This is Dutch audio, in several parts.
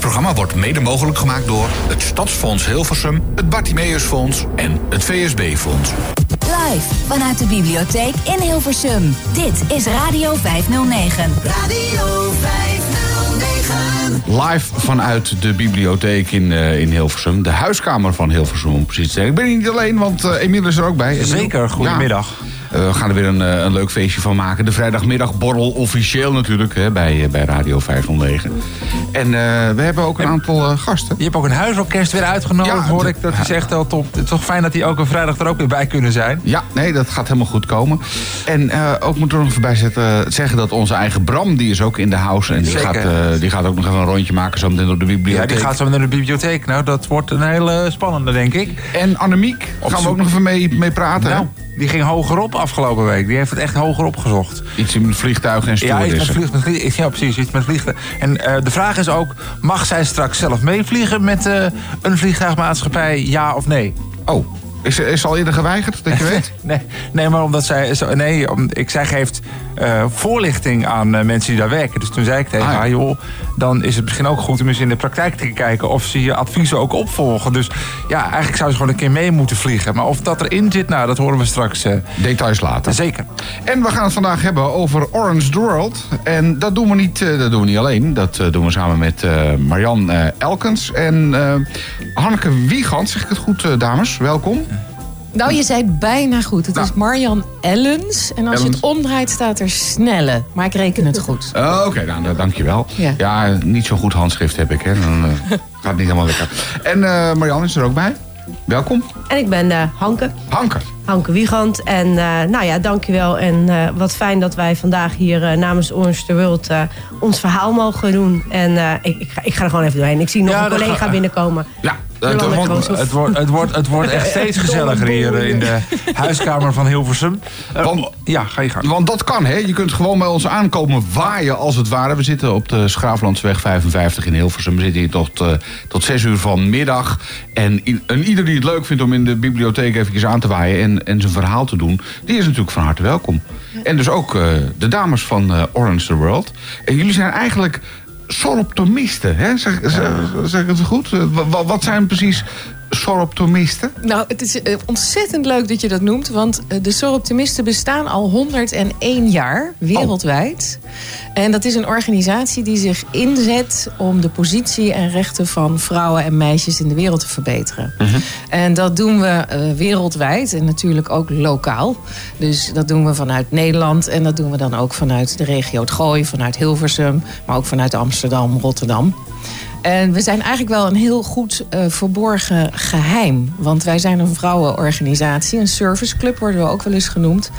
programma wordt mede mogelijk gemaakt door het Stadsfonds Hilversum, het Bartimeusfonds en het VSB-fonds. Live vanuit de bibliotheek in Hilversum. Dit is Radio 509. Radio 509. Live vanuit de bibliotheek in, eh, in Hilversum. De huiskamer van Hilversum om precies te zijn. Ik ben hier niet alleen, want Emiel is er ook bij. Zeker, goedemiddag. Ja. Eh, we gaan er weer een, eh, een leuk feestje van maken. De vrijdagmiddagborrel officieel natuurlijk hè, bij, eh, bij Radio 509. En we hebben ook een aantal gasten. Je hebt ook een huisorkest weer uitgenodigd, Ja, hoor ik. Dat is echt wel top. Het is toch fijn dat die ook een vrijdag er ook weer bij kunnen zijn. Ja, nee, dat gaat helemaal goed komen. En eh, ook moeten we nog even bij zetten, zeggen dat onze eigen Bram, die is ook in de house. En die Zeker. gaat, die gaat ook nog even een rondje maken zo meteen door de Ja, bibliotheek. die gaat zo naar de bibliotheek. Nou, dat wordt een hele spannende, denk ik. En Annemiek, gaan we ook nog even mee, mee praten. hè? Die ging hogerop afgelopen week. Die heeft het echt hoger opgezocht. Iets in vliegtuigen en Ja, iets met stewardessen. vlieg, met vlieg- ja, precies. Iets met vliegen. En eh, de vraag is ook, mag zij straks zelf meevliegen met eh, een vliegtuigmaatschappij, ja of nee? Oh, is, is al eerder geweigerd, dat je weet? Nee, nee maar omdat zij. zo- Nee, om, ik, zij geeft eh, voorlichting aan eh, mensen die daar werken. Dus toen zei ik tegen Ah, ja. haar, joh, dan is het misschien ook goed om eens in de praktijk te kijken of ze je adviezen ook opvolgen. Dus ja, eigenlijk zou ze gewoon een keer mee moeten vliegen. Maar of dat erin zit, nou, dat horen we straks eh, Details later. zeker. En we gaan het vandaag hebben over Orange the World. En dat doen we niet, dat doen we niet alleen. Dat doen we samen met Marian Elkens en Hanneke Wiegand. Zeg ik het goed, dames? Welkom. Nou, je zei het bijna goed. Het Nou. is Marjan Ellens. En als je het omdraait, staat er Snelle. Maar ik reken het goed. Oh, Oké, nou, nou, dankjewel. Ja. Ja, niet zo goed handschrift heb ik, hè. Dan eh, gaat het niet helemaal lekker. En eh Marian is er ook bij. Welkom. En ik ben eh, Hanke, Hanke. Hanke Wiegand. En eh, nou ja, dankjewel. En eh, wat fijn dat wij vandaag hier namens Orange the World eh, ons verhaal mogen doen. En eh, ik, ik, ga, ik ga er gewoon even doorheen. Ik zie nog Ja, een collega ga- binnenkomen. Ja, het wordt, het, wordt, het wordt echt steeds gezelliger hier in de huiskamer van Hilversum. Eh, Want- ja, ga je gang. Want dat kan, hè? Je kunt gewoon bij ons aankomen waaien als het ware. We zitten op de Schraaflandsweg 55 in Hilversum. We zitten hier tot, eh, tot 6 uur vanmiddag. En, en ieder die het leuk vindt om in de bibliotheek even aan te waaien... en, en zijn verhaal te doen, die is natuurlijk van harte welkom. En dus ook eh, de dames van eh, Orange the World. En jullie zijn eigenlijk soroptomisten, hè? Zeg, zeg, zeg het goed? Wa- wa- wat zijn precies soroptomisten? Nou, het is eh, ontzettend leuk dat je dat noemt. Want eh, de Soroptimisten bestaan al 101 jaar wereldwijd. En dat is een organisatie die zich inzet om de positie en rechten van vrouwen en meisjes in de wereld te verbeteren. En dat doen we eh, wereldwijd en natuurlijk ook lokaal. Dus dat doen we vanuit Nederland en dat doen we dan ook vanuit de regio het Gooi, vanuit Hilversum, maar ook vanuit Amsterdam, Rotterdam. En we zijn eigenlijk wel een heel goed eh, verborgen geheim. Want wij zijn een vrouwenorganisatie, een serviceclub worden we ook wel eens genoemd.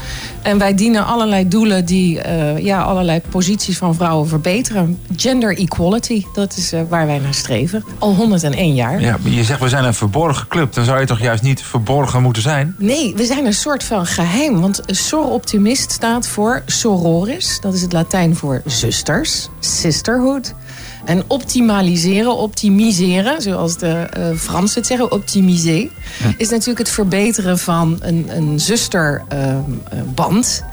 En wij dienen allerlei doelen die eh, ja, allerlei posities van vrouwen verbeteren. Gender equality, dat is eh, waar wij naar streven. Al 101 jaar. Ja, maar je zegt we zijn een verborgen club. Dan zou je toch juist niet verborgen moeten zijn? Nee, we zijn een soort van geheim. Want soroptimist staat voor sororis. Dat is het Latijn voor zusters. Sisterhood. En optimaliseren, optimiseren, zoals de eh Fransen het zeggen, optimiser, is natuurlijk het verbeteren van een, een zusterband.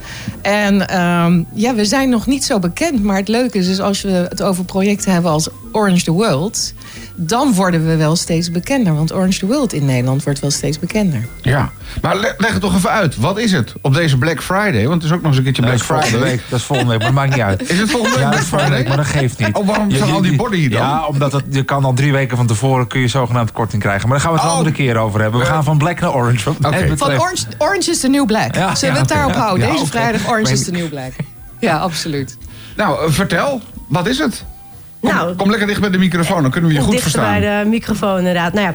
en ehm, ja, we zijn nog niet zo bekend, maar het leuke is dus als we het over projecten hebben als Orange the World, dan worden we wel steeds bekender. Want Orange the World in Nederland wordt wel steeds bekender. Ja, maar le- leg het toch even uit. Wat is het op deze Black Friday? Want het is ook nog eens een keertje Dat Black volgende Friday. week. Dat is volgende week, maar dat maakt niet uit. Is het volgende week Ja, dat Black is volgende week, Friday? maar dat geeft niet. Oh, waarom zijn al die borden hier dan? Ja, omdat het, je kan al drie weken van tevoren kun je zogenaamd korting krijgen. Maar daar gaan we het een Oh. andere keer over hebben. We gaan van black naar orange. betreft. Van Orange, Orange is the New Black. Ja, Zullen we ja, het daarop houden? Ja, Deze vrijdag Orange is the New Black. Ja, absoluut. Nou, vertel. Wat is het? Kom, Nou, kom lekker dicht bij de microfoon, dan kunnen we je goed verstaan. bij de microfoon inderdaad. Nou ja,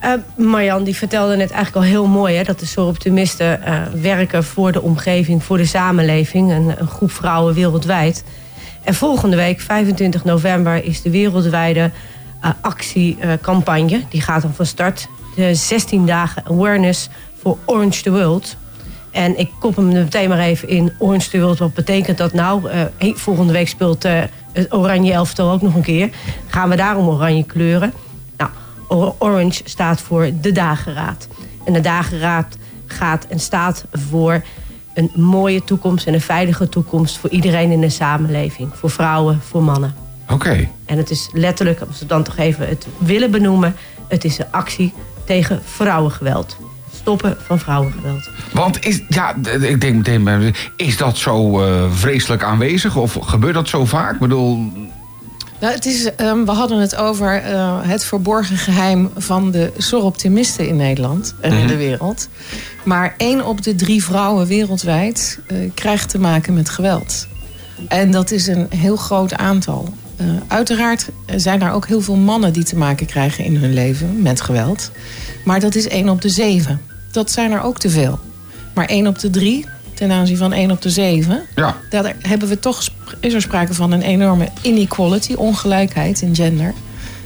eh, Marjan die vertelde net eigenlijk al heel mooi... Hè, dat de soroptimisten eh werken voor de omgeving, voor de samenleving. Een, een groep vrouwen wereldwijd. En volgende week, 25 november, is de wereldwijde eh, actiecampagne. die gaat dan van start. De 16 dagen awareness voor Orange the World... En ik kop hem meteen maar even in. Orange the World, wat betekent dat nou? Volgende week speelt het oranje elftal ook nog een keer. Gaan we daarom oranje kleuren? Nou, or- orange staat voor de dageraad. En de dageraad gaat en staat voor een mooie toekomst en een veilige toekomst... voor iedereen in de samenleving. Voor vrouwen, voor mannen. Oké. En het is letterlijk, als we dan toch even het willen benoemen... het is een actie tegen vrouwengeweld. Stoppen van vrouwengeweld. Want is, ja, ik denk meteen, bij- is dat zo eh, vreselijk aanwezig? Of gebeurt dat zo vaak? Ik bedoel, Nou, het is, ehm, we hadden het over eh, het verborgen geheim van de soroptimisten in Nederland en in de wereld. Maar één op de drie vrouwen wereldwijd eh, krijgt te maken met geweld. En dat is een heel groot aantal. Eh, uiteraard zijn er ook heel veel mannen die te maken krijgen in hun leven met geweld. Maar dat is één op de zeven. Dat zijn er ook te veel. Maar één op de drie, ten aanzien van één op de zeven, ja. daar hebben we toch, is er sprake van een enorme inequality, ongelijkheid in gender.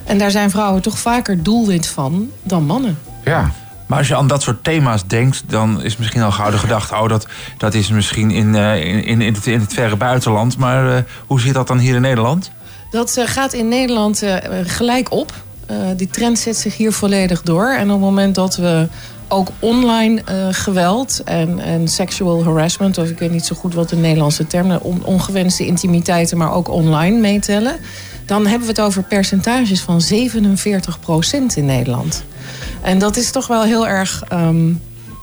En daar zijn vrouwen toch vaker doelwit van dan mannen. ja. Maar als je aan dat soort thema's denkt, dan is misschien al gauw de gedachte... oh, dat, dat is misschien in, eh, in, in, in, het, in het verre buitenland. Maar eh, hoe zit dat dan hier in Nederland? Dat eh, gaat in Nederland eh, gelijk op. Eh, die trend zet zich hier volledig door. En op het moment dat we ook online eh, geweld en, en sexual harassment... of ik weet niet zo goed wat de Nederlandse term... on, ongewenste intimiteiten, maar ook online meetellen... dan hebben we het over percentages van 47% in Nederland. En dat is toch wel heel erg ehm,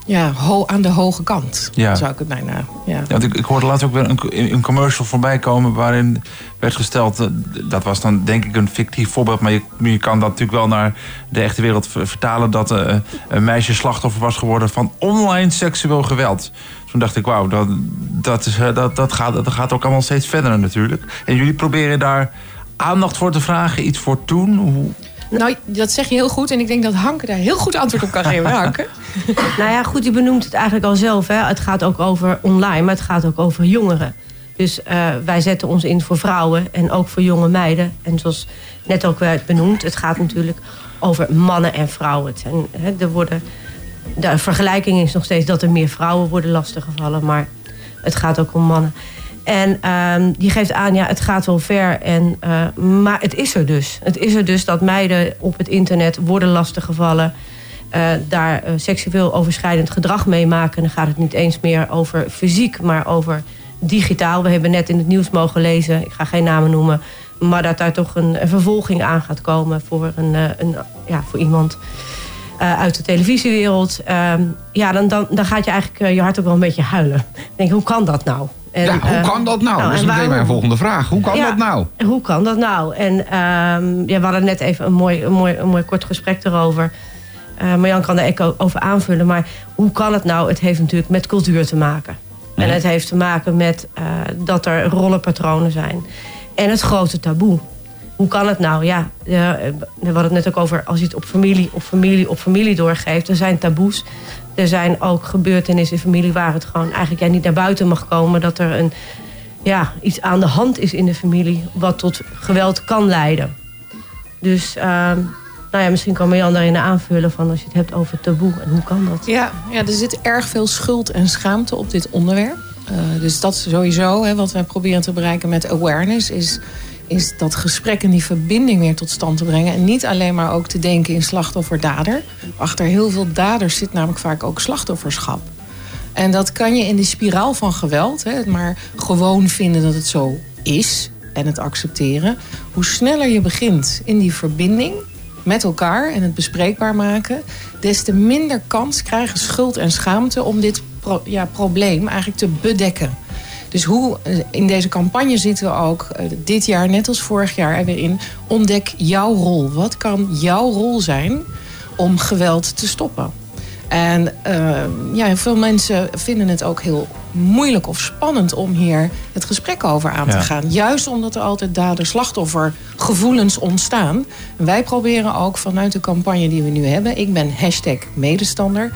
ja, ho- aan de hoge kant, Ja. zou ik het bijna... Ja. Ja, want ik, ik hoorde laatst ook weer een, een commercial voorbij komen... waarin werd gesteld, eh, dat was dan denk ik een fictief voorbeeld... maar je, je kan dat natuurlijk wel naar de echte wereld ver- vertalen... dat eh, een meisje slachtoffer was geworden van online seksueel geweld. Toen dacht ik, wauw, dat, dat, is, eh, dat, dat, gaat, dat gaat ook allemaal steeds verder natuurlijk. En jullie proberen daar aandacht voor te vragen, iets voor te doen. Hoe, Nou, dat zeg je heel goed. En ik denk dat Hanke daar heel goed antwoord op kan geven. Hanke? Nou ja, goed, je benoemt het eigenlijk al zelf. Hè. Het gaat ook over online, maar het gaat ook over jongeren. Dus eh, wij zetten ons in voor vrouwen en ook voor jonge meiden. En zoals net ook werd benoemd, het gaat natuurlijk over mannen en vrouwen. Zijn, hè, er worden, de vergelijking is nog steeds dat er meer vrouwen worden lastiggevallen. Maar het gaat ook om mannen. En ehm, die geeft aan, ja, het gaat wel ver. En, eh, maar het is er dus. Het is er dus dat meiden op het internet worden lastiggevallen. eh, daar seksueel overschrijdend gedrag meemaken. Dan gaat het niet eens meer over fysiek, maar over digitaal. We hebben net in het nieuws mogen lezen, ik ga geen namen noemen... maar dat daar toch een, een vervolging aan gaat komen voor, een, eh, een, ja, voor iemand eh, uit de televisiewereld. Ehm, ja, dan, dan, dan gaat je eigenlijk eh, je hart ook wel een beetje huilen. Denk, hoe kan dat nou? En, ja, hoe kan dat nou? dat is en meteen waarom? mijn volgende vraag. Hoe kan Ja. dat nou? Hoe kan dat nou? En ehm, ja, we hadden net even een mooi, een mooi, een mooi kort gesprek erover. Marjan kan daar ook over aanvullen. Maar hoe kan het nou? Het heeft natuurlijk met cultuur te maken. En het heeft te maken met eh, dat er rollenpatronen zijn. En het grote taboe. Hoe kan het nou? Ja, eh, we hadden het net ook over als je het op familie, op familie, op familie doorgeeft. Er zijn taboes. Er zijn ook gebeurtenissen in familie waar het gewoon eigenlijk ja, niet naar buiten mag komen. Dat er een, ja, iets aan de hand is in de familie wat tot geweld kan leiden. Dus ehm, nou ja, misschien kan Marjan daarin aanvullen van als je het hebt over taboe en hoe kan dat? Ja, ja, er zit erg veel schuld en schaamte op dit onderwerp. Eh, dus dat sowieso, hè, wat wij proberen te bereiken met awareness... Is, is dat gesprek en die verbinding weer tot stand te brengen. En niet alleen maar ook te denken in slachtoffer-dader. Achter heel veel daders zit namelijk vaak ook slachtofferschap. En dat kan je in de spiraal van geweld, hè, het maar gewoon vinden dat het zo is en het accepteren. Hoe sneller je begint in die verbinding met elkaar en het bespreekbaar maken, des te minder kans krijgen schuld en schaamte om dit ja, probleem eigenlijk te bedekken. Dus hoe eh, in deze campagne zitten we ook eh, dit jaar, net als vorig jaar, er weer in. Ontdek jouw rol. Wat kan jouw rol zijn om geweld te stoppen? En eh, ja, veel mensen vinden het ook heel moeilijk of spannend om hier het gesprek over aan te Ja. gaan. Juist omdat er altijd dader-slachtoffer gevoelens ontstaan. En wij proberen ook vanuit de campagne die we nu hebben, ik ben hashtag medestander,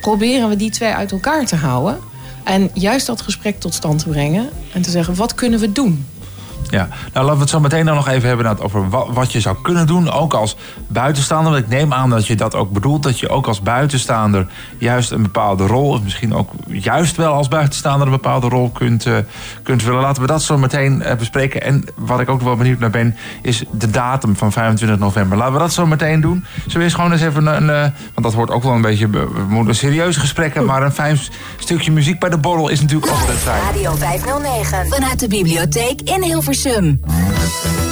proberen we die twee uit elkaar te houden. En juist dat gesprek tot stand te brengen. En te zeggen, wat kunnen we doen? Ja, nou laten we het zo meteen dan nog even hebben over wat, je zou kunnen doen. Ook als buitenstaander. Want ik neem aan dat je dat ook bedoelt. Dat je ook als buitenstaander juist een bepaalde rol. Of misschien ook juist wel als buitenstaander een bepaalde rol kunt, eh, kunt vullen. Laten we dat zo meteen eh, bespreken. En wat ik ook wel benieuwd naar ben. Is de datum van 25 november. Laten we dat zo meteen doen. We eerst gewoon eens even een. eh, want dat wordt ook wel een beetje. We serieuze gesprekken. Maar een fijn stukje muziek bij de borrel is natuurlijk altijd fijn. Radio 509. Vanuit de bibliotheek in Hilversum. Hilversum.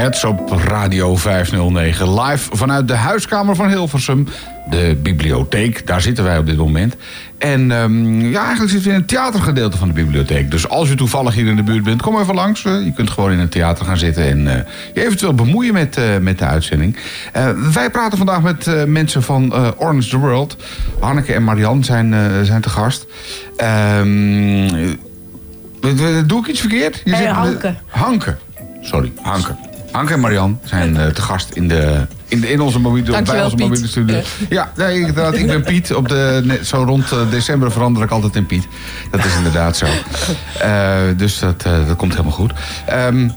Heads op Radio 509. Live vanuit de huiskamer van Hilversum. De bibliotheek, daar zitten wij op dit moment. En ehm, ja, eigenlijk zitten we in het theatergedeelte van de bibliotheek. Dus als u toevallig hier in de buurt bent, kom even langs. Eh, je kunt gewoon in het theater gaan zitten en eh, je eventueel bemoeien met, eh, met de uitzending. Wij praten vandaag met mensen van Orange the World. Hanneke en Marianne zijn, zijn te gast. Ehm, eh, doe ik iets verkeerd? Je Nee, zit- Hanke. Hanke. Sorry, Hanke. Hanke en Marian zijn eh, te gast in, de, in, de, in onze mobiele, bij onze Piet. mobiele studio. Ja, nee, inderdaad, ik ben Piet. Op de, zo rond eh, december verander ik altijd in Piet. Dat is inderdaad zo. Eh, dus dat, dat komt helemaal goed. Ehm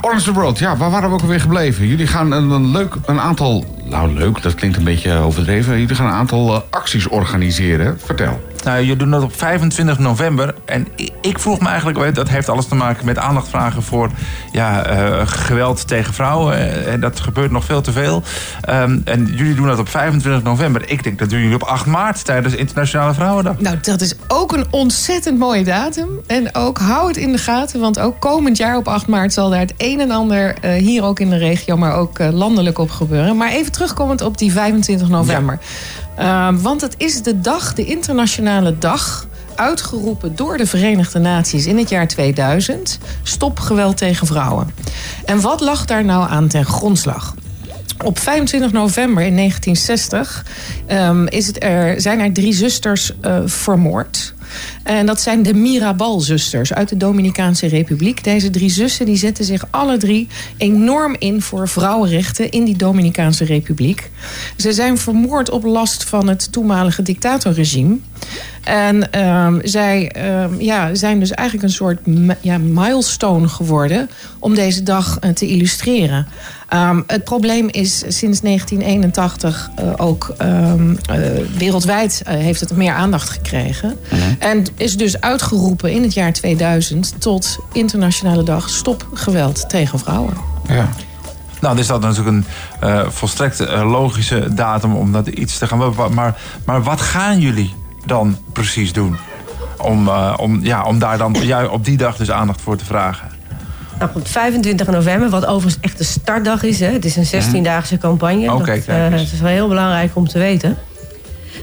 Orange the World, ja, waar waren we ook alweer gebleven? Jullie gaan een, een leuk, een aantal... Nou, leuk, dat klinkt een beetje overdreven. Jullie gaan een aantal acties organiseren. Vertel. Nou, je doet dat op 25 november. En ik vroeg me eigenlijk, dat heeft alles te maken met aandacht vragen voor ja, eh, geweld tegen vrouwen. Eh, En dat gebeurt nog veel te veel. Ehm, en jullie doen dat op 25 november. Ik denk dat doen jullie op 8 maart tijdens Internationale Vrouwendag. Nou, dat is ook een ontzettend mooie datum. En ook hou het in de gaten, want ook komend jaar op 8 maart zal daar het een en ander eh, hier ook in de regio, maar ook landelijk op gebeuren. Maar even terugkomend op die 25 november. Eh, want het is de dag, de internationale dag. Uitgeroepen door de Verenigde Naties in het jaar 2000. Stop geweld tegen vrouwen. En wat lag daar nou aan ten grondslag? Op 25 november in 1960 ehm, is het er, zijn er drie zusters eh, vermoord. En dat zijn de Mirabal-zusters uit de Dominicaanse Republiek. Deze drie zussen die zetten zich alle drie enorm in voor vrouwenrechten in die Dominicaanse Republiek. Ze zijn vermoord op last van het toenmalige dictatorregime. En ehm, zij ehm, ja, zijn dus eigenlijk een soort ja, milestone geworden om deze dag eh, te illustreren. Ehm, het probleem is sinds 1981 eh, ook eh, wereldwijd heeft het meer aandacht gekregen. En is dus uitgeroepen in het jaar 2000 tot internationale dag stop geweld tegen vrouwen. Ja. Nou, dus dat is natuurlijk een volstrekt logische datum om dat iets te gaan. Maar, maar wat gaan jullie dan precies doen? Om, eh, om, ja, om daar dan ja, op die dag dus aandacht voor te vragen. Nou goed, 25 november, wat overigens echt de startdag is. Hè. Het is een 16-daagse campagne. Oké, dat, kijk eh, het is wel heel belangrijk om te weten.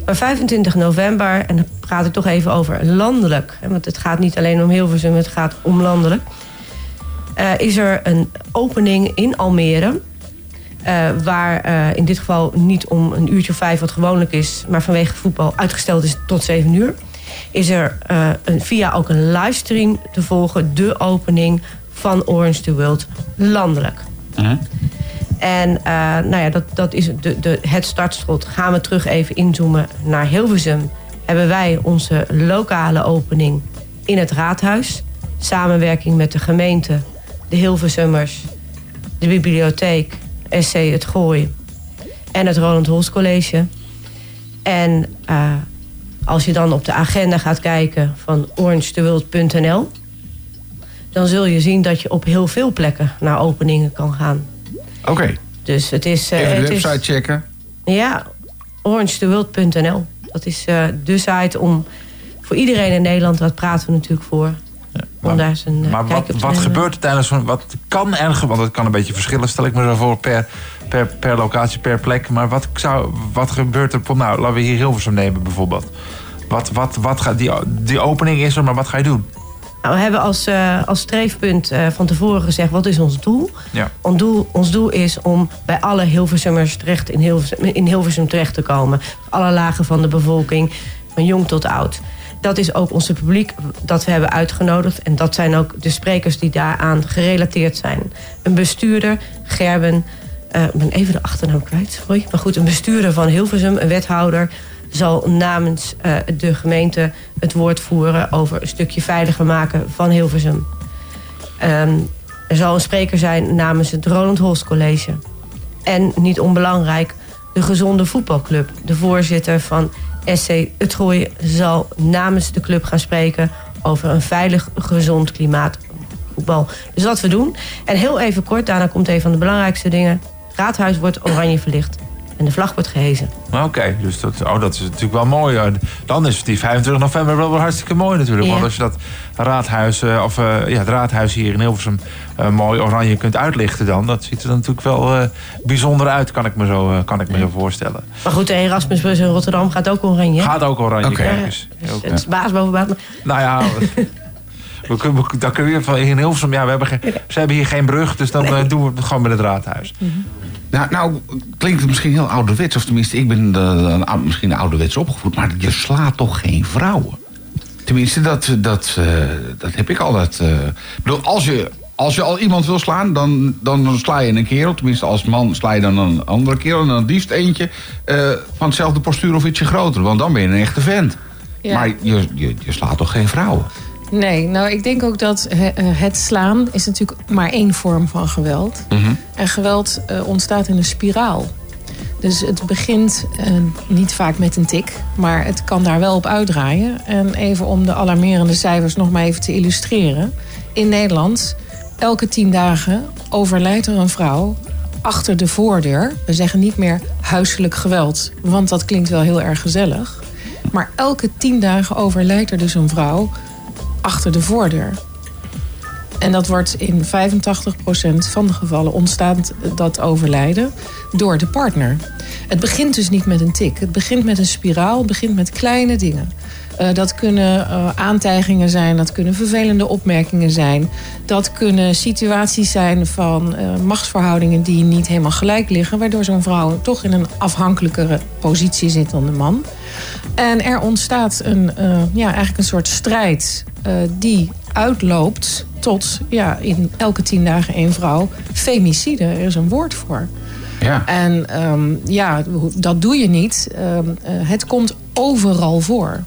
Maar 25 november, en dan praat ik toch even over landelijk. Hè, want het gaat niet alleen om Hilversum, het gaat om landelijk. eh, is er een opening in Almere. Eh, waar eh, in dit geval niet om een uurtje of vijf, wat gewoonlijk is, maar vanwege voetbal uitgesteld is tot zeven uur. Is er eh, een, via ook een livestream te volgen de opening van Orange the World landelijk. En nou ja, dat, dat is de, de, het startschot. Gaan we terug even inzoomen naar Hilversum. Hebben wij onze lokale opening in het raadhuis. Samenwerking met de gemeente, de Hilversummers, de bibliotheek, SC Het Gooi en het Roland Holst College. En eh, als je dan op de agenda gaat kijken van orangetheworld.nl... dan zul je zien dat je op heel veel plekken naar openingen kan gaan. Oké, Dus het is... eh, even de het is- website checken. ja, orangetheworld.nl. Dat is eh, de site om voor iedereen in Nederland, daar praten we natuurlijk voor. Om maar- daar zijn eh, Maar wat, wat gebeurt er tijdens zo'n... Wat kan er... Want het kan een beetje verschillen, stel ik me zo voor, per, per, per locatie, per plek. Maar wat, zou, wat gebeurt er... Nou, laten we hier Hilversum nemen bijvoorbeeld. Wat, wat, wat gaat, die, die opening is er, maar wat ga je doen? Nou, we hebben als, eh, als streefpunt eh, van tevoren gezegd, wat is ons doel? Ja. Ons doel, ons doel is om bij alle Hilversummers terecht in Hilversum, in Hilversum terecht te komen. Alle lagen van de bevolking, van jong tot oud. Dat is ook onze publiek dat we hebben uitgenodigd. En dat zijn ook de sprekers die daaraan gerelateerd zijn. Een bestuurder, Gerben, eh, ik ben even de achternaam kwijt, sorry. Maar goed, een bestuurder van Hilversum, een wethouder... zal namens eh, de gemeente het woord voeren... over een stukje veiliger maken van Hilversum. Ehm, er zal een spreker zijn namens het Roland Holst College. En niet onbelangrijk, de Gezonde Voetbalclub. De voorzitter van SC Gooi zal namens de club gaan spreken... over een veilig, gezond klimaat voetbal. Dus wat we doen. En heel even kort, daarna komt een van de belangrijkste dingen. Het raadhuis wordt oranje verlicht. En de vlag wordt gehezen. Oké, dus dat, oh, dat is natuurlijk wel mooi. Dan is die 25 november wel hartstikke mooi natuurlijk. Ja. Want als je dat raadhuis, eh, of, eh, ja, het raadhuis hier in Hilversum eh, mooi oranje kunt uitlichten dan... dat ziet er dan natuurlijk wel bijzonder uit, kan ik me zo, kan ik me zo voorstellen. Maar goed, de Erasmusbus in Rotterdam gaat ook oranje. Gaat ook oranje, kijk eens. Dus Het is baas boven baas. Nou ja, we kunnen, dan kunnen we van in Hilversum... Ja, we hebben geen, ze hebben hier geen brug, dus dan doen we het gewoon met het raadhuis. Nou, nou, klinkt het misschien heel ouderwets. Of tenminste, ik ben een ou- misschien ouderwets opgevoed. Maar je slaat toch geen vrouwen? Tenminste, dat, dat, eh, dat heb ik altijd... eh, ik bedoel, als je, als je al iemand wil slaan, dan, dan, sla je een kerel. Tenminste, als man sla je dan een andere kerel. En dan liefst eentje eh, van hetzelfde postuur of ietsje groter. Want dan ben je een echte vent. Ja. Maar je, je, je slaat toch geen vrouwen? Nee, nou ik denk ook dat he- eh, het slaan is natuurlijk maar één vorm van geweld. En geweld eh, ontstaat in een spiraal. Dus het begint eh, niet vaak met een tik, maar het kan daar wel op uitdraaien. En even om de alarmerende cijfers nog maar even te illustreren. In Nederland, elke tien dagen overlijdt er een vrouw achter de voordeur. We zeggen niet meer huiselijk geweld, want dat klinkt wel heel erg gezellig. Maar elke tien dagen overlijdt er dus een vrouw achter de voordeur. En dat wordt in 85% van de gevallen ontstaat dat overlijden door de partner. Het begint dus niet met een tik. Het begint met een spiraal. Het begint met kleine dingen. Eh, dat kunnen eh, aantijgingen zijn, dat kunnen vervelende opmerkingen zijn. Dat kunnen situaties zijn van eh, machtsverhoudingen die niet helemaal gelijk liggen, waardoor zo'n vrouw toch in een afhankelijkere positie zit dan de man. En er ontstaat een, eh, ja, eigenlijk een soort strijd eh, die uitloopt tot ja, in elke tien dagen één vrouw femicide. Er is een woord voor. Ja. En ehm, ja, dat doe je niet. Ehm, eh, het komt overal voor.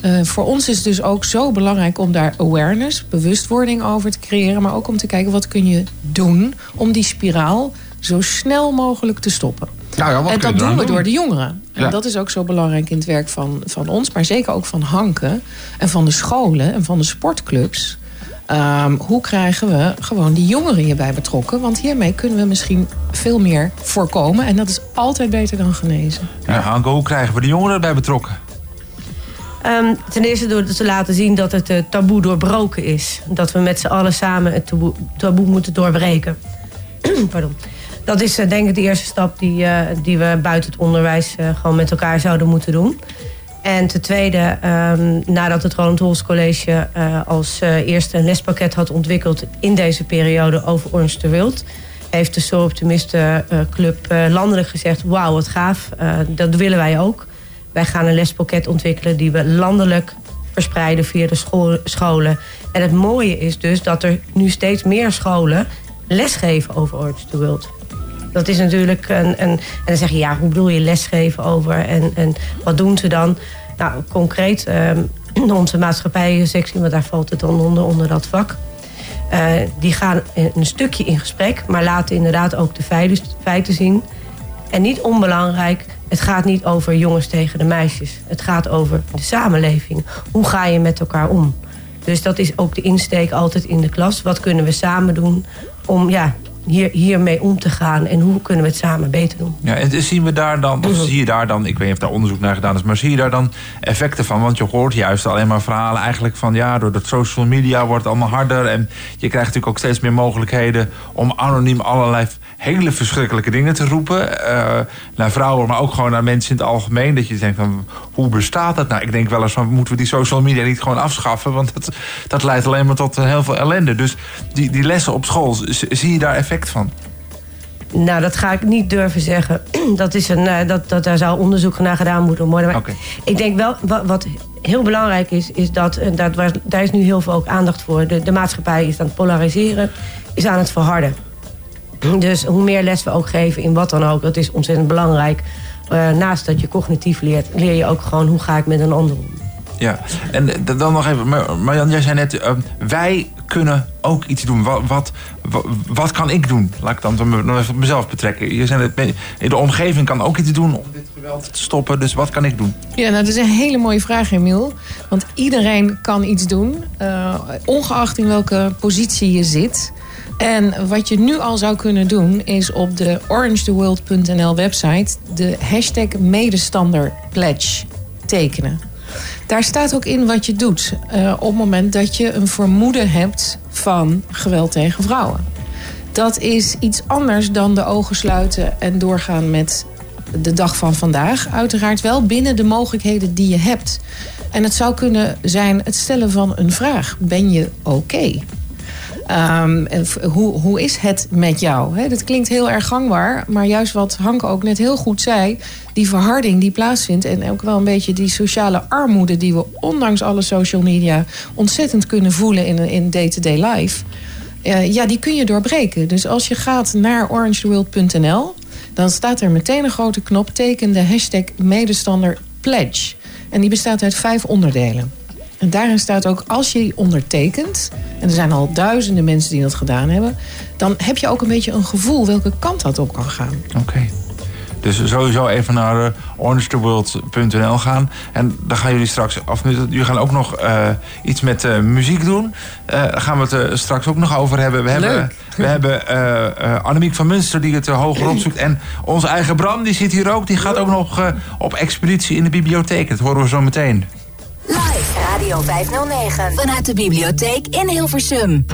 Eh, voor ons is het dus ook zo belangrijk om daar awareness, bewustwording over te creëren. Maar ook om te kijken wat kun je doen om die spiraal zo snel mogelijk te stoppen. Nou ja, en dat doen we doen? door de jongeren. Ja. En dat is ook zo belangrijk in het werk van, van ons, maar zeker ook van Hanken en van de scholen en van de sportclubs. Ehm, hoe krijgen we gewoon die jongeren hierbij betrokken? Want hiermee kunnen we misschien veel meer voorkomen. En dat is altijd beter dan genezen. Ja, Hanke, hoe krijgen we de jongeren erbij betrokken? Ehm, ten eerste door te laten zien dat het eh, taboe doorbroken is. Dat we met z'n allen samen het taboe, taboe moeten doorbreken. Pardon. Dat is eh, denk ik de eerste stap die, eh, die we buiten het onderwijs eh, gewoon met elkaar zouden moeten doen. En ten tweede, ehm, nadat het Roland Holst College als eerste een lespakket had ontwikkeld in deze periode over Orange de Wild, heeft de Soul Optimisten Club landelijk gezegd: Wauw, wat gaaf, dat willen wij ook. Wij gaan een lespakket ontwikkelen die we landelijk verspreiden via de scholen. En het mooie is dus dat er nu steeds meer scholen lesgeven over Orange the World. Dat is natuurlijk een, een. En dan zeg je, ja, hoe bedoel je lesgeven over? En, en wat doen ze dan? Nou, concreet, ehm, onze maatschappijsectie, want daar valt het dan onder, onder dat vak. Eh, die gaan een stukje in gesprek, maar laten inderdaad ook de feiten zien. En niet onbelangrijk, het gaat niet over jongens tegen de meisjes. Het gaat over de samenleving. Hoe ga je met elkaar om? Dus dat is ook de insteek altijd in de klas. Wat kunnen we samen doen om ja, hier, hiermee om te gaan? En hoe kunnen we het samen beter doen? Ja, en zien we daar dan, of zie je daar dan, ik weet niet of daar onderzoek naar gedaan is, maar zie je daar dan effecten van? Want je hoort juist alleen maar verhalen eigenlijk van ja, door de social media wordt allemaal harder. En je krijgt natuurlijk ook steeds meer mogelijkheden om anoniem allerlei hele verschrikkelijke dingen te roepen. eh, naar vrouwen, maar ook gewoon naar mensen in het algemeen. Dat je denkt van, hoe bestaat dat nou? Ik denk wel eens van, moeten we die social media niet gewoon afschaffen? Want dat, dat leidt alleen maar tot eh, heel veel ellende. Dus die, die lessen op school, zie je daar effect van? Nou, dat ga ik niet durven zeggen. Dat is een, eh, dat, dat daar zou onderzoek naar gedaan moeten worden. Maar ik denk wel, wat, heel belangrijk is, is dat, en dat, was- daar is nu heel veel ook aandacht voor. De, de maatschappij is aan het polariseren, is aan het verharden. Dus hoe meer les we ook geven in wat dan ook, dat is ontzettend belangrijk. Eh, naast dat je cognitief leert, leer je ook gewoon hoe ga ik met een ander om. Ja, en dan nog even, Mar- Marjan, jij zei net, wij kunnen ook iets doen. Wat, wat, wat, kan ik doen? Laat ik dan even mezelf betrekken. Je net, de omgeving kan ook iets doen om dit geweld te stoppen. Dus wat kan ik doen? Ja, nou, dat is een hele mooie vraag, Emiel. Want iedereen kan iets doen, eh, ongeacht in welke positie je zit. En wat je nu al zou kunnen doen, is op de orangetheworld.nl website de hashtag medestander pledge tekenen. Daar staat ook in wat je doet uh, op het moment dat je een vermoeden hebt van geweld tegen vrouwen. Dat is iets anders dan de ogen sluiten en doorgaan met de dag van vandaag. Uiteraard wel binnen de mogelijkheden die je hebt. En het zou kunnen zijn het stellen van een vraag. Ben je oké? Um, hoe, hoe is het met jou? Dat klinkt heel erg gangbaar, maar juist wat Hanke ook net heel goed zei, die verharding die plaatsvindt en ook wel een beetje die sociale armoede die we ondanks alle social media ontzettend kunnen voelen in, in day-to-day life. Uh, ja, die kun je doorbreken. Dus als je gaat naar orangetheworld.nl, dan staat er meteen een grote knop, teken de hashtag medestander pledge. En die bestaat uit vijf onderdelen. En daarin staat ook, als je ondertekent... en er zijn al duizenden mensen die dat gedaan hebben... dan heb je ook een beetje een gevoel welke kant dat op kan gaan. Oké. Dus sowieso even naar uh, orangetheworld.nl gaan. En dan gaan jullie straks of Jullie gaan ook nog uh, iets met uh, muziek doen. Daar gaan we het straks ook nog over hebben. We Leuk. hebben, we hebben Annemiek van Munster die het hoger opzoekt. En onze eigen Bram, die zit hier ook. Die gaat ook nog op expeditie in de bibliotheek. Dat horen we zo meteen. Radio 509. Vanuit de bibliotheek in Hilversum.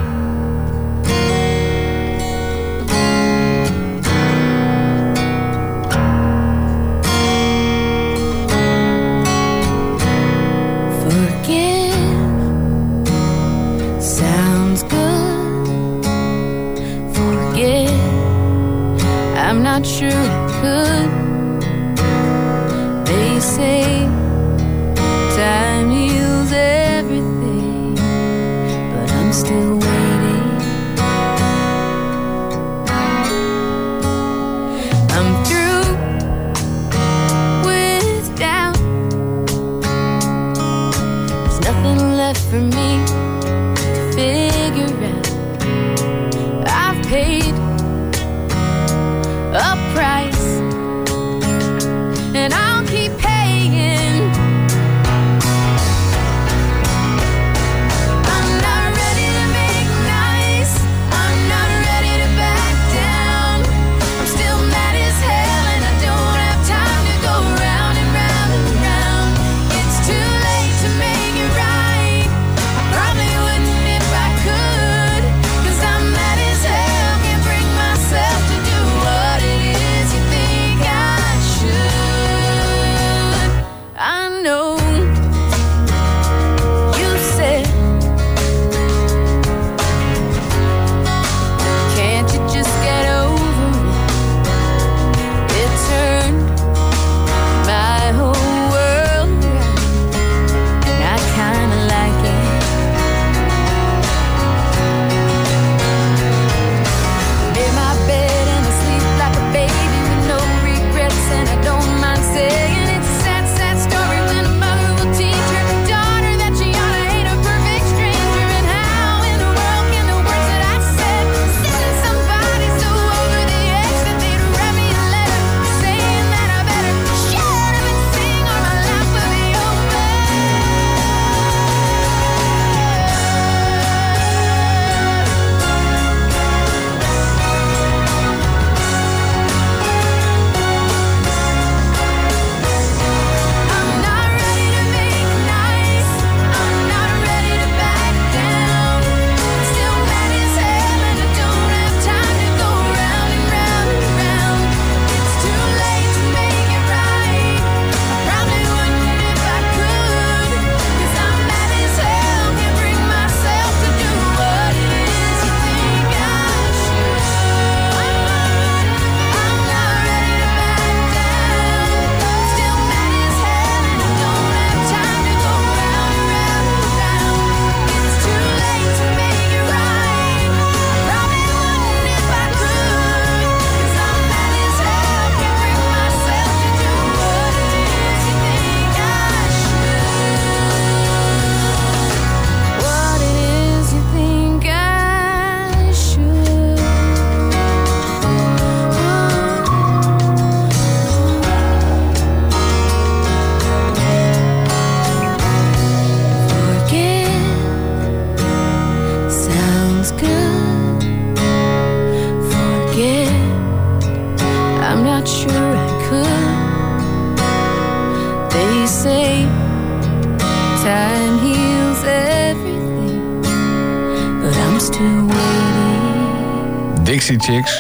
Chicks,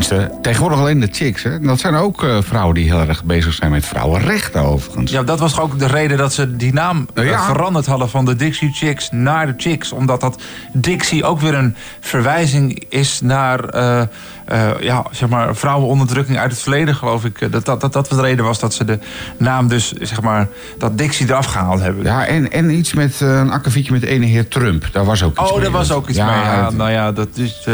tenminste, tegenwoordig alleen de chicks. Hè? Dat zijn ook eh, vrouwen die heel erg bezig zijn met vrouwenrechten overigens. Ja, dat was ook de reden dat ze die naam Ja. veranderd hadden van de Dixie Chicks naar de Chicks. Omdat dat Dixie ook weer een verwijzing is naar eh, ja, zeg maar, vrouwenonderdrukking uit het verleden, geloof ik. Dat dat, dat dat de reden was dat ze de naam dus, zeg maar, dat Dixie eraf gehaald hebben. Ja, en, en iets met een akkefietje met ene heer Trump. Daar was ook iets Oh, mee. daar was ook iets Ja, mee. Ja, nou ja, dat is,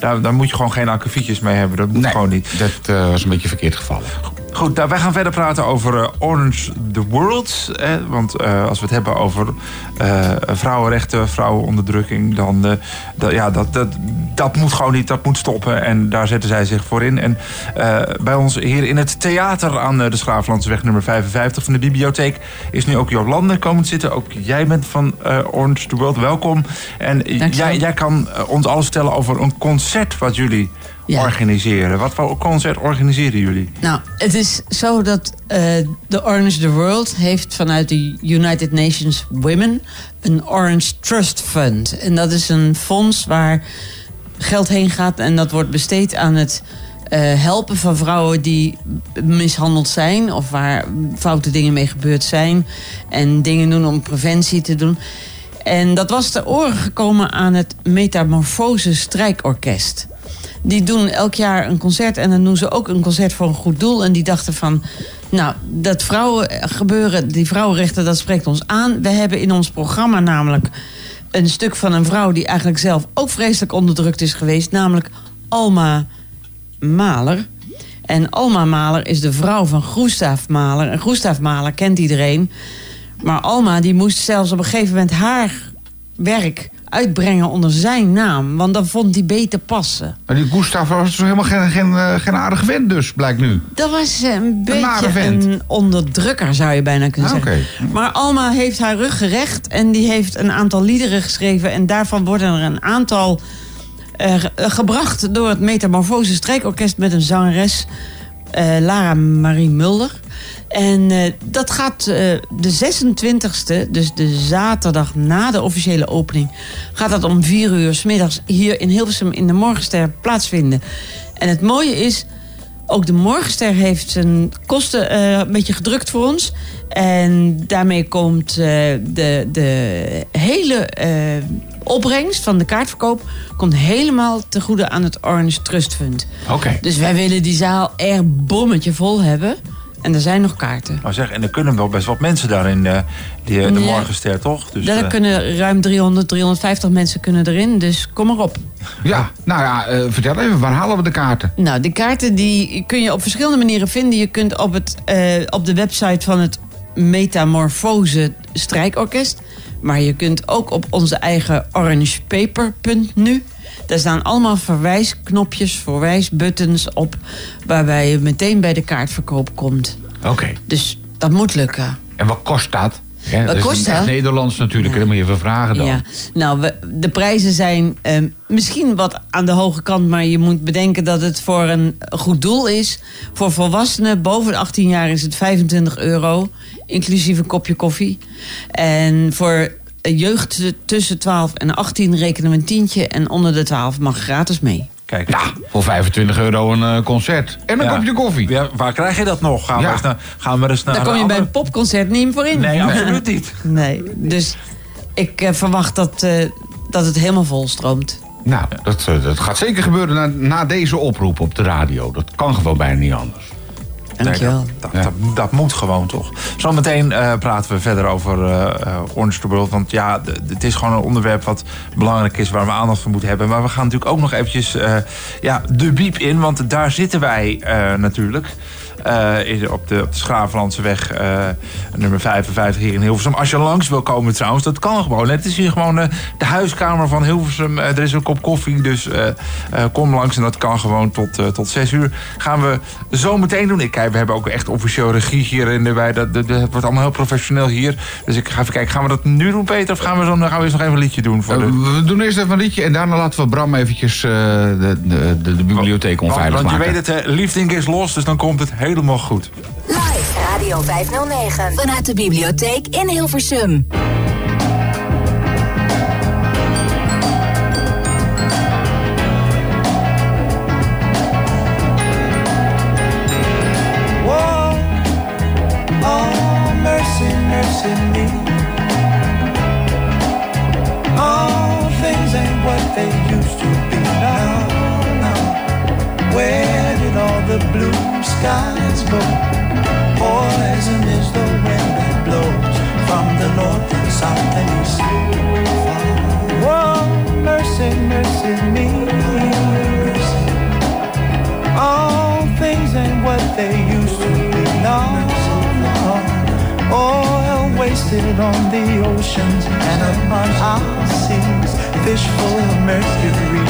daar, daar moet je gewoon geen akkefietjes mee hebben. Dat moet nee, gewoon niet. dat eh, was een beetje verkeerd gevallen. Goed, nou, wij gaan verder praten over eh, Orange the World. Hè, want eh, als we het hebben over eh, vrouwenrechten, vrouwenonderdrukking... dan eh, dat, ja, dat, dat, dat moet gewoon niet, dat moet stoppen. En daar zetten zij zich voor in. En eh, bij ons hier in het theater aan de Schraaflandseweg nummer 55 van de bibliotheek... is nu ook Jolande komen zitten. Ook jij bent van eh, Orange the World, welkom. En jij, jij kan ons alles vertellen over een concert wat jullie... Ja. organiseren. Wat voor concert organiseren jullie? Nou, het is zo dat eh, de Orange the World heeft vanuit de United Nations Women een Orange Trust Fund. En dat is een fonds waar geld heen gaat en dat wordt besteed aan het eh, helpen van vrouwen die mishandeld zijn of waar foute dingen mee gebeurd zijn en dingen doen om preventie te doen. En dat was te oren gekomen aan het Metamorfose Strijkorkest. Die doen elk jaar een concert en dan doen ze ook een concert voor een goed doel. En die dachten van, nou, dat vrouwen gebeuren, die vrouwenrechten, dat spreekt ons aan. We hebben in ons programma namelijk een stuk van een vrouw die eigenlijk zelf ook vreselijk onderdrukt is geweest, namelijk Alma Maler. En Alma Maler is de vrouw van Gustav Maler. En Gustav Maler kent iedereen. Maar Alma die moest zelfs op een gegeven moment haar werk uitbrengen onder zijn naam. Want dan vond hij beter passen. Maar die Gustav was helemaal geen, geen, eh, geen aardige vent dus, blijkt nu. Dat was eh, een beetje een onderdrukker, zou je bijna kunnen Ah, zeggen. Maar Alma heeft haar rug gerecht en die heeft een aantal liederen geschreven. En daarvan worden er een aantal eh, ge- gebracht door het Metamorfose Strijkorkest met een zangeres, Lara Marie Mulder. En eh, dat gaat eh, de 26e, dus de zaterdag na de officiële opening, gaat dat om vier uur 's middags hier in Hilversum in de Morgenster plaatsvinden. En het mooie is, ook de Morgenster heeft zijn kosten eh, een beetje gedrukt voor ons. En daarmee komt de, de hele opbrengst van de kaartverkoop... komt helemaal ten goede aan het Orange Trust Fund. Oké. Dus wij willen die zaal echt bommetje vol hebben. En er zijn nog kaarten. Nou zeg, en er kunnen wel best wat mensen daarin, eh, die, eh, de Ja. Morgenster, toch? Dus, Daar eh, kunnen ruim 300, 350 mensen kunnen erin. Dus kom maar op. Ja, nou ja, eh, vertel even, waar halen we de kaarten? Nou, die kaarten die kun je op verschillende manieren vinden. Je kunt op, het, eh, op de website van het Metamorfose Strijkorkest. Maar je kunt ook op onze eigen orangepaper.nu. Daar staan allemaal verwijsknopjes, verwijsbuttons op... waarbij je meteen bij de kaartverkoop komt. Oké. Dus dat moet lukken. En wat kost dat? Ja, dat is kost dat? Nederlands natuurlijk, dat moet je even vragen dan. Ja, nou, we, de prijzen zijn eh, misschien wat aan de hoge kant, maar je moet bedenken dat het voor een goed doel is. Voor volwassenen boven de 18 jaar is het 25 euro, inclusief een kopje koffie. En voor jeugd tussen 12 en 18 rekenen we een tientje en onder de 12 mag gratis mee. Kijk. Ja, voor 25 euro een eh, concert. En een Ja. kopje koffie. Ja, waar krijg je dat nog? Gaan, Ja. we, eens naar, gaan we eens naar Daar kom je bij een popconcert niet voor in. Nee, absoluut niet. Nee, dus ik eh, verwacht dat, eh, dat het helemaal vol stroomt. Nou, dat, dat gaat zeker gebeuren na, na deze oproep op de radio. Dat kan gewoon bijna niet anders. Dankjewel. Nee, dat, dat, dat, dat moet gewoon toch. Zometeen eh, praten we verder over eh, Orange the World. Want ja, het is gewoon een onderwerp wat belangrijk is... waar we aandacht voor moeten hebben. Maar we gaan natuurlijk ook nog eventjes ja, de biep in. Want daar zitten wij natuurlijk. Eh, op de, op de eh, nummer 55 hier in Hilversum. Als je langs wil komen trouwens, dat kan gewoon. Het is hier gewoon eh, de huiskamer van Hilversum. Er is een kop koffie, dus kom langs. En dat kan gewoon tot, tot 6 uur. Gaan we zo meteen doen. Ik, kijk, we hebben ook echt officieel regie hier in de bij. Dat, dat, wordt allemaal heel professioneel hier. Dus ik ga even kijken, gaan we dat nu doen, Peter? Of gaan we, zo, dan gaan we eerst nog even een liedje doen? Voor de... We doen eerst even een liedje en daarna laten we Bram eventjes de, de, de, bibliotheek want, onveilig want je maken. weet het, liefding is los, dus dan komt het helemaal goed. Live Radio 509. Vanuit de bibliotheek in Hilversum. Wasted on the oceans and upon our seas. Fish full of mercury.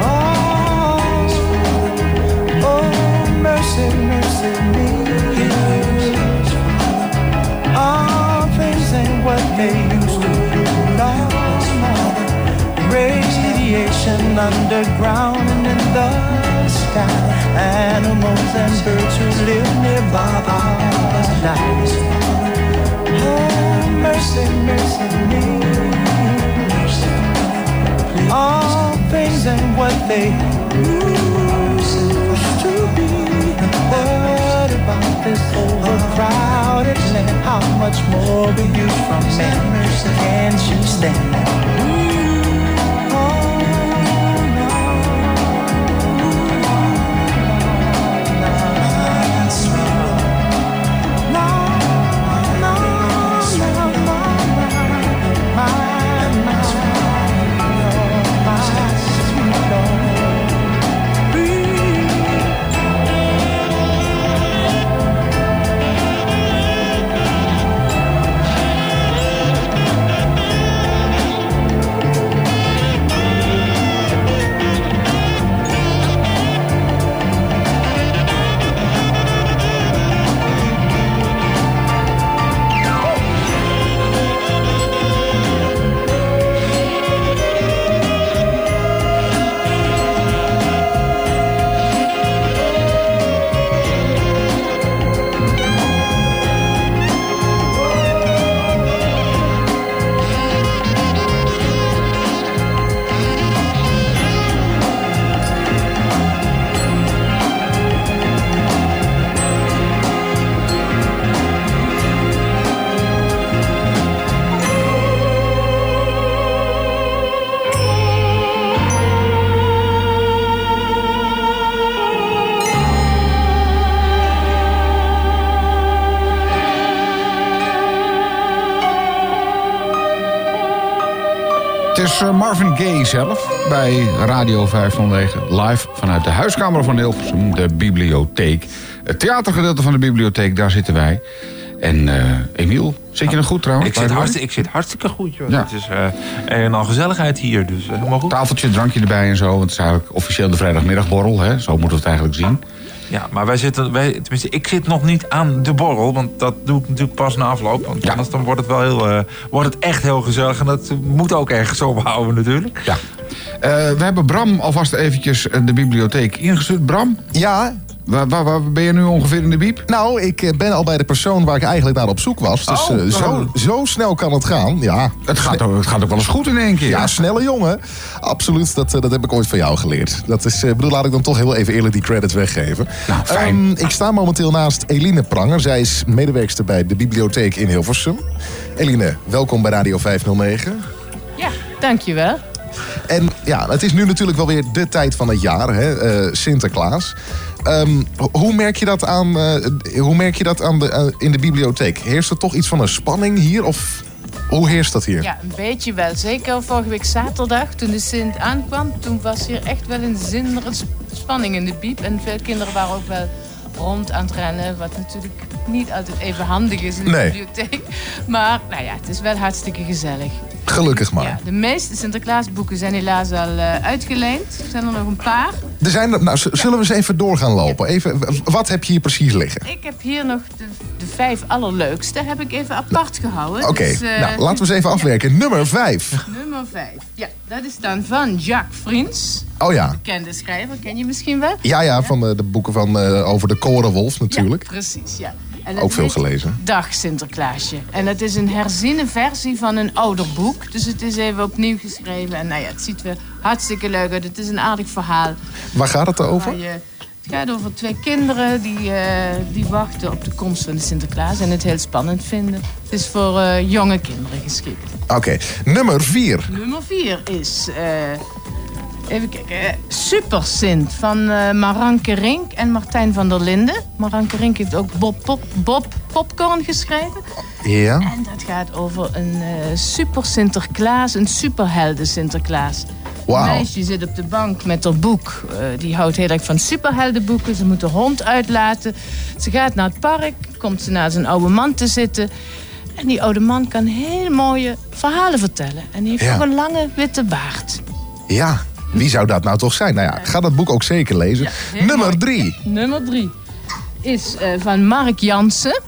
Oh, oh, mercy, mercy me. All things ain't what they used to be. No, no. Radiation underground and in the sky. Animals and birds who live nearby are nice. Mercy, mercy me. All things ain't what they used to be. What about this overcrowded land? How much more will you from man? Can't you stand? Marvin Gaye zelf bij Radio 509. Live vanuit de huiskamer van Hilversum, de bibliotheek. Het theatergedeelte van de bibliotheek, daar zitten wij. En eh Emiel, zit je nog goed trouwens? Ik zit, hartstikke, ik zit hartstikke goed, joh. Ja. Het is een en al gezelligheid hier, dus eh, helemaal goed. Tafeltje, drankje erbij en zo. Want het is eigenlijk officieel de vrijdagmiddagborrel. Hè? Zo moeten we het eigenlijk zien. Ja, maar wij zitten, wij, tenminste, ik zit nog niet aan de borrel, want dat doe ik natuurlijk pas na afloop. Want anders dan wordt het wel heel, eh, wordt het echt heel gezellig en dat moet ook ergens ophouden natuurlijk. Ja. Eh, we hebben Bram alvast eventjes de bibliotheek ingestuurd. Bram, Ja, waar, waar, waar ben je nu ongeveer in de biep? nou, ik eh, ben al bij de persoon waar ik eigenlijk naar op zoek was. Dus Oh, eh, zo, oh. zo snel kan het gaan. Ja, Het gaat, ook, het gaat ook wel eens goed in één keer. ja snelle jongen. Absoluut, dat, eh, dat heb ik ooit van jou geleerd. Dat is, eh, ik bedoel, laat ik dan toch heel even eerlijk die credits weggeven. Nou, fijn. Ehm, ik sta momenteel naast Eline Pranger. Zij is medewerkster bij de bibliotheek in Hilversum. Eline, welkom bij Radio 509. Ja, dankjewel. En ja, het is nu natuurlijk wel weer de tijd van het jaar, hè? eh, Sinterklaas. Ehm, ho- hoe merk je dat, aan, eh, hoe merk je dat aan de, eh, in de bibliotheek? Heerst er toch iets van een spanning hier? Of hoe heerst dat hier? Ja, een beetje wel. Zeker vorige week zaterdag, toen de Sint aankwam. Toen was hier echt wel een zinderende sp- spanning in de biep. En veel kinderen waren ook wel rond aan het rennen. Wat natuurlijk niet altijd even handig is in de Nee. bibliotheek. Maar nou ja, het is wel hartstikke gezellig. Gelukkig maar. Ja, de meeste Sinterklaasboeken zijn helaas al eh, uitgeleend. Er zijn er nog een paar. Er zijn, er- nou, zullen we eens even door gaan lopen? Even, wat heb je hier precies liggen? Ik heb hier nog de vijf allerleukste. Heb ik even apart gehouden. Oké, Dus, eh, nou, laten we eens even afwerken. Nummer 5. Nummer vijf. Ja, dat is dan van Jacques Friens. Oh ja. Bekende schrijver, ken je misschien wel? Ja, ja, van de, de boeken van, eh, over de korenwolf natuurlijk. Ja, precies, ja. En Ook veel gelezen. Dag Sinterklaasje. En het is een herziene versie van een ouder boek. Dus het is even opnieuw geschreven. En nou ja, het ziet er hartstikke leuk uit. Het is een aardig verhaal. Waar gaat het over? Het gaat over twee kinderen die, eh, die wachten op de komst van de Sinterklaas en het heel spannend vinden. Het is voor eh, jonge kinderen geschikt. Oké, nummer 4. Nummer vier is, eh, even kijken, Super Sint van Maranke Rink en Martijn van der Linden. Maranke Rink heeft ook Bob, Pop, Bob Popcorn geschreven. Ja. En dat gaat over een super Sinterklaas, een superhelden Sinterklaas. Wauw. Een meisje zit op de bank met haar boek. Eh, die houdt heel erg van superheldenboeken. Ze moet de hond uitlaten. Ze gaat naar het park, komt ze naar zijn oude man te zitten. En die oude man kan heel mooie verhalen vertellen. En die heeft Ja. ook een lange witte baard. Ja, wie zou dat nou toch zijn? Nou ja, ga dat boek ook zeker lezen. heel nummer mooi. 3. Nummer drie is eh, van Mark Jansen.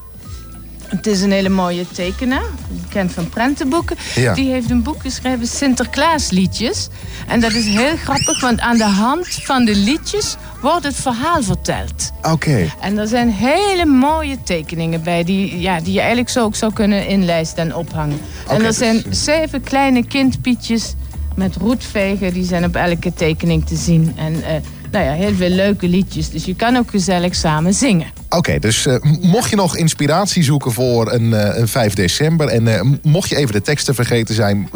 Het is een hele mooie tekenaar, bekend van prentenboeken. Ja. Die heeft een boek geschreven, Sinterklaasliedjes. En dat is heel grappig, want aan de hand van de liedjes wordt het verhaal verteld. Oké. En er zijn hele mooie tekeningen bij die, ja, die je eigenlijk zo ook zou kunnen inlijsten en ophangen. en er zijn zeven kleine kindpietjes met roetvegen. Die zijn op elke tekening te zien. En eh, nou ja, heel veel leuke liedjes. Dus je kan ook gezellig samen zingen. Oké, dus eh, mocht je nog inspiratie zoeken voor een, eh, een 5 december... en eh, mocht je even de teksten vergeten zijn...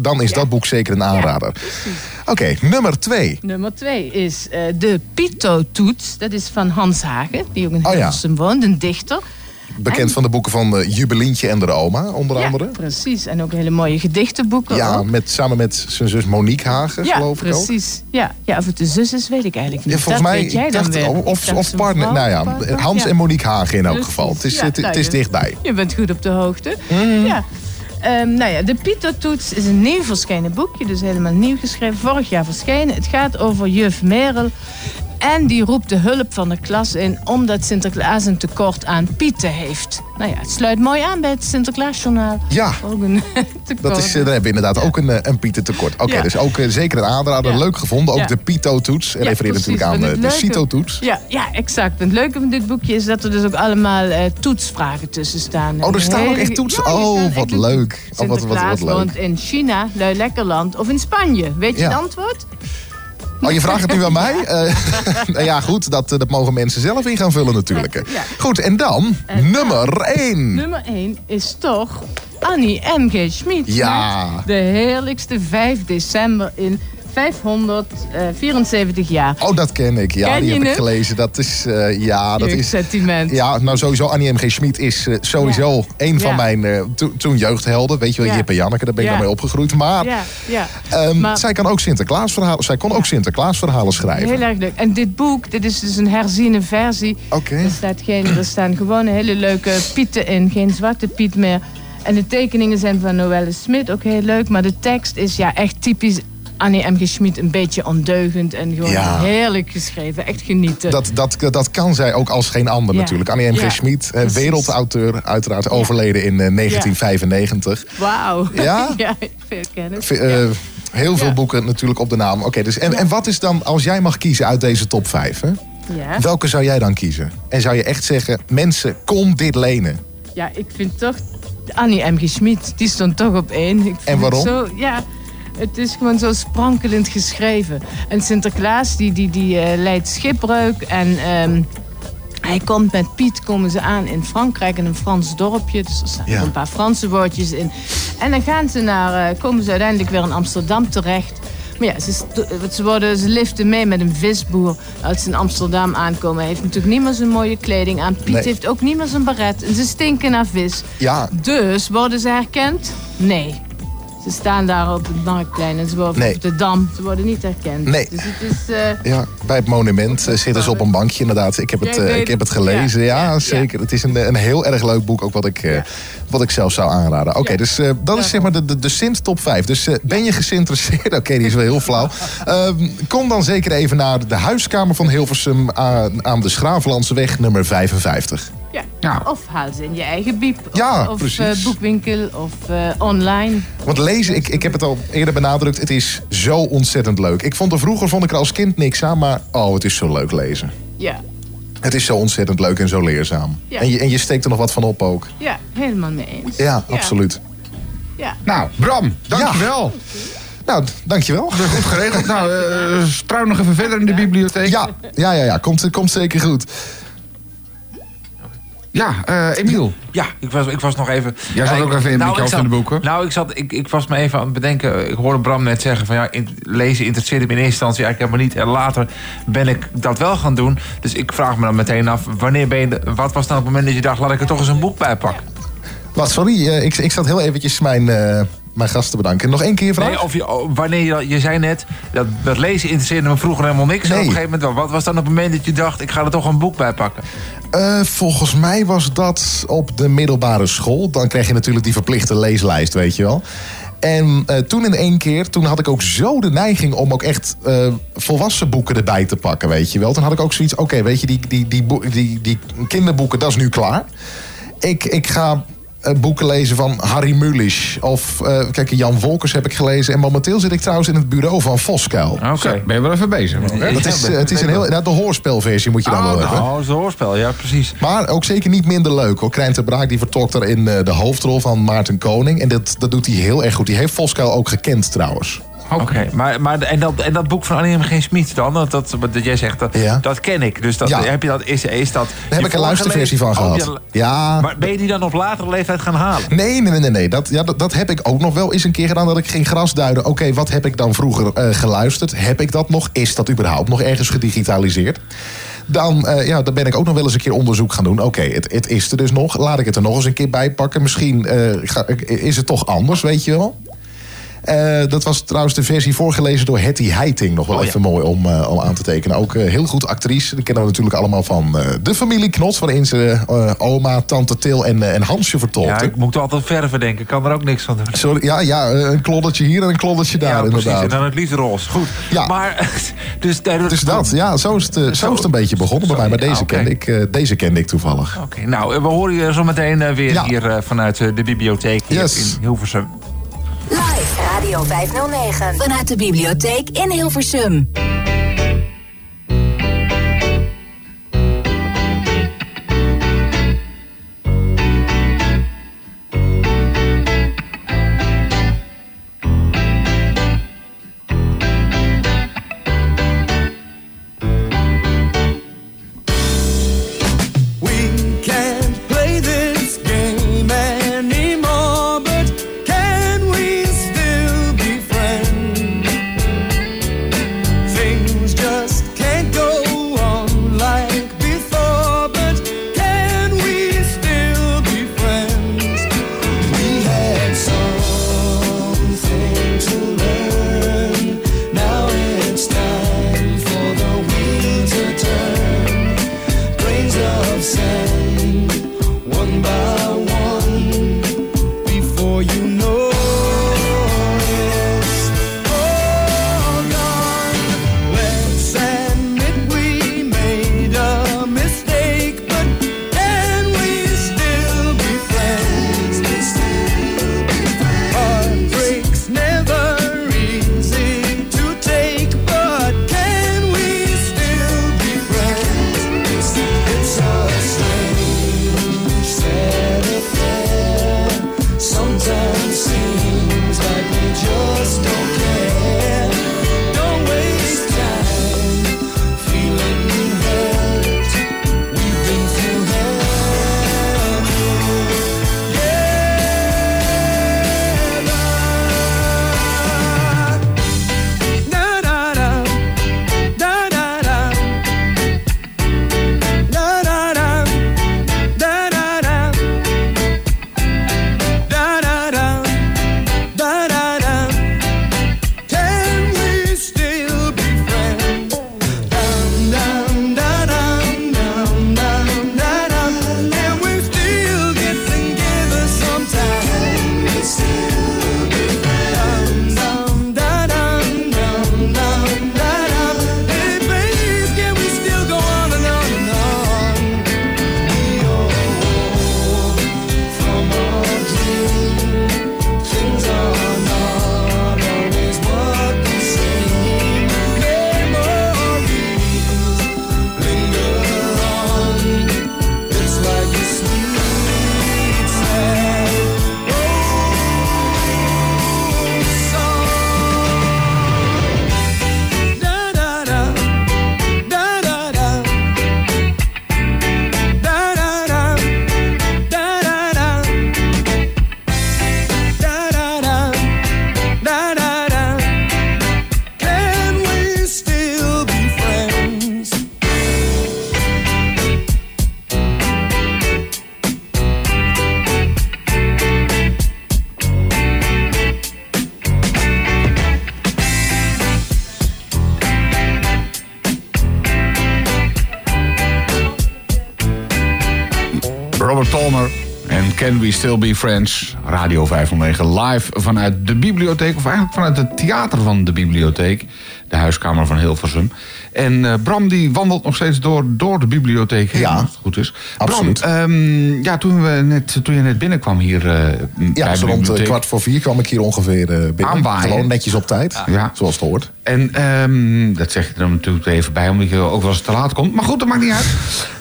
dan is dat boek zeker een aanrader. Oké, nummer 2. Nummer twee is de Pito-toets. Dat is van Hans Hagen, die ook in Oh ja. Hilversum woont, een dichter. Bekend van de boeken van eh, Jubelientje en de oma, onder Ja, andere. precies. En ook hele mooie gedichtenboeken. Ja, ook. met, samen met zijn zus Monique Hagen, ja geloof ik ook. precies. Ja, ja, of het de zus is, weet ik eigenlijk niet. Ja, volgens dat mij, weet jij ik dan dacht, weer. of, Ik dacht of partner, vrouw, nou ja, partner. Hans en Monique Hagen in elk Precies. geval. Het is, het, nou, het is je- dichtbij. Je bent goed op de hoogte. Mhm. Ja. Ehm, nou ja, de Pieter-toets is een nieuw verschenen boekje, dus helemaal nieuw geschreven. Vorig jaar verschenen. Het gaat over juf Merel. En die roept de hulp van de klas in omdat Sinterklaas een tekort aan pieten heeft. Nou ja, het sluit mooi aan bij het Sinterklaasjournaal. Ja. Ook een tekort. Dat is, eh, daar hebben we inderdaad ook een, eh, een Pieter tekort. Oké, Ja. dus ook eh, zeker een aanrader. Ja. Leuk gevonden. Ook de Pito-toets. En refereert natuurlijk aan de leuke- Cito-toets. Ja, ja, exact. En het leuke van dit boekje is dat er dus ook allemaal toetsvragen tussen staan. Oh, er staan ook echt toetsen? Oh, wat leuk. Oh, wat- wat- wat leuk. woont in China, Luilekkerland of in Spanje. Weet je het antwoord? Oh, je vraagt het nu aan mij? Eh, nou ja, goed, dat, eh, dat mogen mensen zelf in gaan vullen natuurlijk. Goed, en dan nummer 1. Nummer 1 is toch Annie M.G. Schmid. Ja. De heerlijkste 5 december in 574 jaar. Oh, dat ken ik. Ja, Ken die heb ik gelezen. Dat is, eh, ja, dat is... Jeugdsentiment. Ja, nou sowieso, Annie M.G. Schmid is eh, sowieso een van Ja. mijn eh, to- toen jeugdhelden. Weet je wel, Ja. Jip en Janneke, daar ben ik dan mee opgegroeid. Maar Ja, ja. ehm, Maar- zij kan ook Sinterklaasverhalen, zij kon ook Sinterklaasverhalen schrijven. Heel erg leuk. En dit boek, dit is dus een herziene versie. Oké. Er, staat geen, er staan gewoon hele leuke pieten in. Geen zwarte piet meer. En de tekeningen zijn van Noelle Smit, ook heel leuk. Maar de tekst is ja echt typisch Annie M. G. Schmid. Een beetje ondeugend en gewoon Ja. heerlijk geschreven. Echt genieten. Dat, dat, dat kan zij ook als geen ander Ja. natuurlijk. Annie M.G. Ja, Schmid, eh, wereldauteur, uiteraard overleden in eh, 1995. Wauw. Ja? ja, veel kennis. Eh, Heel veel boeken natuurlijk op de naam. Oké, dus en, en wat is dan, als jij mag kiezen uit deze top 5, hè? Ja. welke zou jij dan kiezen? En zou je echt zeggen, mensen, kom dit lenen? Ja, ik vind toch Annie M. G. Schmid, die stond toch op één. Ik vind En waarom? Zo, ja, het is gewoon zo sprankelend geschreven. En Sinterklaas, die, die, die eh, leidt schipbreuk en... ehm, hij komt met Piet, komen ze aan in Frankrijk, in een Frans dorpje. Dus er staan Ja. een paar Franse woordjes in. En dan gaan ze naar, eh, komen ze uiteindelijk weer in Amsterdam terecht. Maar ja, ze, sto- ze, worden, ze liften mee met een visboer als ze in Amsterdam aankomen. Hij heeft natuurlijk niet meer zijn mooie kleding aan. Piet Nee. heeft ook niet meer zijn baret. En ze stinken naar vis. Ja, Dus worden ze herkend? Nee. Ze staan daar op het marktplein en ze worden Nee. op de dam. Ze worden niet herkend. Nee. Dus het is... eh, ja, bij het monument eh, zitten ze op een bankje inderdaad. Ik heb het, eh, ik heb het gelezen, ja, Ja, ja, zeker. Het is een, een heel erg leuk boek, ook wat ik, wat ik zelf zou aanraden. Oké, dus dat is zeg maar de, de, de Sint top 5. Dus ben je geïnteresseerd? Oké, die is wel heel flauw. Ehm, kom dan zeker even naar de huiskamer van Hilversum aan, aan de Schravenlandseweg nummer 55. Ja. Ja. Of haal ze in je eigen biep. Of, Ja, of precies. eh, boekwinkel of eh, online. Want lezen, ik, ik heb het al eerder benadrukt, het is zo ontzettend leuk. Ik vond er vroeger vond ik er als kind niks aan, maar oh, het is zo leuk lezen. Ja, Het is zo ontzettend leuk en zo leerzaam. Ja. En, je, en je steekt er nog wat van op ook. ja helemaal mee eens. Ja, absoluut. Ja. Nou, Bram, dankjewel. Nou, dankjewel. Goed geregeld. nou, eh struin nog even verder in de bibliotheek. Ja, ja, ja, ja. Komt, komt zeker goed. Ja, eh Emiel. Ja, ik was, ik was nog even... Jij zat ook even in hoofd zat- in de boeken. Nou, ik, zat, ik, ik was me even aan het bedenken. Ik hoorde Bram net zeggen van ja, in- lezen interesseerde me in eerste instantie eigenlijk helemaal niet. En later ben ik dat wel gaan doen. Dus ik vraag me dan meteen af, wanneer ben je, de- wat was dan het moment dat je dacht, laat ik er toch eens een boek bij pakken? Wat, sorry, eh, ik, ik zat heel eventjes mijn, eh, mijn gast te bedanken. Nog één keer je vraag? Nee, of je, oh, wanneer je, je zei net, dat, dat lezen interesseerde me vroeger helemaal niks. En op een gegeven moment. Wat was dan het moment dat je dacht, ik ga er toch een boek bij pakken? Eh, volgens mij was dat op de middelbare school. Dan krijg je natuurlijk die verplichte leeslijst, weet je wel. En eh, toen in één keer, toen had ik ook zo de neiging om ook echt eh, volwassen boeken erbij te pakken, weet je wel. Toen had ik ook zoiets, oké, weet je, die, die, die, die, die kinderboeken, dat is nu klaar. Ik, ik ga boeken lezen van Harry Mulisch. Of, eh, kijk, Jan Wolkers heb ik gelezen. En momenteel zit ik trouwens in het bureau van Voskuil. Oké. Ben je wel even bezig? hoor, hè? Dat is, eh, het is een heel, nou, de hoorspelversie moet je dan wel hebben. Oh, een hoorspel, ja, precies. Maar ook zeker niet minder leuk hoor. Krijn ter Braak die vertolkt eh, de hoofdrol van Maarten Koning. En dat, dat doet hij heel erg goed. Die heeft Voskuil ook gekend trouwens. Oké, maar, maar en, dat, en dat boek van Annie M. G. Smit dan, dat, dat, dat jij zegt, dat, Ja. dat ken ik. Dus dat, Ja. heb je dat, is, is dat... Daar heb ik een luisterversie van gehad. Oh, Ja. Maar ben je die dan op latere leeftijd gaan halen? Nee, nee, nee, nee. Dat, ja, dat, dat heb ik ook nog wel eens een keer gedaan. Dat ik ging grasduiden. Oké, wat heb ik dan vroeger eh, geluisterd? Heb ik dat nog? Is dat überhaupt nog ergens gedigitaliseerd? Dan, eh, ja, dan ben ik ook nog wel eens een keer onderzoek gaan doen. Oké, het, het is er dus nog. Laat ik het er nog eens een keer bij pakken. Misschien eh, ga, is het toch anders, weet je wel? Eh, dat was trouwens de versie voorgelezen door Hetty Heiting. Nog wel Oh, ja. even mooi om, eh, om aan te tekenen. Ook eh, heel goed actrice. Die kennen we natuurlijk allemaal van de familie Knots. Waarin ze oma, tante Til en, en Hansje vertolkte. Ja, ik moet altijd verven denken. Ik kan er ook niks van doen. Sorry, ja, ja, een kloddertje hier en een kloddertje daar, ja, precies. inderdaad. En dan het liefst roze. Goed. Ja. Maar, dus, Dus dat, ja, zo is het, zo is het een beetje begonnen bij mij. Maar deze, oké. kende ik, deze kende ik toevallig. Oké, nou, we horen je zo meteen weer hier vanuit de bibliotheek Yes. in Hilversum. Live Radio 509. Vanuit de bibliotheek in Hilversum. Can We Still Be Friends? Radio 509 live vanuit de bibliotheek. Of eigenlijk vanuit het theater van de bibliotheek. De huiskamer van Hilversum. En eh, Bram die wandelt nog steeds door, door de bibliotheek heen. Ja, als het goed is. absoluut. Bram, ehm, ja, toen, we net, toen je net binnenkwam hier eh, Ja, zo rond eh, kwart voor vier kwam ik hier ongeveer binnen. Gewoon netjes op tijd, Ja. zoals het hoort. En ehm, dat zeg je er natuurlijk even bij, omdat je ook wel eens te laat komt. Maar goed, dat maakt niet uit.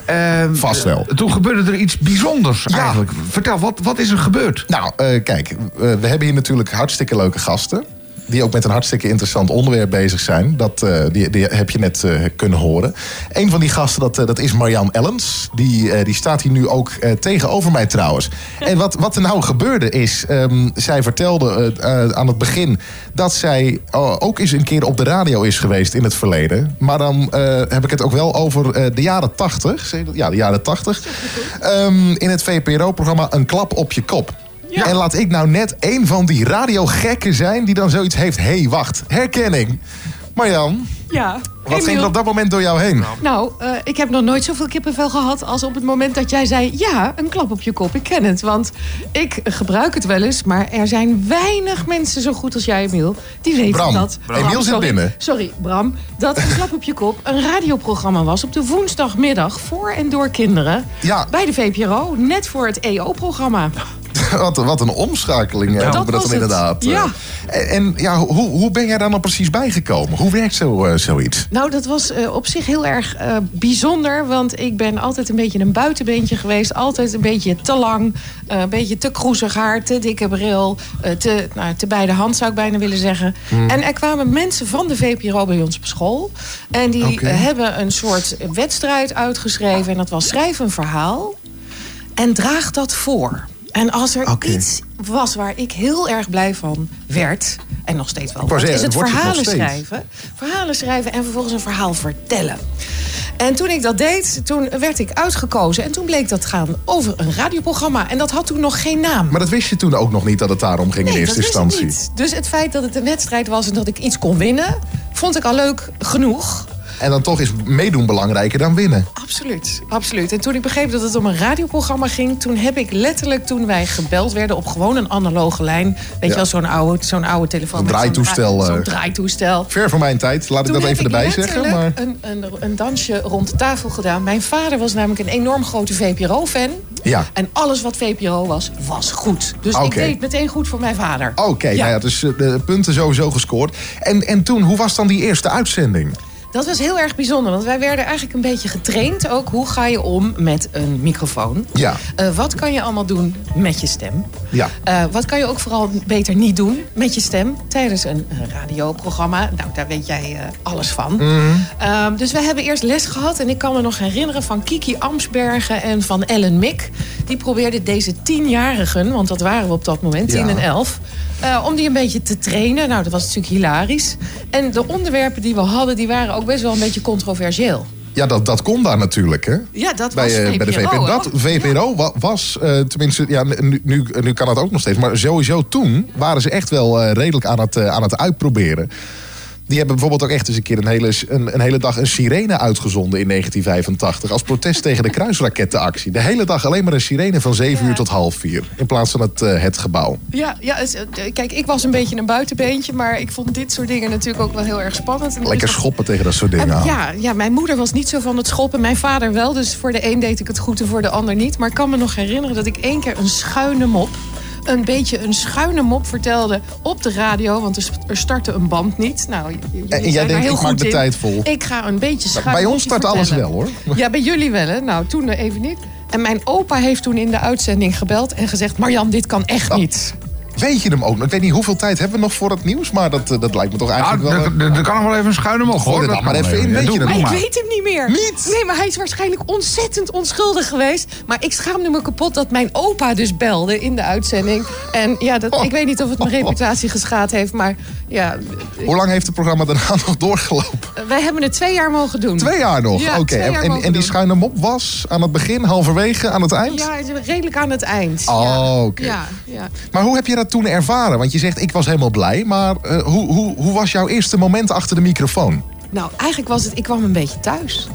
Ehm, Vast wel. eh, Toen gebeurde er iets bijzonders eigenlijk. Vertel, wat, wat is er gebeurd? Nou, eh, kijk, we hebben hier natuurlijk hartstikke leuke gasten. Die ook met een hartstikke interessant onderwerp bezig zijn. Dat, eh, die, die heb je net eh, kunnen horen. Een van die gasten, dat, eh, dat is Marianne Ellens. Die, die staat hier nu ook tegenover mij trouwens. En wat, wat er nou gebeurde is... ehm, zij vertelde aan het begin... dat zij ook eens een keer op de radio is geweest in het verleden. Maar dan heb ik het ook wel over de jaren tachtig. Ja, de jaren tachtig. Ehm, in het VPRO-programma Een klap op je kop. En laat ik nou net een van die radiogekken zijn die dan zoiets heeft. Hé, hey, wacht, herkenning. Marjan, Ja. wat ging er op dat moment door jou heen? Nou, eh, ik heb nog nooit zoveel kippenvel gehad als op het moment dat jij zei... ja, een klap op je kop, ik ken het. Want ik gebruik het wel eens, maar er zijn weinig mensen zo goed als jij, Emiel... die weten Bram, dat... Bram. Emiel zit sorry, binnen. Sorry, Bram. Dat een klap op je kop een radioprogramma was... op de woensdagmiddag voor en door kinderen... Ja. bij de VPRO, net voor het EO-programma. wat, wat een omschakeling Dat noemen we dat dan het. inderdaad. Ja. Eh, En, ja, hoe, hoe ben jij daar nou precies bijgekomen? Hoe werkt zo, eh, zoiets? Nou, dat was eh, op zich heel erg eh, bijzonder. Want ik ben altijd een beetje een buitenbeentje geweest. Altijd een beetje te lang. eh, een beetje te kroezig haar. Te dikke bril. eh, te, nou, te bij de hand zou ik bijna willen zeggen. Hmm. En er kwamen mensen van de VPRO bij ons op school. En die hebben een soort wedstrijd uitgeschreven. En dat was schrijf een verhaal. En draag dat voor. En als er iets was waar ik heel erg blij van werd... en nog steeds wel zeggen, is het verhalen schrijven. Verhalen schrijven en vervolgens een verhaal vertellen. En toen ik dat deed, toen werd ik uitgekozen. En toen bleek dat gaan over een radioprogramma. En dat had toen nog geen naam. Maar dat wist je toen ook nog niet dat het daarom ging in eerste instantie. Dus het feit dat het een wedstrijd was en dat ik iets kon winnen... vond ik al leuk genoeg. En dan toch is meedoen belangrijker dan winnen. Absoluut, absoluut. En toen ik begreep dat het om een radioprogramma ging... toen heb ik letterlijk, toen wij gebeld werden op gewoon een analoge lijn... weet Ja. je wel, zo'n oude, zo'n oude telefoon. Een draaitoestel, dra- Zo'n eh. draaitoestel. Ver voor mijn tijd, laat ik dat even erbij zeggen. Maar... Een, een, een dansje rond de tafel gedaan. Mijn vader was namelijk een enorm grote VPRO-fan. Ja. En alles wat VPRO was, was goed. Dus ik deed meteen goed voor mijn vader. Oké, nou ja, dus eh, de punten sowieso gescoord. En, en toen, hoe was dan die eerste uitzending? Dat was heel erg bijzonder, want wij werden eigenlijk een beetje getraind ook. Hoe ga je om met een microfoon? Ja. Eh, wat kan je allemaal doen met je stem? Ja. Eh, wat kan je ook vooral beter niet doen met je stem tijdens een radioprogramma? Nou, daar weet jij eh, alles van. Mhm. Ehm, dus we hebben eerst les gehad en ik kan me nog herinneren van Kiki Amsbergen en van Ellen Mick. Die probeerden deze tienjarigen, want dat waren we op dat moment, tien en elf. Eh, om die een beetje te trainen. Nou, dat was natuurlijk hilarisch. En de onderwerpen die we hadden, die waren ook best wel een beetje controversieel. Ja, dat, dat kon daar natuurlijk, hè? Ja, dat was bij, bij de VPRO. Dat VPRO was, eh, tenminste, ja, nu, nu, nu kan dat ook nog steeds. Maar sowieso toen waren ze echt wel redelijk aan het, aan het uitproberen. Die hebben bijvoorbeeld ook echt eens een keer een hele, een, een hele dag een sirene uitgezonden in 1985. Als protest tegen de kruisrakettenactie. De hele dag alleen maar een sirene van 7 uur tot half 4. In plaats van het, eh, het gebouw. Ja, ja het- eh, kijk, ik was een beetje een buitenbeentje, maar ik vond dit soort dingen natuurlijk ook wel heel erg spannend. En er Lekker schoppen tegen dat soort dingen En ja, ja, mijn moeder was niet zo van het schoppen. Mijn vader wel. Dus voor de een deed ik het goed en voor de ander niet. Maar ik kan me nog herinneren dat ik één keer een schuine mop... een beetje een schuine mop vertelde op de radio. Want er st- startte een band niet. Nou, En jij zijn daar denkt, heel ik maak de in. tijd vol. Ik ga een beetje Nou, schuin bij ons start alles wel, hoor. Ja, bij jullie wel, hè? Nou, toen even niet. En mijn opa heeft toen in de uitzending gebeld en gezegd... Marjan, dit kan echt Oh. niet. Weet je hem ook nog? Ik weet niet hoeveel tijd hebben we nog voor het nieuws. Maar dat, eh, dat lijkt me toch Ja, eigenlijk wel... eh, er kan nog wel even een schuine mop Gooi hoor. er dan Dat maar even in, weet je? Maar ik weet hem niet meer. Niet? Nee, maar hij is waarschijnlijk ontzettend onschuldig geweest. Maar ik schaamde me kapot dat mijn opa dus belde in de uitzending. En ja, dat, ik weet niet of het mijn reputatie geschaad heeft. Maar ja, Hoe lang heeft het programma daarna nog doorgelopen? wij hebben het twee jaar mogen doen. Twee jaar nog? Ja, Oké. En, en, die schuine mop was aan het begin, halverwege, aan het eind? Ja, redelijk aan het eind. Oh, ja. oké. Ja, ja. Maar hoe heb je dat toen ervaren? Want je zegt, ik was helemaal blij. Maar eh, hoe, hoe, hoe was jouw eerste moment achter de microfoon? Nou, eigenlijk was het, ik kwam een beetje thuis.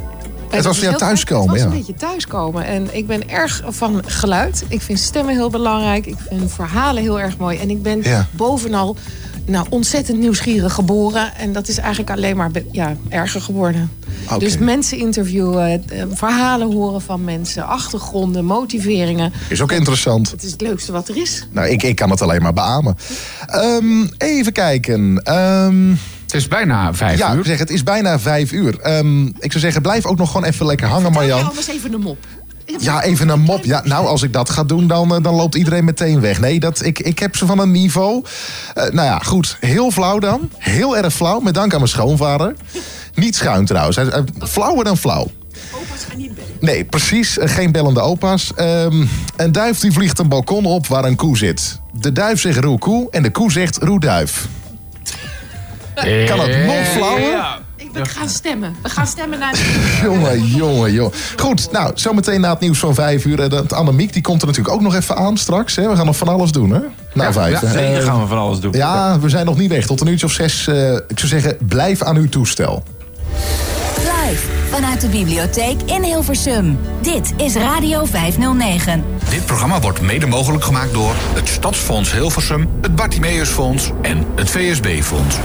Het was weer heel thuiskomen, gek. Het was ja. een beetje thuiskomen. En ik ben erg van geluid. Ik vind stemmen heel belangrijk. Ik vind verhalen heel erg mooi. En ik ben Ja. bovenal nou, ontzettend nieuwsgierig geboren. En dat is eigenlijk alleen maar ja, erger geworden. Dus mensen interviewen, eh, verhalen horen van mensen, achtergronden, motiveringen. Is ook interessant. Het is het leukste wat er is. Nou, ik, ik kan het alleen maar beamen. Ehm, even kijken. Ehm, Het is bijna vijf ja, uur. ik zeg, het is bijna vijf uur. Ehm, ik zou zeggen, blijf ook nog gewoon even lekker hangen, Ja, Marjan. anders even een mop. Ja, even een mop. Ja, nou, als ik dat ga doen, dan, eh, dan loopt iedereen meteen weg. Nee, dat, ik, ik heb ze van een niveau. Eh, nou ja, goed. Heel flauw dan. Heel erg flauw, met dank aan mijn schoonvader. Niet schuin trouwens. Hij- hij- Flauwer dan flauw. Opa's gaan niet bellen. Nee, precies. eh, Geen bellende opa's. Ehm, een duif die vliegt een balkon op waar een koe zit. De duif zegt roe koe en de koe zegt roe duif. Kan het nog flauwer? Ik, we gaan stemmen. We gaan stemmen naar de... Jongen, jongen, jongen. Goed, nou, zometeen na het nieuws van vijf uur. eh, Dat Annemiek, die komt er natuurlijk ook nog even aan straks. Hè? We gaan nog van alles doen, hè? Na vijf. Ja, hè? zeker Eh, gaan we van alles doen. Ja, we zijn nog niet weg. Tot een uurtje of zes. eh, ik zou zeggen, blijf aan uw toestel. Live vanuit de bibliotheek in Hilversum. Dit is Radio 509. Dit programma wordt mede mogelijk gemaakt door het Stadsfonds Hilversum, het Bartimeusfonds en het VSB-fonds.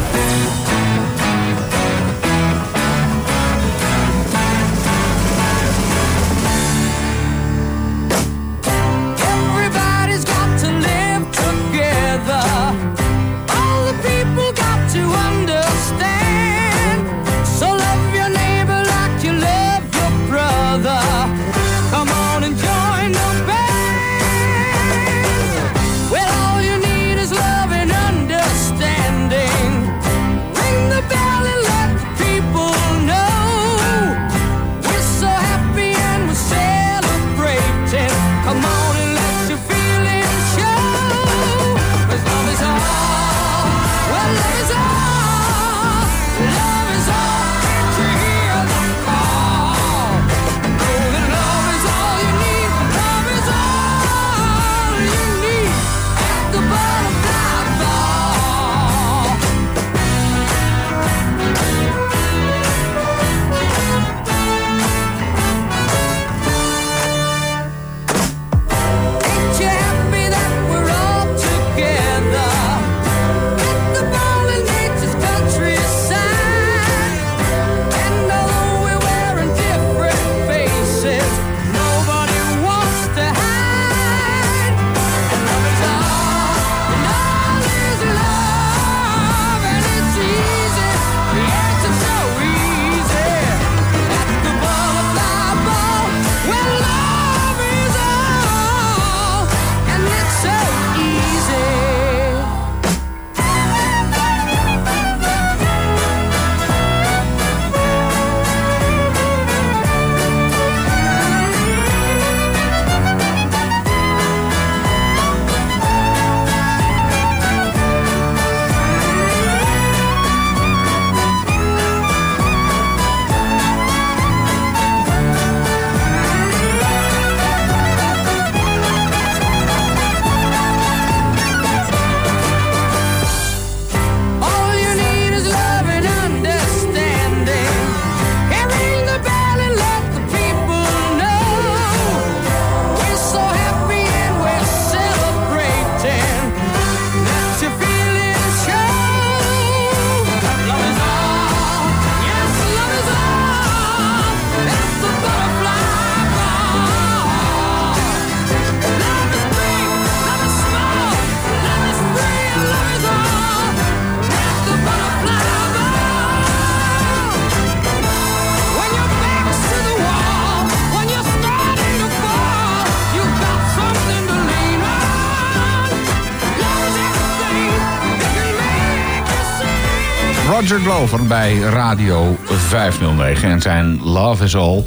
Glover bij Radio 509 en zijn Love is All.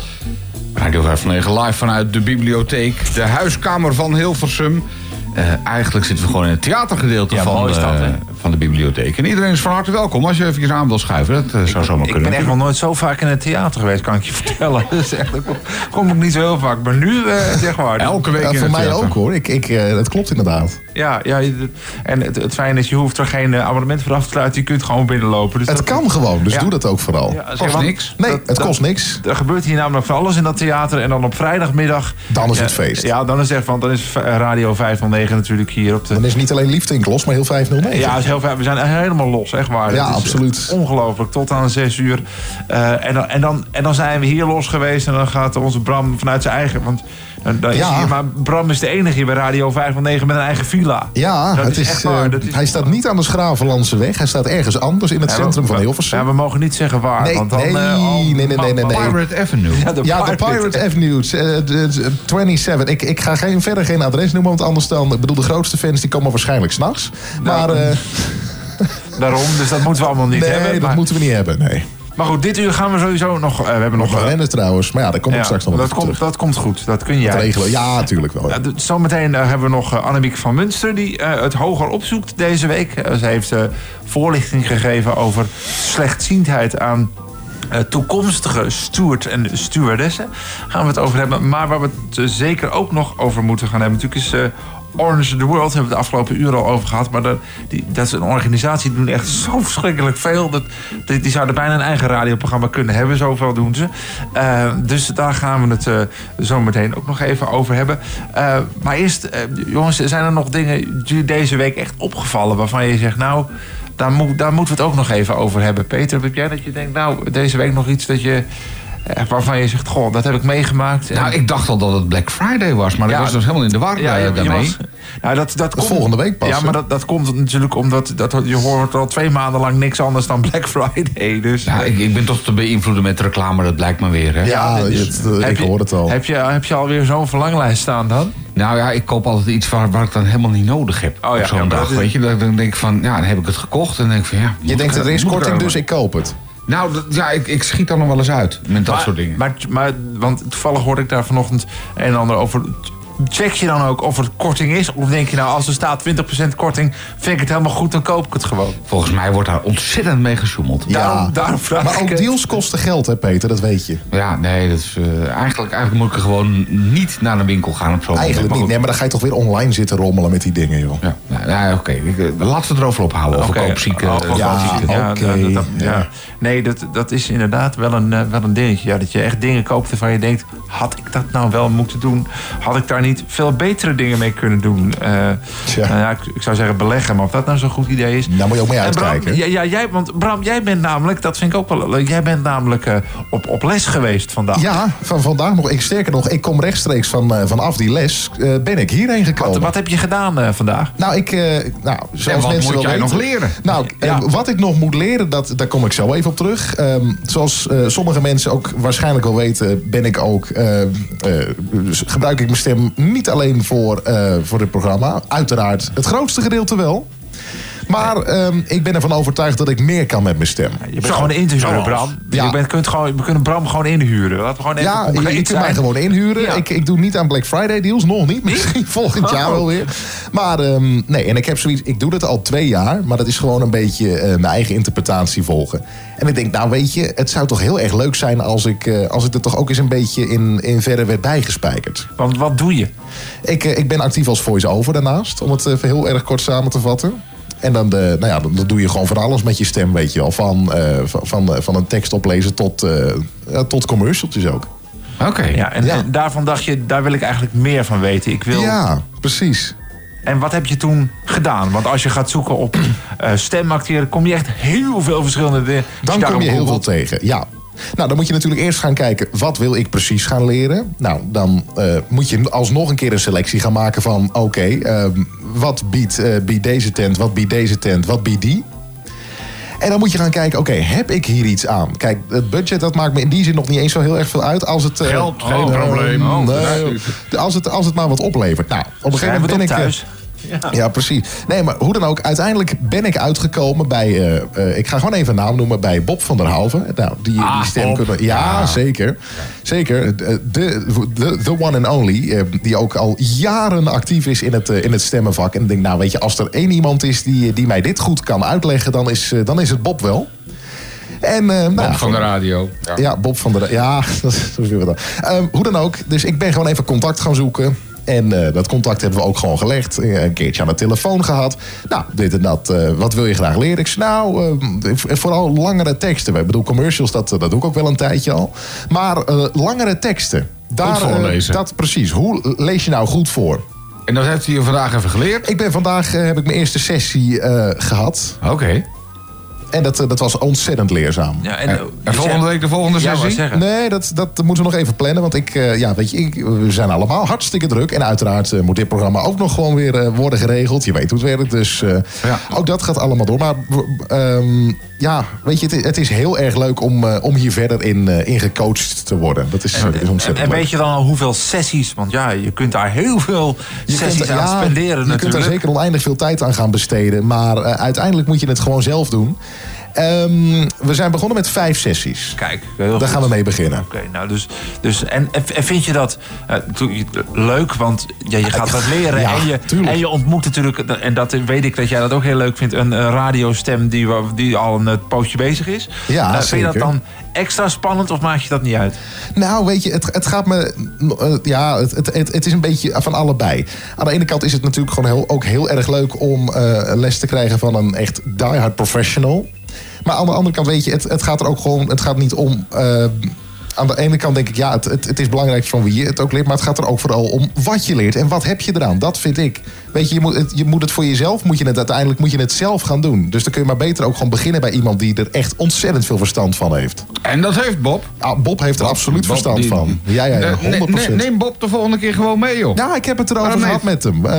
Radio 509 live vanuit de bibliotheek, de huiskamer van Hilversum. Eh, eigenlijk zitten we gewoon in het theatergedeelte Ja, van, mooi is dat, eh, hè? van de bibliotheek. En iedereen is van harte welkom als je even aan wil schuiven. Dat eh, zou zomaar Ik kunnen. ben echt nog nooit zo vaak in het theater geweest, kan ik je vertellen. Dat is echt, kom, kom ik niet zo heel vaak. Maar nu, eh zeg maar. Elke week Ja, in voor het mij theater. ook hoor. Ik, ik, dat klopt inderdaad. Ja, ja en het, het fijne is, je hoeft er geen eh, abonnement voor af te sluiten. Je kunt gewoon binnenlopen. Dus Het kan gewoon, dus Ja. doe dat ook vooral. Ja, Kost want niks. Nee, dat- het dat- kost niks. Er gebeurt hier namelijk van alles in dat theater. En dan op vrijdagmiddag... Dan is Ja, het feest. Ja, dan is, echt, want dan is Radio 509 natuurlijk hier op de... Dan is niet alleen liefde in klos, maar heel 509. Ja, is heel we zijn helemaal los, echt waar. Ja, absoluut. Ongelooflijk, tot aan zes uur. Eh, en, dan, en, dan, en dan zijn we hier los geweest en dan gaat onze Bram vanuit zijn eigen... Want is Ja. hier, maar Bram is de enige hier bij Radio 509 met een eigen villa. Ja, Dat het is is, echt waar, eh, dat is- hij staat niet aan de Schravenlandse weg. Hij staat ergens anders in het Ja, centrum we- van Hilversum. Ja, we mogen niet zeggen waar. Nee, want dan, nee, eh, oh, nee, nee, nee, nee, nee. Pirate Avenue. Ja, de ja, de Pirate. Avenue, eh, de- de 27. Ik, ik ga geen, verder geen adres noemen, want anders dan... Ik bedoel, de grootste fans die komen waarschijnlijk s'nachts. Maar eh, Daarom, dus dat moeten we allemaal niet nee, hebben. dat Maar, moeten we niet hebben, nee. Maar goed, dit uur gaan we sowieso nog... eh, we hebben nog... Nog eh, rennen trouwens, maar ja, daar kom ik ja, straks nog wel dat, komt, terug. dat komt goed, dat kun jij. Dat regelen. Ja, natuurlijk wel. Ja, Zometeen eh, hebben we nog Annemiek van Munster die het hoger opzoekt deze week. Ze heeft voorlichting gegeven over slechtziendheid aan toekomstige steward en stewardessen. Gaan we het over hebben. Maar waar we het zeker ook nog over moeten gaan hebben natuurlijk is... Orange the World hebben we het afgelopen uur al over gehad. Maar dat, die, dat is een organisatie die doen echt zo verschrikkelijk veel. Dat, die, zouden bijna een eigen radioprogramma kunnen hebben. Zoveel doen ze. Eh, dus daar gaan we het eh, zo meteen ook nog even over hebben. Eh, maar eerst, jongens, zijn er nog dingen die deze week echt opgevallen... waarvan je zegt, nou, daar, moet, daar moeten we het ook nog even over hebben. Peter, heb jij dat je denkt, nou, deze week nog iets dat je... eh, waarvan je zegt, goh, dat heb ik meegemaakt. Nou, ik dacht al dat het Black Friday was, maar Ja. ik was dus helemaal in de war ja, eh, je daarmee. was- nou, dat, dat, komt, volgende week pas, Ja, maar dat, dat komt natuurlijk omdat dat, je hoort al twee maanden lang niks anders dan Black Friday. Dus, Ja, ik, ik ben toch te beïnvloeden met reclame, dat blijkt maar weer. Hè? Ja, dus- het, eh, ik je- hoor het al. Heb je, heb je alweer zo'n verlanglijst staan dan? Nou ja, ik koop altijd iets waar, waar ik dan helemaal niet nodig heb Oh ja, op zo'n ja, dag. dat is- Weet je, dan dan denk ik van, ja, dan heb ik het gekocht. En dan denk ik van, ja... Je denkt, er is korting, dus ik koop het. Nou, ja, ik, ik schiet dan nog wel eens uit met dat maar, soort dingen. Maar, maar, want toevallig hoorde ik daar vanochtend een en ander over. Check je dan ook of er korting is? Of denk je nou, als er staat 20% korting, vind ik het helemaal goed, dan koop ik het gewoon. Volgens mij wordt daar ontzettend mee gesjoemeld. Daarom- daarom vraag maar ik ook het. deals kosten geld, hè Peter, dat weet je. Ja, nee, dat is, eh, eigenlijk, eigenlijk moet ik er gewoon niet naar een winkel gaan op zo'n moment. Eigenlijk niet. Nee, maar dan ga je toch weer online zitten rommelen met die dingen, joh. Ja, nou, ja, oké. Ik, eh, Laten we het erover ophouden. Over Oké. koopzieken. Ja. Ja, dat- ja. ja. Nee, dat, dat is inderdaad wel een, eh, wel een dingetje. Ja, dat je echt dingen koopt waarvan je denkt... had ik dat nou wel moeten doen? Had ik daar niet veel betere dingen mee kunnen doen? Eh, nou ja, ik, ik zou zeggen beleggen, maar of dat nou zo'n goed idee is... Daar moet je ook mee En Bram, uitkijken. ja, ja, jij, want Bram, jij bent namelijk, dat vind ik ook wel leuk... jij bent namelijk eh, op, op les geweest vandaag. Ja, van vandaag nog. Ik, sterker nog, ik kom rechtstreeks van, eh, vanaf die les. eh, ben ik hierheen gekomen. Wat, wat heb je gedaan eh, vandaag? Nou, ik, eh, nou, zoals wat mensen moet jij weten- nog leren? Nou, Ja. wat ik nog moet leren, dat, daar kom ik zo even op terug. Ehm, zoals eh, sommige mensen ook waarschijnlijk wel weten, ben ik ook, eh, eh, gebruik ik mijn stem niet alleen voor, eh, voor dit programma. Uiteraard het grootste gedeelte wel. Maar ehm, ik ben ervan overtuigd dat ik meer kan met mijn stem. Je bent Zo, gewoon in te huren, zoals? Bram. Ja. Je bent, kunt gewoon, we kunnen Bram gewoon inhuren. Laten we gewoon even Ja, je, kunt mij gewoon inhuren. Ja. Ik, ik doe niet aan Black Friday deals, nog niet. Misschien volgend jaar Oh. wel weer. Maar ehm, nee, en ik heb zoiets. Ik doe dat al twee jaar, maar dat is gewoon een beetje eh, mijn eigen interpretatie volgen. En ik denk, nou weet je, het zou toch heel erg leuk zijn als ik, eh, als ik er toch ook eens een beetje in, in verder werd bijgespijkerd. Want wat doe je? Ik, eh, ik ben actief als voice-over daarnaast, om het even heel erg kort samen te vatten. En dan, de, nou ja, dan, dan doe je gewoon van alles met je stem, weet je wel. Van, eh, van, van, van een tekst oplezen tot, eh, ja, tot commercialtjes ook. Oké. Ja, en, Ja. en daarvan dacht je, daar wil ik eigenlijk meer van weten. Ik wil... Ja, precies. En wat heb je toen gedaan? Want als je gaat zoeken op eh stemacteren, kom je echt heel veel verschillende dingen. Dan kom je heel veel tegen, ja. Nou, dan moet je natuurlijk eerst gaan kijken... wat wil ik precies gaan leren? Nou, dan eh, moet je alsnog een keer een selectie gaan maken van... oké, ehm, wat biedt, eh, biedt deze tent, wat biedt deze tent, wat biedt die? En dan moet je gaan kijken, oké, heb ik hier iets aan? Kijk, het budget dat maakt me in die zin nog niet eens zo heel erg veel uit. Als het, eh, Geld, geen probleem. als, het, als het maar wat oplevert. Nou, op een gegeven moment ben ik... thuis. Ja. precies. Nee, maar hoe dan ook, uiteindelijk ben ik uitgekomen bij... eh, eh, ik ga gewoon even een naam noemen, bij Bob van der Houven. Nou, die, Ah, die stem Bob. kunnen... Ja, Ja. zeker. Zeker. De, de, de, the one and only, eh, die ook al jaren actief is in het, in het stemmenvak. En ik denk, nou weet je, als er één iemand is die, die mij dit goed kan uitleggen... dan is, dan is het Bob wel. En, nou, Bob van de radio. Ja. ja, Bob van der... Ja, dat is, weer wat dan. Ehm, hoe dan ook. Dus ik ben gewoon even contact gaan zoeken. En eh, dat contact hebben we ook gewoon gelegd. Eh, Een keertje aan de telefoon gehad. Nou, dit en dat. eh, wat wil je graag leren? Ik zei, nou, vooral langere teksten. Ik bedoel, commercials, dat, dat doe ik ook wel een tijdje al. Maar langere teksten. Daar, voorlezen. dat precies. Hoe lees je nou goed voor? En dat heeft je vandaag even geleerd? Ik ben vandaag, heb ik mijn eerste sessie eh, gehad. Oké. En dat, eh, dat was ontzettend leerzaam. Ja, en, En, eh, en volgende week de volgende sessie? Nee, dat, dat moeten we nog even plannen. Want ik, eh, ja, weet je, ik, we zijn allemaal hartstikke druk. En uiteraard moet dit programma ook nog gewoon weer worden geregeld. Je weet hoe het werkt. Dus Ja. ook dat gaat allemaal door. Maar ehm, ja, weet je, het, is- het is heel erg leuk om, om hier verder in, in gecoacht te worden. Dat is, is En, ontzettend en leuk. weet je dan al hoeveel sessies? Want ja, je kunt daar heel veel Je sessies kunt, aan ja, spenderen je kunt natuurlijk. daar zeker oneindig veel tijd aan gaan besteden. Maar uiteindelijk moet je het gewoon zelf doen. Ehm, we zijn begonnen met vijf sessies. Kijk, Daar goed. gaan we mee beginnen. Oké, nou dus, dus en, en vind je dat eh, leuk? Want ja, je gaat wat leren Ja, en, je, tuurlijk. en je ontmoet natuurlijk, en dat weet ik dat jij dat ook heel leuk vindt, een, eh, radiostem die, die al een eh, pootje bezig is. Ja, vind je dat dan extra spannend of maak je dat niet uit? Nou, weet je, het, het gaat me. ja, het, het, het, het is een beetje van allebei. Aan de ene kant is het natuurlijk gewoon heel, ook heel erg leuk om les te krijgen van een echt diehard professional. Maar aan de andere kant, weet je, het, het gaat er ook gewoon. Het gaat niet om. eh, aan de ene kant denk ik, ja, het, het, het is belangrijk van wie je het ook leert. Maar het gaat er ook vooral om wat je leert. En wat heb je eraan? Dat vind ik. Weet je, je moet het, je moet het voor jezelf, moet je het uiteindelijk moet je het zelf gaan doen. Dus dan kun je maar beter ook gewoon beginnen bij iemand die er echt ontzettend veel verstand van heeft. En dat heeft Bob. Ah, Bob heeft er absoluut Bob, verstand die- van. Ja, ja, ja, Ne- ne- 100%. ne- Neem Bob de volgende keer gewoon mee, joh. Ja, ik heb het erover Waarom gehad met hem. Eh,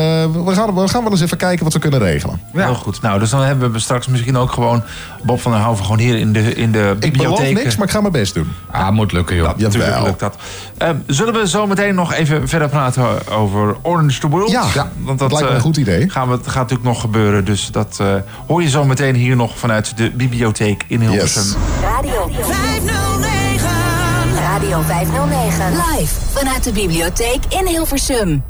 we, gaan, we gaan wel eens even kijken wat we kunnen regelen. Ja. Heel goed. Nou, dus dan hebben we straks misschien ook gewoon Bob van der Hoven gewoon hier in de, in de Ik beloof bibliotheek. niks, maar ik ga mijn best doen. Ah, moet lukken, joh. Ja, natuurlijk lukt dat. Eh, zullen we zo meteen nog even verder praten over Orange the World? Ja, dat lijkt me een eh, goed idee. Gaan we, gaat natuurlijk nog gebeuren. Dus dat eh, hoor je zo meteen hier nog vanuit de bibliotheek in Hilversum. Yes. Radio 509. Radio 509. Live vanuit de bibliotheek in Hilversum.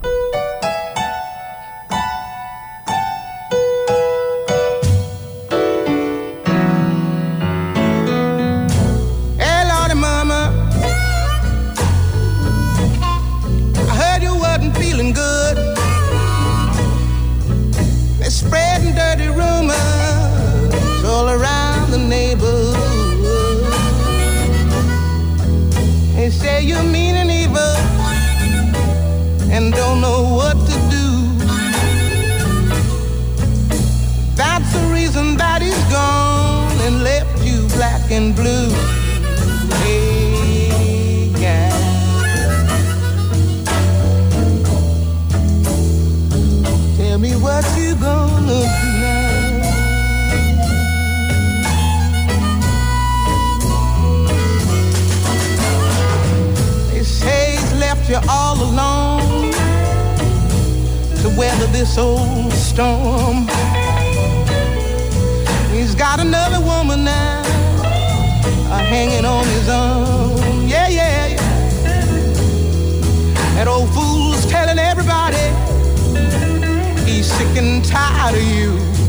Black and blue. Hey. Tell me what you gonna do now. They say he's left you all alone to weather this old storm. He's got another woman now uh, hanging on his arm. Yeah, yeah, yeah. That old fool's telling everybody he's sick and tired of you.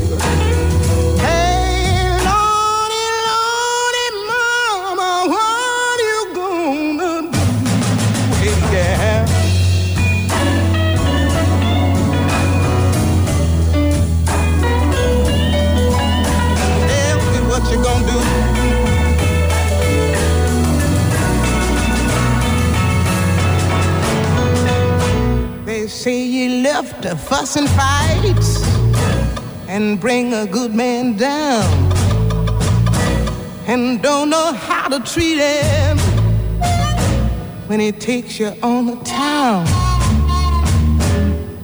Left to fuss and fight and bring a good man down and don't know how to treat him when he takes you on the town.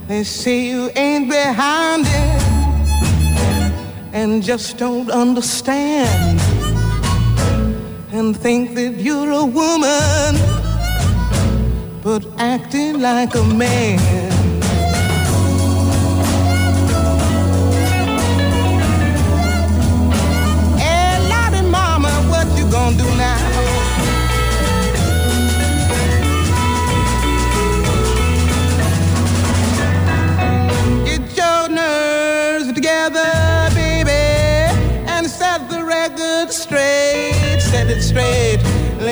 They say you ain't behind him and just don't understand and think that you're a woman but acting like a man.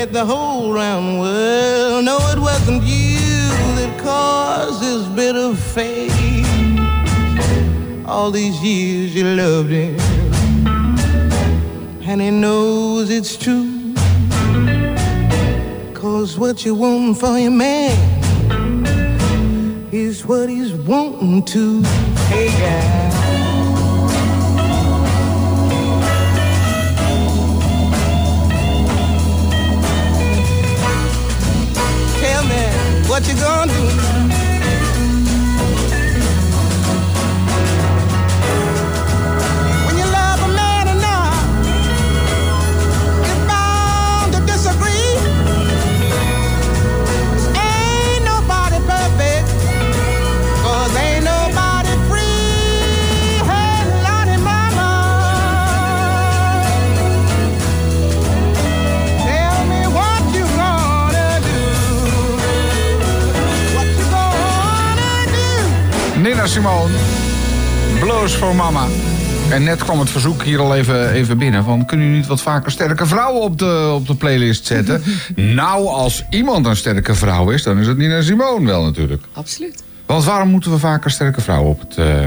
The whole round world know it wasn't you that caused this bitter fate. All these years you loved him, and he knows it's true. Cause what you want for your man is what he's wanting to. Hey, guy. Nina Simone, Blues for Mama. En net kwam het verzoek hier al even, even binnen van... kunnen jullie niet wat vaker sterke vrouwen op de, op de playlist zetten? nou, als iemand een sterke vrouw is, dan is het Nina Simone wel natuurlijk. Absoluut. Want waarom moeten we vaker sterke vrouwen op het, eh,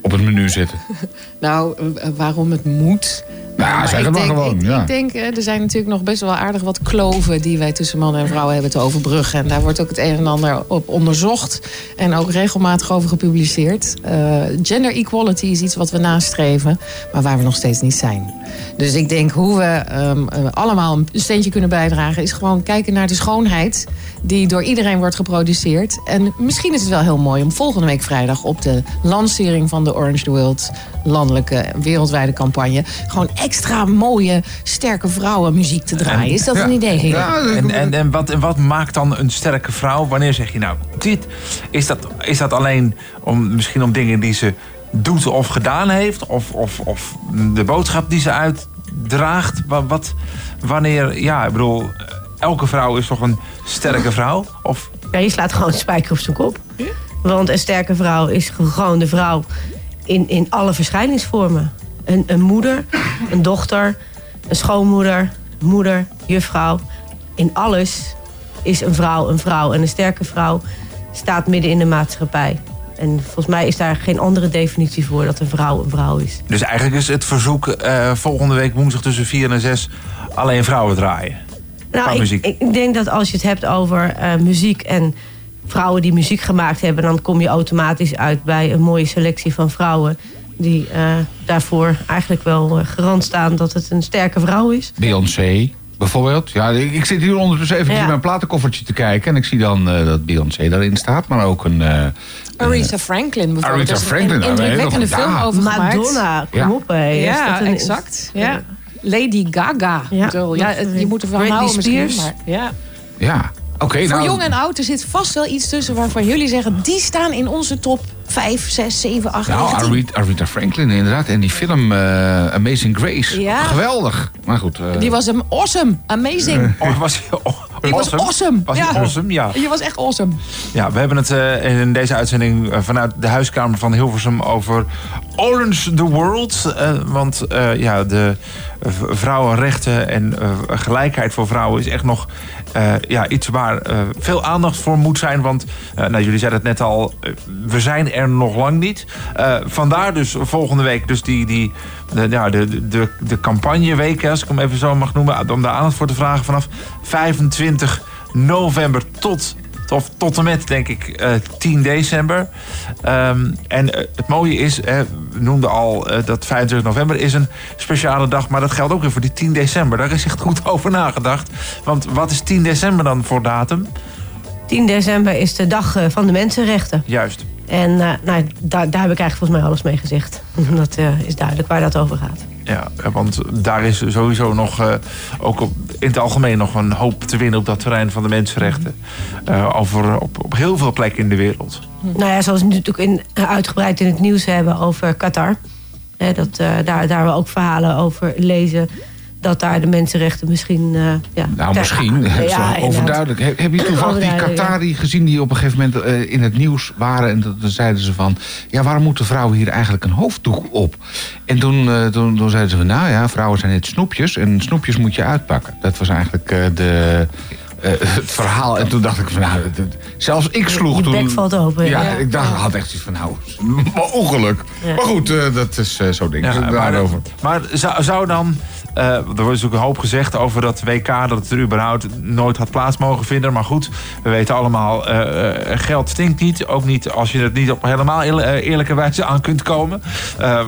op het menu zetten? Nou, eh, waarom het moet. Ja, zeg ik het maar denk, gewoon, Ik, ja. ik denk, eh, er zijn natuurlijk nog best wel aardig wat kloven... die wij tussen mannen en vrouwen hebben te overbruggen. En daar wordt ook het een en ander op onderzocht. En ook regelmatig over gepubliceerd. Eh, gender equality is iets wat we nastreven... maar waar we nog steeds niet zijn. Dus ik denk hoe we ehm, eh, allemaal een steentje kunnen bijdragen... is gewoon kijken naar de schoonheid... die door iedereen wordt geproduceerd. En misschien is het wel heel mooi om volgende week vrijdag... op de lancering van de Orange the World landelijke wereldwijde campagne... gewoon extra mooie, sterke vrouwen muziek te draaien. Is dat een idee, heren? En, en, en, wat, en wat maakt dan een sterke vrouw? Wanneer zeg je nou, dit, is dat, is dat alleen om, misschien om dingen die ze doet of gedaan heeft? Of, of, of de boodschap die ze uitdraagt? Wat, wat, wanneer, ja, ik bedoel, elke vrouw is toch een sterke vrouw? Of Ja, je slaat gewoon spijker op zijn kop. Want een sterke vrouw is gewoon de vrouw in, in alle verschijningsvormen. Een, een moeder, een dochter, een schoonmoeder, moeder, juffrouw. In alles is een vrouw een vrouw. En een sterke vrouw staat midden in de maatschappij. En volgens mij is daar geen andere definitie voor dat een vrouw een vrouw is. Dus eigenlijk is het verzoek eh, volgende week woensdag tussen 4 en 6 alleen vrouwen draaien. Nou, ik denk dat als je het hebt over eh, muziek en vrouwen die muziek gemaakt hebben, dan kom je automatisch uit bij een mooie selectie van vrouwen die eh, daarvoor eigenlijk wel eh, garant staan dat het een sterke vrouw is. Beyoncé, bijvoorbeeld. Ja, ik, ik zit hier ondertussen even Ja. in mijn platenkoffertje te kijken... en ik zie dan eh, dat Beyoncé daarin staat, maar ook een... eh, Aretha Franklin bijvoorbeeld. Aretha Er Franklin, Een nou, indrukwekkende goed. film Ja. over gemaakt. Madonna, kom Ja. op hé. Is Ja, dat een- exact. Ja. Lady Gaga. Ja, ja je moet ervan Britney houden misschien. Spears. Maar, ja. ja, oké. Voor nou, jong en oud, er zit vast wel iets tussen waarvan jullie zeggen... die staan in onze top 5, 6, 7, 8, Nou, 9, 10. Aretha, Aretha Franklin inderdaad. En die film eh, Amazing Grace. Ja. Geweldig. Maar goed. eh, Die was hem awesome, amazing. Oh, was hij oh, Die was awesome. Was hij Ja. awesome? Ja. Je was echt awesome. Ja, we hebben het eh, in deze uitzending vanuit de huiskamer van Hilversum over Orange the World. Eh, want eh, ja, de vrouwenrechten en eh, gelijkheid voor vrouwen is echt nog eh, ja, iets waar eh, veel aandacht voor moet zijn. Want eh, nou, jullie zeiden het net al, we zijn er nog lang niet. Eh, vandaar dus volgende week dus die, die, de, ja, de, de, de campagneweek, als ik hem even zo mag noemen, om daar aandacht voor te vragen vanaf 25 november tot of tot en met, denk ik, eh, 10 december. Ehm, en eh, het mooie is, hè, we noemden al eh, dat 25 november is een speciale dag. Maar dat geldt ook weer voor die 10 december. Daar is echt goed over nagedacht. Want wat is 10 december dan voor datum? 10 december is de dag eh, van de mensenrechten. Juist. En eh, nou, daar, daar heb ik eigenlijk volgens mij alles mee gezegd. Dat eh, is duidelijk waar dat over gaat. Ja, eh, want daar is sowieso nog, ook op, in het algemeen nog een hoop te winnen op dat terrein van de mensenrechten. Over, op, op heel veel plekken in de wereld. Nou ja, zoals we natuurlijk in, uitgebreid in het nieuws hebben over Qatar. Hè, dat, daar, daar we ook verhalen over lezen. Dat daar de mensenrechten misschien... eh, ja, Nou, misschien. Ja, overduidelijk. Heb, heb je toevallig die. Qatari gezien die op een gegeven moment eh, in het nieuws waren? En dat- dan zeiden ze van, ja, waarom moeten vrouwen hier eigenlijk een hoofddoek op? En toen, eh, toen, toen zeiden ze van, nou ja, vrouwen zijn net snoepjes en snoepjes moet je uitpakken. Dat was eigenlijk eh, de, eh, het verhaal. En toen dacht ik van, nou, zelfs ik sloeg Je toen. bek valt open, Ja, ja. ik dacht, had echt iets van, nou, ongeluk. Ja. Maar goed, eh, dat is eh, zo denk ik Ja, daarover. Maar, maar zou, zou dan... eh, er wordt natuurlijk een hoop gezegd over dat WK... dat het er überhaupt nooit had plaats mogen vinden. Maar goed, we weten allemaal... eh, eh, geld stinkt niet. Ook niet als je het niet op helemaal eer- eerlijke wijze aan kunt komen.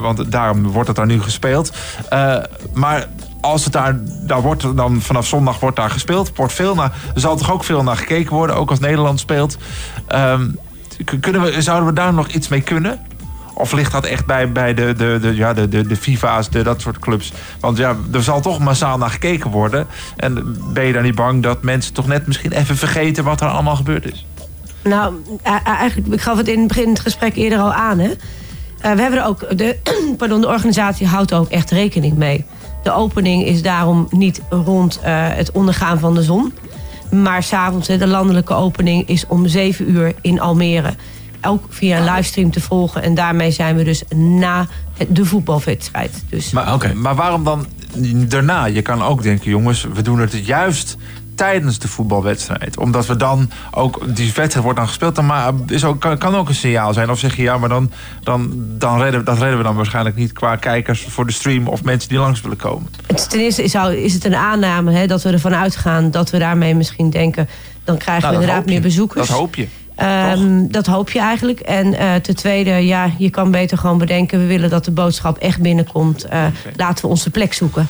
Want daarom wordt het daar nu gespeeld. Maar... Als het daar, daar wordt dan vanaf zondag wordt daar gespeeld, wordt veel naar, er zal toch ook veel naar gekeken worden, ook als Nederland speelt. Ehm, kunnen we, zouden we daar nog iets mee kunnen? Of ligt dat echt bij, bij de, de, de, ja, de, de, de FIFA's, de, dat soort clubs? Want ja, er zal toch massaal naar gekeken worden. En ben je dan niet bang dat mensen toch net misschien even vergeten wat er allemaal gebeurd is? Nou, eh, eh, eigenlijk, ik gaf het in het begin het gesprek eerder al aan. Hè? Eh, we hebben er ook, de, pardon, de organisatie houdt er ook echt rekening mee. De opening is daarom niet rond het ondergaan van de zon. Maar s'avonds, de landelijke opening is om 7 uur in Almere. Ook via een livestream te volgen. En daarmee zijn we dus na de voetbalwedstrijd. Dus Maar, maar waarom dan daarna? Je kan ook denken, jongens, we doen het juist tijdens de voetbalwedstrijd. Omdat we dan ook, die wedstrijd wordt dan gespeeld, dan maar is ook, kan, kan ook een signaal zijn. Of zeg je, ja, maar dan, dan, dan redden, dat redden we dan waarschijnlijk niet qua kijkers voor de stream of mensen die langs willen komen. Het- Ten eerste is, is het een aanname hè, dat we ervan uitgaan dat we daarmee misschien denken. dan krijgen Nou, we inderdaad meer bezoekers. Dat hoop je. Ehm, dat hoop je eigenlijk. En eh, ten tweede, ja, je kan beter gewoon bedenken... we willen dat de boodschap echt binnenkomt. Eh, Laten we onze plek zoeken.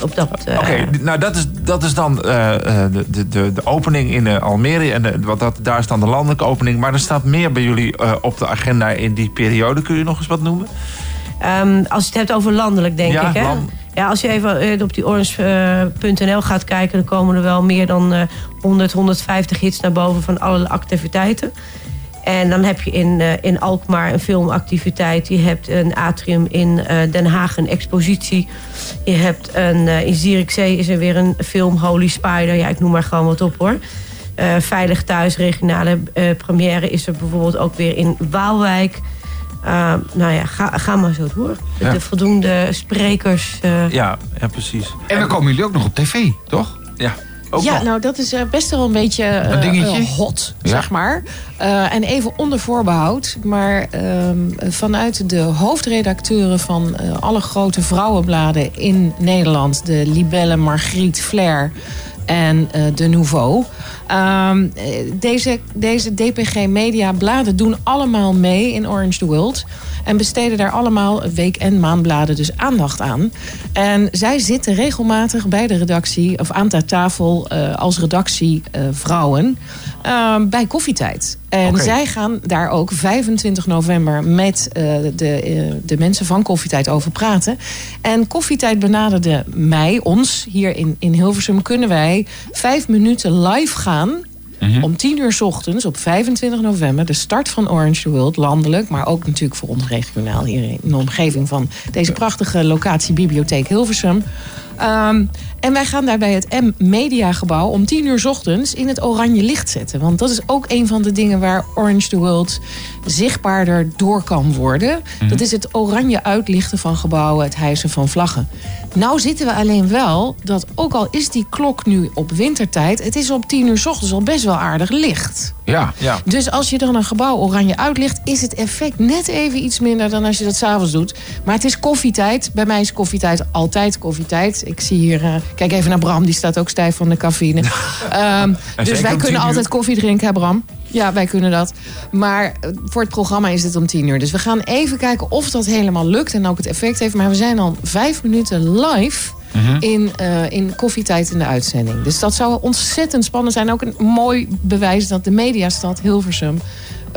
Op dat, eh, Oké, nou dat is, dat is dan de, de, de, opening in Almere. En de- wat dat, daar is dan de landelijke opening. Maar er staat meer bij jullie op de agenda in die periode. Kun je nog eens wat noemen? Ehm, als je het hebt over landelijk, denk Ja, ik. Hè? land- Ja, als je even eh, op die orange.nl gaat kijken... dan komen er wel meer dan eh 100, 150 hits naar boven van alle activiteiten. En dan heb je in, eh, in Alkmaar een filmactiviteit. Je hebt een atrium in eh, Den Haag, een expositie. Je hebt een, eh, in Zierikzee is er weer een film, Holy Spider. Ja, ik noem maar gewoon wat op hoor. Eh, Veilig Thuis, regionale eh, première is er bijvoorbeeld ook weer in Waalwijk. Uh, nou ja, ga, ga maar zo door. Ja. De voldoende sprekers. eh, Ja, ja precies. En dan komen jullie ook nog op tv, toch? Ja. Ook ja, nog. nou dat is eh, best wel een beetje eh, Een dingetje? eh, hot, Ja. zeg maar. Eh, en even onder voorbehoud. Maar ehm, vanuit de hoofdredacteuren van eh, alle grote vrouwenbladen in Nederland... de Libelle, Margriet, Flair en eh, De Nouveau... Ehm, eh, deze, deze DPG Media bladen doen allemaal mee in Orange the World... En besteden daar allemaal week- en maandbladen dus aandacht aan. En zij zitten regelmatig bij de redactie, of aan de tafel eh, als redactie eh, vrouwen, eh, bij koffietijd. En zij gaan daar ook 25 november met de, de mensen van Koffietijd over praten. En Koffietijd benaderde mij, ons, hier in, in Hilversum... kunnen wij vijf minuten live gaan... Om 10 uur 's ochtends op 25 november, de start van Orange the World, landelijk, maar ook natuurlijk voor ons regionaal hier in de omgeving van deze prachtige locatie Bibliotheek Hilversum. Ehm, en wij gaan daar bij het M Media Gebouw om 10 uur 's ochtends in het oranje licht zetten. Want dat is ook een van de dingen waar Orange the World zichtbaarder door kan worden. Mhm. Dat is het oranje uitlichten van gebouwen, het hijsen van vlaggen. Nou zitten we alleen wel dat ook al is die klok nu op wintertijd, het is op 10 uur 's ochtends al best wel aardig licht. Ja. ja. Dus als je dan een gebouw oranje uitlicht, is het effect net even iets minder dan als je dat s'avonds doet. Maar het is koffietijd. Bij mij is koffietijd altijd koffietijd. Ik zie hier, eh, kijk even naar Bram, die staat ook stijf van de cafeïne. Ehm, dus wij kunnen 10 uur. altijd koffie drinken, hè Bram? Ja, wij kunnen dat. Maar eh, voor het programma is het om 10 uur. Dus we gaan even kijken of dat helemaal lukt en ook het effect heeft. Maar we zijn al vijf minuten live in, eh, in koffietijd in de uitzending. Dus dat zou ontzettend spannend zijn. Ook een mooi bewijs dat de mediastad Hilversum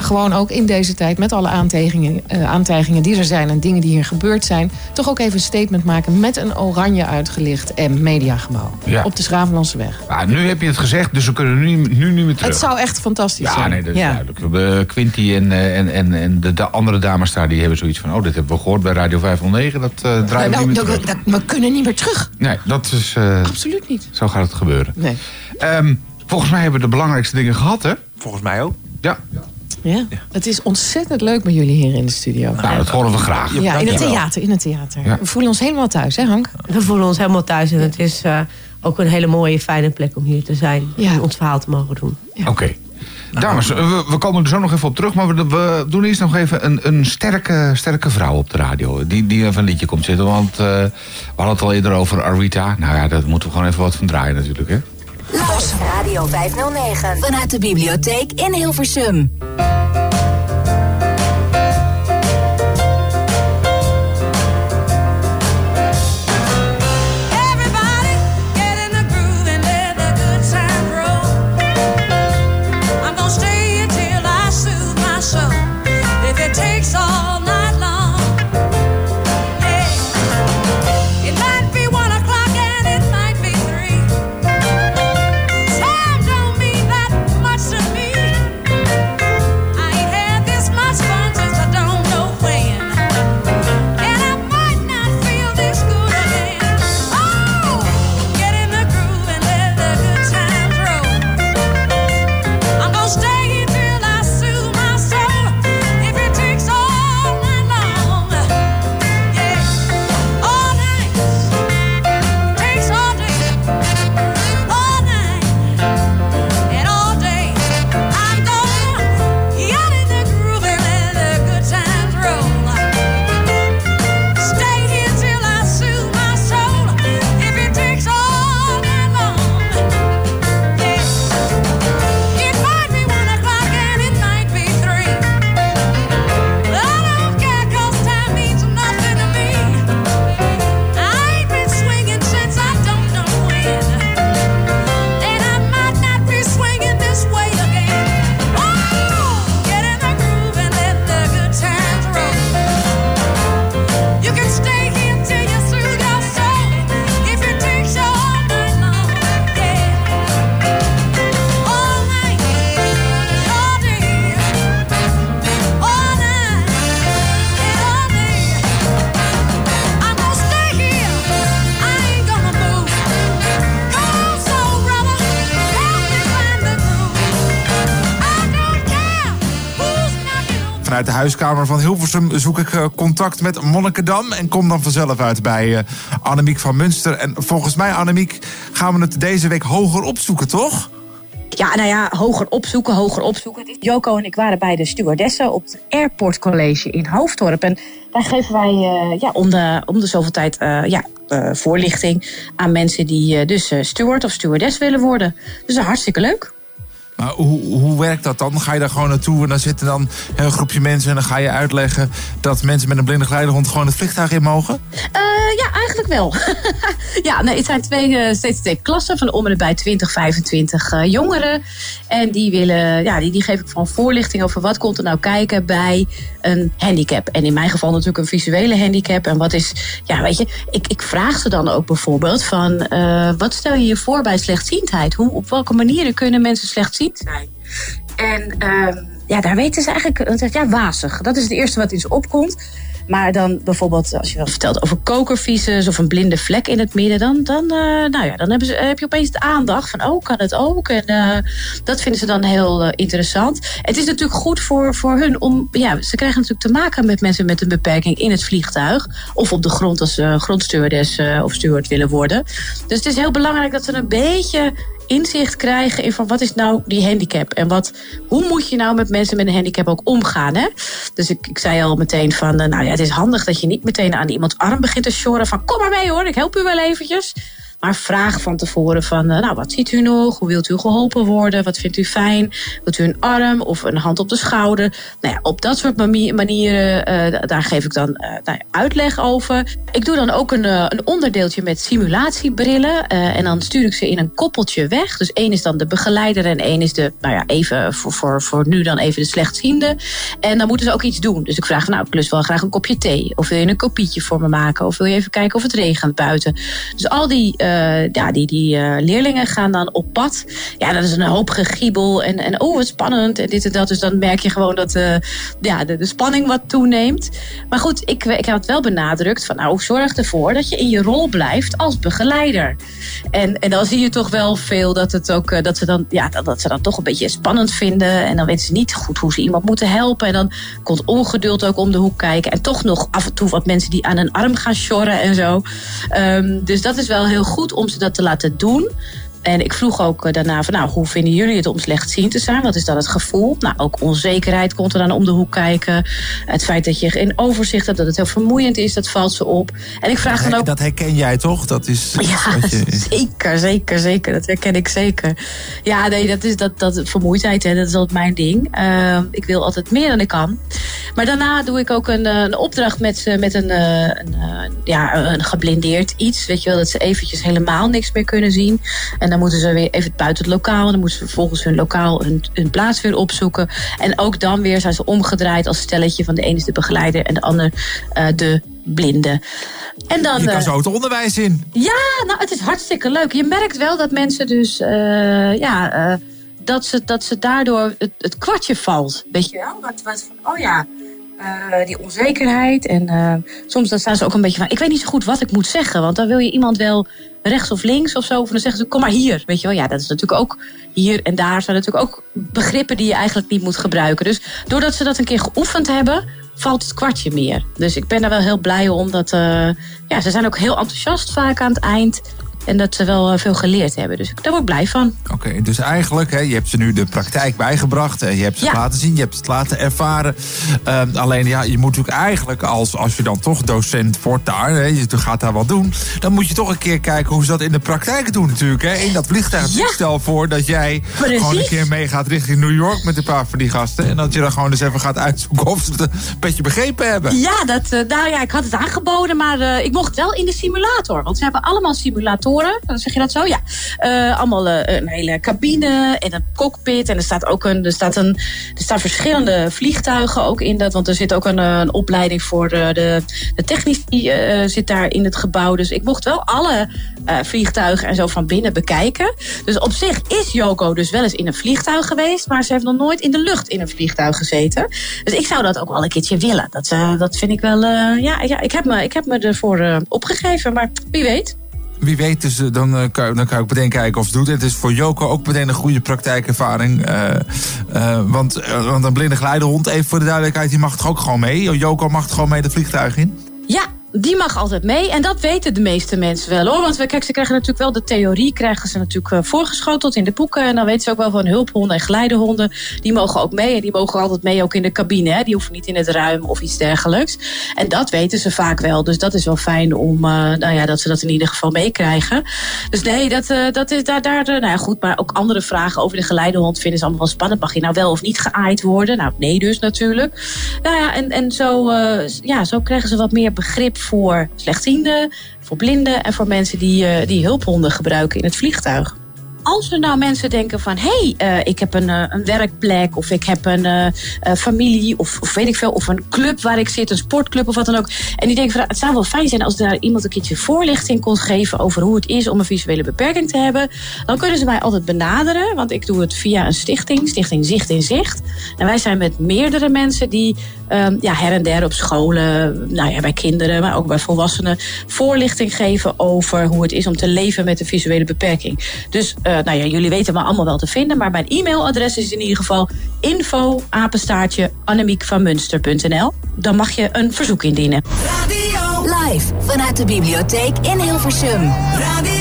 gewoon ook in deze tijd met alle aantijgingen, eh, aantijgingen die er zijn en dingen die hier gebeurd zijn, toch ook even een statement maken met een oranje uitgelicht en mediagebouw Ja. op de Schravenlandse weg. Ah, nu heb je het gezegd, dus we kunnen nu, nu niet meer terug. Het zou echt fantastisch Ja, zijn. nee, dat is duidelijk. We hebben Quinty en, eh, en, en, en de, de andere dames daar, die hebben zoiets van... oh, dit hebben we gehoord bij Radio 509, dat eh draaien we Nou, niet meer nou, terug. dat- we kunnen niet meer terug. Nee, dat is... eh, Absoluut niet. Zo gaat het gebeuren. Nee. Ehm, volgens mij hebben we de belangrijkste dingen gehad, hè? Volgens mij ook. Ja. Ja. Het is ontzettend leuk met jullie hier in de studio. Nou, dat horen we graag. Ja, in het theater. In het theater. Ja. We voelen ons helemaal thuis, hè Hank? We voelen ons helemaal thuis en het is eh, ook een hele mooie, fijne plek om hier te zijn. En ons verhaal te mogen doen. Oké. Dames, we, we komen er zo nog even op terug. Maar we, we doen eerst nog even een, een sterke, sterke vrouw op de radio. Die, die even een liedje komt zitten. Want eh, we hadden het al eerder over Arita. Nou ja, daar moeten we gewoon even wat van draaien natuurlijk. Hè? Los Radio 509. Vanuit de bibliotheek in Hilversum. Vanuit de huiskamer van Hilversum zoek ik eh, contact met Monnikendam. En kom dan vanzelf uit bij eh, Annemiek van Munster. En volgens mij, Annemiek, gaan we het deze week hoger opzoeken, toch? Ja, nou ja, hoger opzoeken, hoger opzoeken. Joko en ik waren bij de stewardessen op het Airport College in Hoofddorp. En daar geven wij eh, ja, om, de, om de zoveel tijd ja, voorlichting aan mensen die dus steward of stewardess willen worden. Dus hartstikke leuk. Hoe, werkt dat dan? Ga je daar gewoon naartoe en dan zitten dan een groepje mensen... en dan ga je uitleggen dat mensen met een blinde geleidehond... gewoon het vliegtuig in mogen? Eh, ja, eigenlijk wel. ja, nee, het zijn twee, eh, steeds twee klassen van om en bij 20, 25 eh, jongeren. En die, willen, ja, die, die geef ik gewoon voorlichting over wat komt er nou kijken bij een handicap. En in mijn geval natuurlijk een visuele handicap. En wat is, ja, weet je, ik, ik vraag ze dan ook bijvoorbeeld van wat stel je je voor bij slechtziendheid? Hoe, op welke manieren kunnen mensen slechtziend zijn? En ehm, ja, daar weten ze eigenlijk, zegt ja, wazig. Dat is het eerste wat in ze opkomt. Maar dan bijvoorbeeld, als je wat vertelt over kokervisus of een blinde vlek in het midden, dan, dan, eh, nou ja, dan hebben ze, heb je opeens de aandacht van, oh, kan het ook? En eh, dat vinden ze dan heel eh, interessant. Het is natuurlijk goed voor, voor hun om, ja, ze krijgen natuurlijk te maken met mensen met een beperking in het vliegtuig. Of op de grond als ze grondstewardess eh, of steward willen worden. Dus het is heel belangrijk dat ze een beetje inzicht krijgen in van wat is nou die handicap en wat, hoe moet je nou met mensen met een handicap ook omgaan. Hè? Dus ik, ik zei al meteen van, eh, nou ja, het is handig dat je niet meteen aan iemands arm begint te sjorren van kom maar mee hoor, ik help u wel eventjes. Maar vraag van tevoren van, eh, nou, wat ziet u nog? Hoe wilt u geholpen worden? Wat vindt u fijn? Wilt u een arm of een hand op de schouder? Nou ja, op dat soort manieren, eh, daar geef ik dan eh, nou uitleg over. Ik doe dan ook een, een onderdeeltje met simulatiebrillen. en dan stuur ik ze in een koppeltje weg. Dus één is dan de begeleider en één is de, nou ja, even voor, voor, voor nu dan even de slechtziende. En dan moeten ze ook iets doen. Dus ik vraag nou, ik wel graag een kopje thee. Of wil je een kopietje voor me maken? Of wil je even kijken of het regent buiten? Dus al die, ja, die, die eh, leerlingen gaan dan op pad. Ja, dat is een hoop gegiebel. En, en oh, wat spannend. En dit en dat. Dus dan merk je gewoon dat eh, ja, de, de spanning wat toeneemt. Maar goed, ik, ik het wel benadrukt van, nou, zorg ervoor dat je in je rol blijft als begeleider. En, en dan zie je toch wel veel dat, het ook, eh, dat, ze dan, ja, dat, dat ze dan toch een beetje spannend vinden. En dan weten ze niet goed hoe ze iemand moeten helpen. En dan komt ongeduld ook om de hoek kijken. En toch nog af en toe wat mensen die aan een arm gaan sjorren en zo. Ehm, dus dat is wel heel goed om ze dat te laten doen. En ik vroeg ook eh, daarna van, nou, hoe vinden jullie het om slechtziend te zijn? Wat is dan het gevoel? Nou, ook onzekerheid komt er dan om de hoek kijken. Het feit dat je geen overzicht hebt, dat het heel vermoeiend is, dat valt ze op. En ik vraag dan ook... Dat herken jij toch? Dat is Ja, wat je... zeker, zeker, zeker. Dat herken ik zeker. Ja, nee, dat is dat, dat vermoeidheid, hè, dat is altijd mijn ding. Eh, ik wil altijd meer dan ik kan. Maar daarna doe ik ook een, eh, een opdracht met, met een, een, ja, een geblindeerd iets. Weet je wel, dat ze eventjes helemaal niks meer kunnen zien. En dan moeten ze weer even buiten het lokaal. En dan moeten ze vervolgens hun lokaal, hun, hun plaats weer opzoeken. En ook dan weer zijn ze omgedraaid als stelletje. Van de ene is de begeleider en de ander eh, de blinde. En dan, Je kan eh, zo het onderwijs in. ja, nou, het is hartstikke leuk. Je merkt wel dat mensen dus, eh, ja, dat, ze, dat ze daardoor het, het kwartje valt. Weet je wel? Wat, wat van, oh ja, eh, die onzekerheid. En eh, soms dan staan ze ook een beetje van, ik weet niet zo goed wat ik moet zeggen. Want dan wil je iemand wel rechts of links of zo. Of dan zeggen ze, kom maar hier. Weet je wel, ja, dat is natuurlijk ook hier en daar zijn natuurlijk ook begrippen die je eigenlijk niet moet gebruiken. Dus doordat ze dat een keer geoefend hebben, valt het kwartje meer. Dus ik ben daar wel heel blij om. Dat, eh, ja, ze zijn ook heel enthousiast vaak aan het eind. En dat ze wel eh, veel geleerd hebben. Dus ik- daar word ik blij van. Oké, dus eigenlijk, hè, je hebt ze nu de praktijk bijgebracht. eh, Je hebt ze Ja. laten zien, je hebt het laten ervaren. Ehm, alleen, ja, je moet natuurlijk eigenlijk, als, als je dan toch docent wordt daar... Hè, je gaat daar wat doen... dan moet je toch een keer kijken hoe ze dat in de praktijk doen natuurlijk. Hè. In dat vliegtuig. Ja. Stel voor dat jij Precies. gewoon een keer meegaat richting New York... met een paar van die gasten. En dat je dan gewoon eens even gaat uitzoeken of ze het een beetje begrepen hebben. Ja, dat, eh, nou ja, ik had het aangeboden, maar eh, ik mocht wel in de simulator. Want ze hebben allemaal simulatoren. Dan zeg je dat zo? Ja. Eh, allemaal eh, een hele cabine en een cockpit. En er staat ook een, er staat een, er staan verschillende vliegtuigen ook in dat. Want er zit ook een, eh, een opleiding voor de, de, de technici eh, zit daar in het gebouw. Dus ik mocht wel alle eh, vliegtuigen en zo van binnen bekijken. Dus op zich is Joko dus wel eens in een vliegtuig geweest. Maar ze heeft nog nooit in de lucht in een vliegtuig gezeten. Dus ik zou dat ook wel een keertje willen. Dat, eh, dat vind ik wel. eh, ja, ja ik, heb me, ik heb me ervoor eh, opgegeven. Maar wie weet. Wie weet, dus, eh, dan, eh, kan, dan kan ik meteen kijken of het doet. Het is voor Joko ook meteen een goede praktijkervaring. Eh, want, want een blinde geleidehond, even voor de duidelijkheid, die mag toch ook gewoon mee? Joko mag toch gewoon mee het vliegtuig in? Ja, die mag altijd mee. En dat weten de meeste mensen wel hoor. Want we, kijk, ze krijgen natuurlijk wel de theorie, krijgen ze natuurlijk eh, voorgeschoteld in de boeken. En dan weten ze ook wel van hulphonden en geleidehonden. Die mogen ook mee. En die mogen altijd mee ook in de cabine. Hè. Die hoeven niet in het ruim of iets dergelijks. En dat weten ze vaak wel. Dus dat is wel fijn om, eh, nou ja, dat ze dat in ieder geval meekrijgen. Dus nee, dat, eh, dat is daar, daar nou ja, goed. Maar ook andere vragen over de geleidehond vinden ze allemaal wel spannend. Mag je nou wel of niet geaaid worden? Nou, nee dus natuurlijk. Nou ja, en, en zo, ja, zo krijgen ze wat meer begrip voor slechtzienden, voor blinden en voor mensen die, eh, die hulphonden gebruiken in het vliegtuig. Als er nou mensen denken van... hé, hey, eh, ik heb een, eh, een werkplek of ik heb een eh, familie... Of, of weet ik veel, of een club waar ik zit, een sportclub of wat dan ook. En die denken van, het zou wel fijn zijn als daar iemand een keertje voorlichting kon geven... over hoe het is om een visuele beperking te hebben. Dan kunnen ze mij altijd benaderen, want ik doe het via een stichting. Stichting Zicht in Zicht. En wij zijn met meerdere mensen die ehm, ja, her en der op scholen... Nou ja, bij kinderen, maar ook bij volwassenen... voorlichting geven over hoe het is om te leven met een visuele beperking. Dus nou ja, jullie weten me allemaal wel te vinden. Maar mijn e-mailadres is in ieder geval info apenstaartje annemiekvanmunster.nl. Dan mag je een verzoek indienen. Live vanuit de bibliotheek in Hilversum. Radio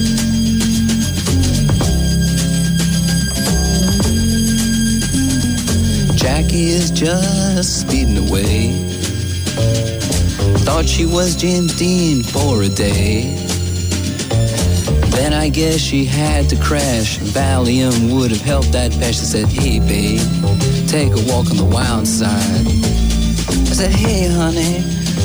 Jackie is just speeding away. Thought she was James Dean for a day. Then I guess she had to crash. Valium would have helped that patch. I said, Hey, babe, take a walk on the wild side. I said, Hey, honey,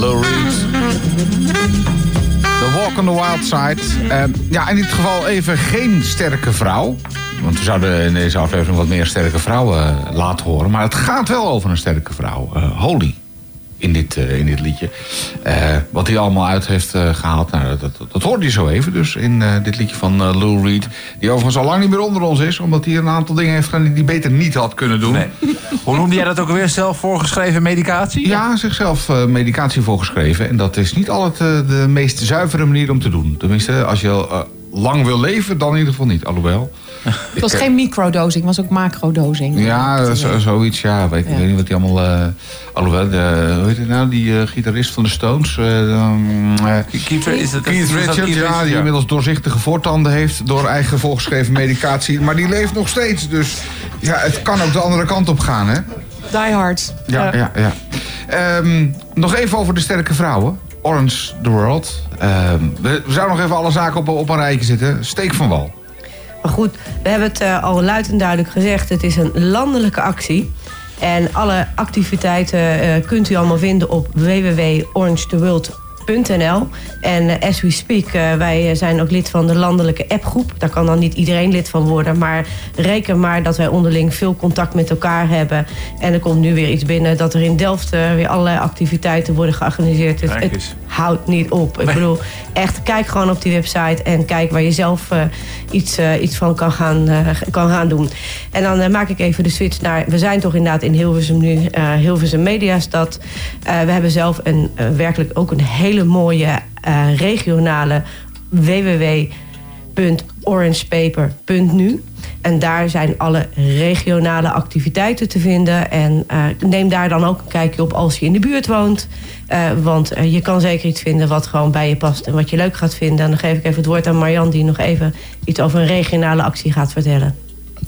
Lou Reed. The Walk on the Wild Side. Eh, ja, in dit geval even geen sterke vrouw. Want we zouden in deze aflevering wat meer sterke vrouwen eh, laten horen. Maar het gaat wel over een sterke vrouw. Eh, Holly. In dit, eh, in dit liedje. Eh, wat hij allemaal uit heeft eh, gehaald. Nou, dat, dat, dat hoorde je zo even. Dus in dit liedje van Lou Reed. Die overigens al lang niet meer onder ons is. Omdat hij een aantal dingen heeft gedaan die hij beter niet had kunnen doen. Hoe noemde jij dat ook alweer? Zelf voorgeschreven medicatie? Ja, zichzelf medicatie voorgeschreven. En dat is niet altijd de meest zuivere manier om te doen. Tenminste, als je lang wil leven, dan in ieder geval niet. Alhoewel. Het was geen microdosing, het was ook macrodosing. Ja, zo- zoiets, ja. Weet, Ik weet niet wat hij allemaal... eh alhoewel, de, hoe heet het nou? Die eh, gitarist van de Stones. eh, um, eh, Keith, is het, Keith Richards, ja, die inmiddels doorzichtige voortanden heeft... door eigen voorgeschreven medicatie. Maar die leeft nog steeds, dus ja, het kan ook de andere kant op gaan, hè? Die Hard. Ja, ja, ja. Ehm, nog even over de sterke vrouwen. Orange the World. Ehm, we, we zouden nog even alle zaken op, op een rijtje zetten. Steek van wal. Maar goed, we hebben het eh, al luid en duidelijk gezegd. Het is een landelijke actie. En alle activiteiten eh, kunt u allemaal vinden op www.orangetheworld.nl. En eh, as we speak, wij zijn ook lid van de landelijke appgroep. Daar kan dan niet iedereen lid van worden. Maar reken maar dat wij onderling veel contact met elkaar hebben. En er komt nu weer iets binnen dat er in Delft weer allerlei activiteiten worden georganiseerd. Dus het. Houdt niet op. Ik bedoel, echt, kijk gewoon op die website en kijk waar je zelf eh, iets, eh, iets van kan gaan, eh, kan gaan doen. En dan maak ik even de switch naar, we zijn toch inderdaad in Hilversum nu, Hilversum Mediastad. We hebben zelf een, werkelijk ook een hele mooie regionale www.orangepaper.nu. En daar zijn alle regionale activiteiten te vinden. En neem daar dan ook een kijkje op als je in de buurt woont. Eh, want eh, je kan zeker iets vinden wat gewoon bij je past en wat je leuk gaat vinden. En dan geef ik even het woord aan Marjan, die nog even iets over een regionale actie gaat vertellen.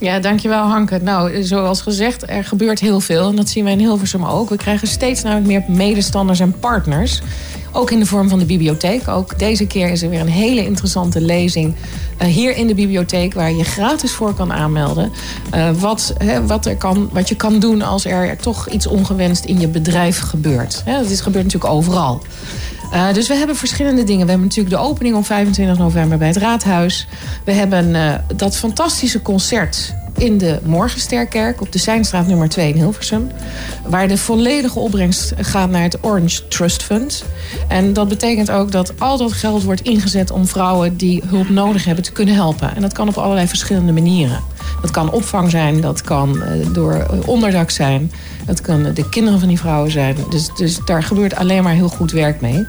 Ja, dankjewel Hanke. Nou, zoals gezegd, er gebeurt heel veel. En dat zien wij in Hilversum ook. We krijgen steeds namelijk meer medestanders en partners. Ook in de vorm van de bibliotheek. Ook deze keer is er weer een hele interessante lezing eh, hier in de bibliotheek... waar je gratis voor kan aanmelden. eh, wat, wat, er kan, wat je kan doen als er toch iets ongewenst in je bedrijf gebeurt. Dat is, gebeurt natuurlijk overal. Eh, dus we hebben verschillende dingen. We hebben natuurlijk de opening op 25 november bij het Raadhuis. We hebben eh, dat fantastische concert in de Morgensterkerk op de Seinstraat nummer 2 in Hilversum. Waar de volledige opbrengst gaat naar het Orange Trust Fund. En dat betekent ook dat al dat geld wordt ingezet om vrouwen die hulp nodig hebben te kunnen helpen. En dat kan op allerlei verschillende manieren. Dat kan opvang zijn, dat kan eh, door onderdak zijn. Dat kan de kinderen van die vrouwen zijn. Dus, dus daar gebeurt alleen maar heel goed werk mee.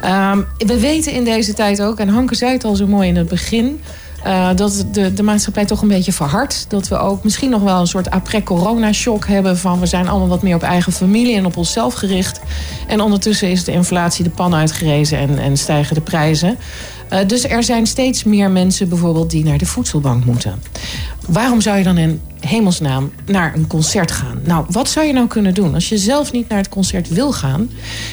Ehm, we weten in deze tijd ook, en Hanke zei het al zo mooi in het begin... eh, dat de, de maatschappij toch een beetje verhardt. Dat we ook misschien nog wel een soort après-corona-shock hebben... van we zijn allemaal wat meer op eigen familie en op onszelf gericht. En ondertussen is de inflatie de pan uitgerezen en, en stijgen de prijzen. Eh, dus er zijn steeds meer mensen bijvoorbeeld die naar de voedselbank moeten. Waarom zou je dan in hemelsnaam naar een concert gaan? Nou, wat zou je nou kunnen doen? Als je zelf niet naar het concert wil gaan,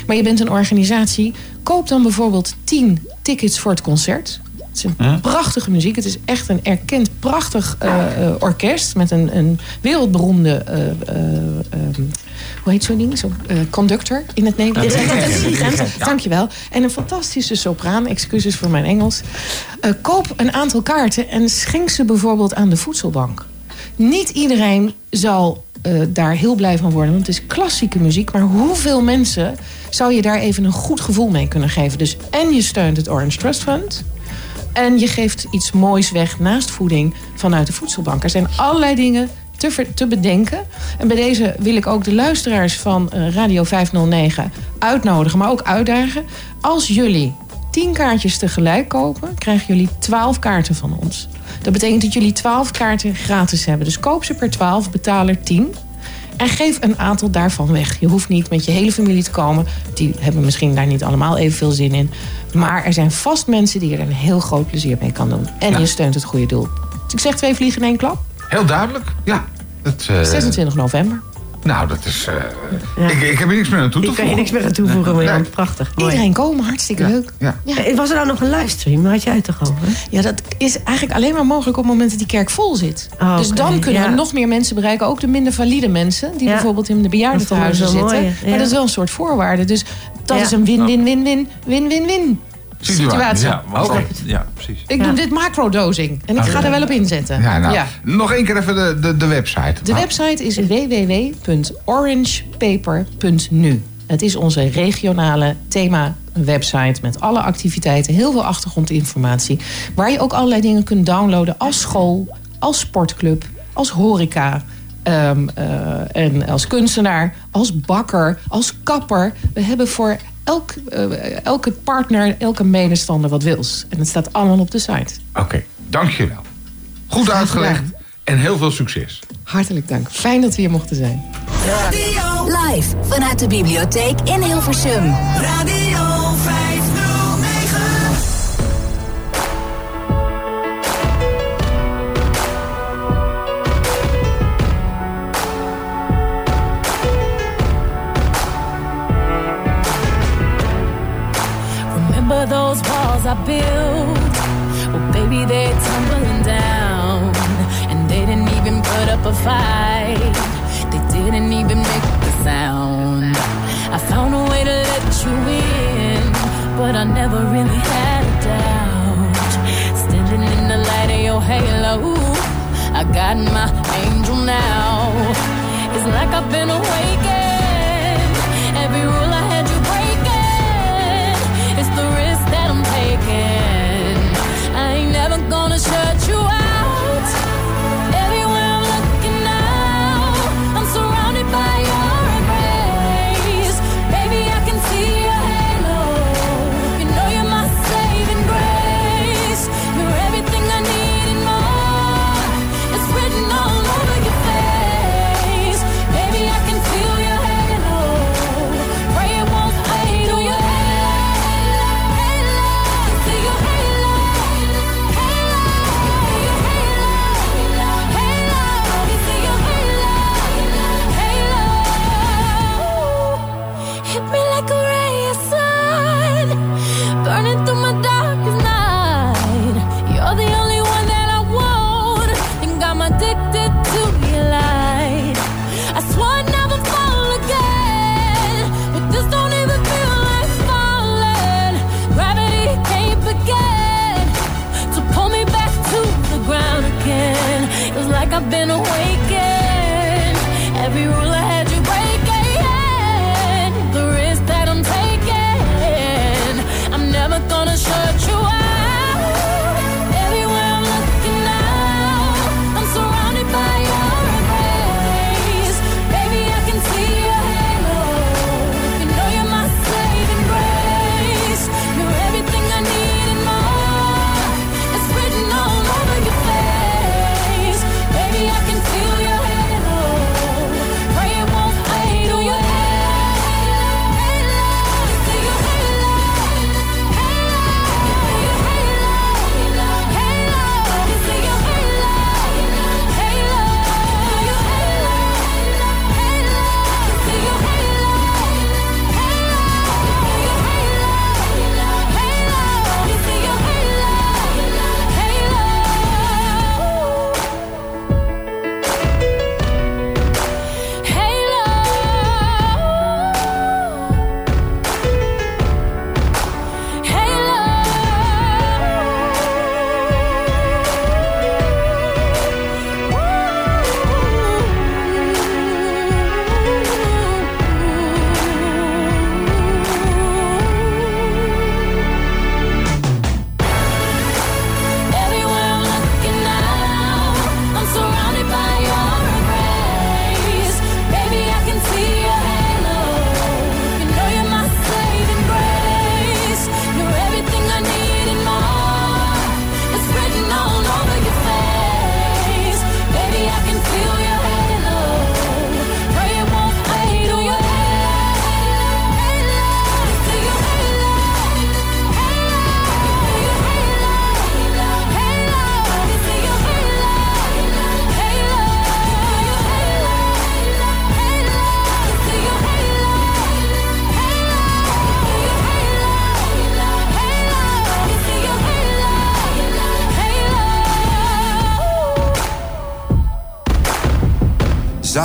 maar je bent een organisatie, koop dan bijvoorbeeld 10 tickets voor het concert. Het is een prachtige muziek. Het is echt een erkend prachtig eh, eh, orkest met een, een wereldberoemde. eh, eh, ehm, hoe heet zo'n ding? Eh, conductor in het Nederlands. Ja. Dankjewel. En een fantastische sopraan. Excuses voor mijn Engels. Eh, koop een aantal kaarten en schenk ze bijvoorbeeld aan de voedselbank. Niet iedereen zal eh, daar heel blij van worden, want het is klassieke muziek. Maar hoeveel mensen zou je daar even een goed gevoel mee kunnen geven? Dus en je steunt het Orange Trust Fund. En je geeft iets moois weg naast voeding vanuit de voedselbank. Er zijn allerlei dingen te, te bedenken. En bij deze wil ik ook de luisteraars van eh, Radio 509 uitnodigen, maar ook uitdagen. Als jullie 10 kaartjes tegelijk kopen, krijgen jullie 12 kaarten van ons. Dat betekent dat jullie 12 kaarten gratis hebben. Dus koop ze per 12, betaal er 10. En geef een aantal daarvan weg. Je hoeft niet met je hele familie te komen. Die hebben misschien daar niet allemaal evenveel zin in. Maar er zijn vast mensen die er een heel groot plezier mee kan doen. En Ja. je steunt het goede doel. Dus ik zeg twee vliegen in één klap. Heel duidelijk, ja. Eh, 26 november. Nou, dat is... eh, ik, ik heb er niks meer aan toe te Ik kan je niks meer aan toevoegen, Marjan. Prachtig. mooi. Iedereen komen, hartstikke leuk. Ja. Eh, Was er nou nog een livestream? Had jij het toch over? Ja, dat is eigenlijk alleen maar mogelijk op het moment dat die kerk vol zit. Oh, dus dan kunnen ja. we nog meer mensen bereiken. Ook de minder valide mensen. Die Ja. bijvoorbeeld in de bejaardentehuizen zitten. zo mooi, ja. Maar dat is wel een soort voorwaarde. Dus dat Ja. is een win-win-win-win. Situatie. Ja, want- ja, preeprecies. Ik doe dit macrodosing. En ik ga er wel op inzetten. Ja, nou, Ja. nog één keer even de, de, de website. De website is www.orangepaper.nu. Het is onze regionale thema-website met alle activiteiten, heel veel achtergrondinformatie. Waar je ook allerlei dingen kunt downloaden als school, als sportclub, als horeca. ehm, eh, en als kunstenaar, als bakker, als kapper. We hebben voor elk, eh, elke partner, elke medestander wat wils. En het staat allemaal op de site. Oké, dankjewel. Goed uitgelegd en heel veel succes. Hartelijk dank. Fijn dat we hier mochten zijn. Live vanuit de bibliotheek in Hilversum. Radio I built? Well, baby, they're tumbling down. And they didn't even put up a fight. They didn't even make a sound. I found a way to let you in, but I never really had a doubt. Standing in the light of your halo, I got my angel now. It's like I've been awakened.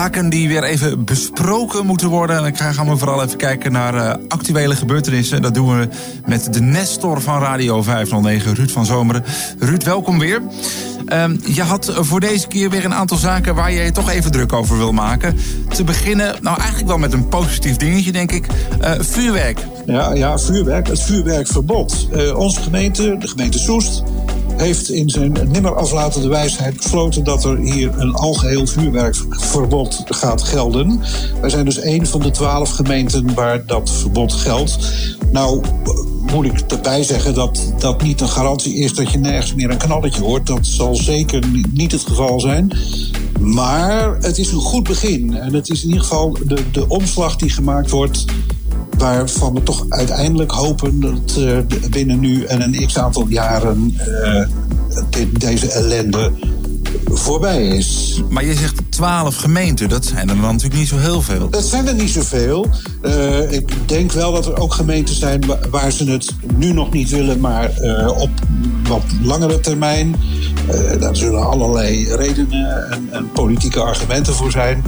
Zaken die weer even besproken moeten worden. En dan gaan we vooral even kijken naar eh, actuele gebeurtenissen. Dat doen we met de Nestor van Radio 509, Ruud van Zomeren. Ruud, welkom weer. Ehm, je had voor deze keer weer een aantal zaken waar je je toch even druk over wil maken. Te beginnen, nou eigenlijk wel met een positief dingetje, denk ik. Eh, vuurwerk. Ja, ja, vuurwerk. Het vuurwerkverbod. Eh, onze gemeente, de gemeente Soest, heeft in zijn nimmer aflatende wijsheid besloten dat er hier een algeheel vuurwerkverbod gaat gelden. Wij zijn dus een van de twaalf gemeenten waar dat verbod geldt. Nou, moet ik erbij zeggen dat dat niet een garantie is dat je nergens meer een knalletje hoort. Dat zal zeker ni- niet het geval zijn. Maar het is een goed begin. En het is in ieder geval de, de omslag die gemaakt wordt waarvan we toch uiteindelijk hopen dat eh, binnen nu en een x aantal jaren eh, dit- deze ellende voorbij is. Maar je zegt twaalf gemeenten, dat zijn er dan natuurlijk niet zo heel veel. Dat zijn er niet zoveel. Eh ik denk wel dat er ook gemeenten zijn wa- waar ze het nu nog niet willen, maar op wat langere termijn. Daar zullen allerlei redenen en, en politieke argumenten voor zijn.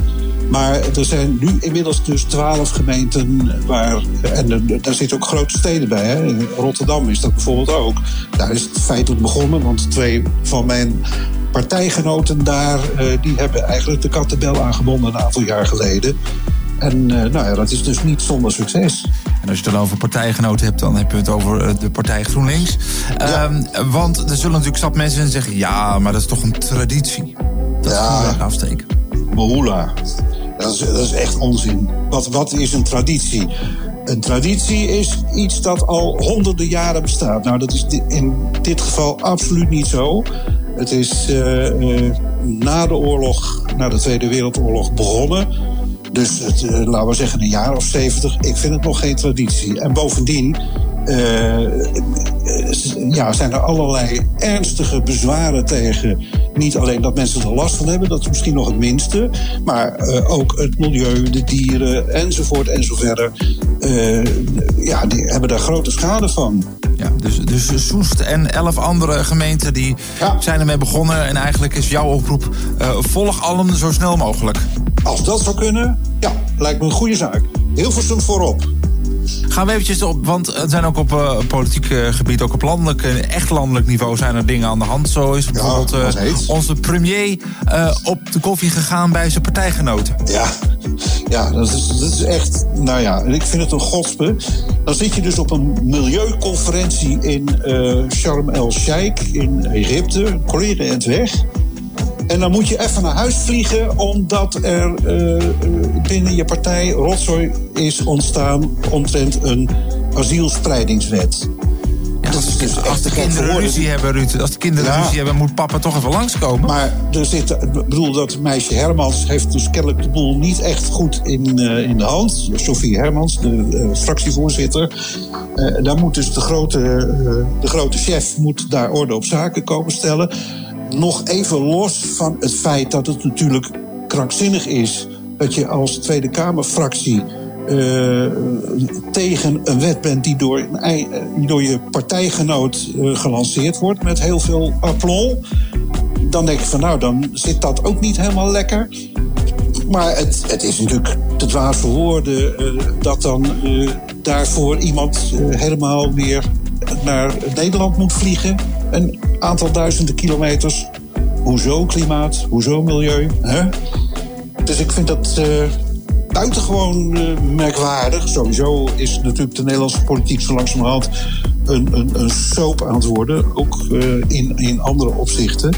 Maar er zijn nu inmiddels dus twaalf gemeenten waar. En daar zitten ook grote steden bij. Hè? In Rotterdam is dat bijvoorbeeld ook. Daar is het feitelijk begonnen, want twee van mijn partijgenoten daar. eh, die hebben eigenlijk de kattenbel aangebonden een aantal jaar geleden. En eh, nou ja, dat is dus niet zonder succes. En als je het dan over partijgenoten hebt, dan heb je het over eh, de partij GroenLinks. Ehm, want er zullen natuurlijk stap mensen zeggen... ja, maar dat is toch een traditie. Dat Ja. vuurwerk afsteken. Bohula. Dat is, echt onzin. Wat, wat is een traditie? Een traditie is iets dat al honderden jaren bestaat. Nou, dat is in dit geval absoluut niet zo. Het is eh, eh, na de oorlog, na de Tweede Wereldoorlog begonnen. Dus het, eh, laten we zeggen een jaar of zeventig. Ik vind het nog geen traditie. En bovendien, ja, zijn er allerlei ernstige bezwaren tegen. Niet alleen dat mensen er last van hebben, dat is misschien nog het minste. Maar eh, ook het milieu, de dieren enzovoort enzoverder. eh ja, die hebben daar grote schade van. Ja, dus, dus Soest en elf andere gemeenten die zijn ermee begonnen. En eigenlijk is jouw oproep, eh, volg allen zo snel mogelijk. Als dat zou kunnen, ja, lijkt me een goede zaak. Hilversum voorop. Gaan we eventjes op, want er zijn ook op eh, politiek eh, gebied, ook op landelijk, eh, echt landelijk niveau zijn er dingen aan de hand. Zo is bijvoorbeeld onze premier op de koffie gegaan bij zijn partijgenoten. Ja, ja dat, is, dat is echt, nou ja, ik vind het een godspe. Dan zit je dus op een milieuconferentie in Sharm el-Sheikh in Egypte, collega en het weg. En dan moet je even naar huis vliegen omdat er eh, eh, binnen je partij rotzooi is ontstaan omtrent een asielspreidingswet. dat is dus Als de voor kinderen ruzie hebben, Ruud, als de kinderen Ja. ruzie hebben, moet papa toch even langskomen. Maar er zit, ik bedoel, dat meisje Hermans heeft dus kennelijk de boel niet echt goed in, eh, in de hand. Sophie Hermans, de fractievoorzitter. Eh, daar moet dus de grote, de grote chef moet daar orde op zaken komen stellen. Nog even los van het feit dat het natuurlijk krankzinnig is dat je als Tweede Kamerfractie eh, tegen een wet bent die door, eh, je partijgenoot eh, gelanceerd wordt met heel veel aplomb. Dan denk ik van nou, dan zit dat ook niet helemaal lekker. Maar het, het is natuurlijk te dwaas voor woorden dat dan daarvoor iemand helemaal weer naar Nederland moet vliegen. Een aantal duizenden kilometers. Hoezo klimaat? Hoezo milieu? Hè? Dus ik vind dat eh, buitengewoon eh, merkwaardig. Sowieso is natuurlijk de Nederlandse politiek zo langzamerhand een, een, een soap aan het worden. Ook eh, in, in andere opzichten.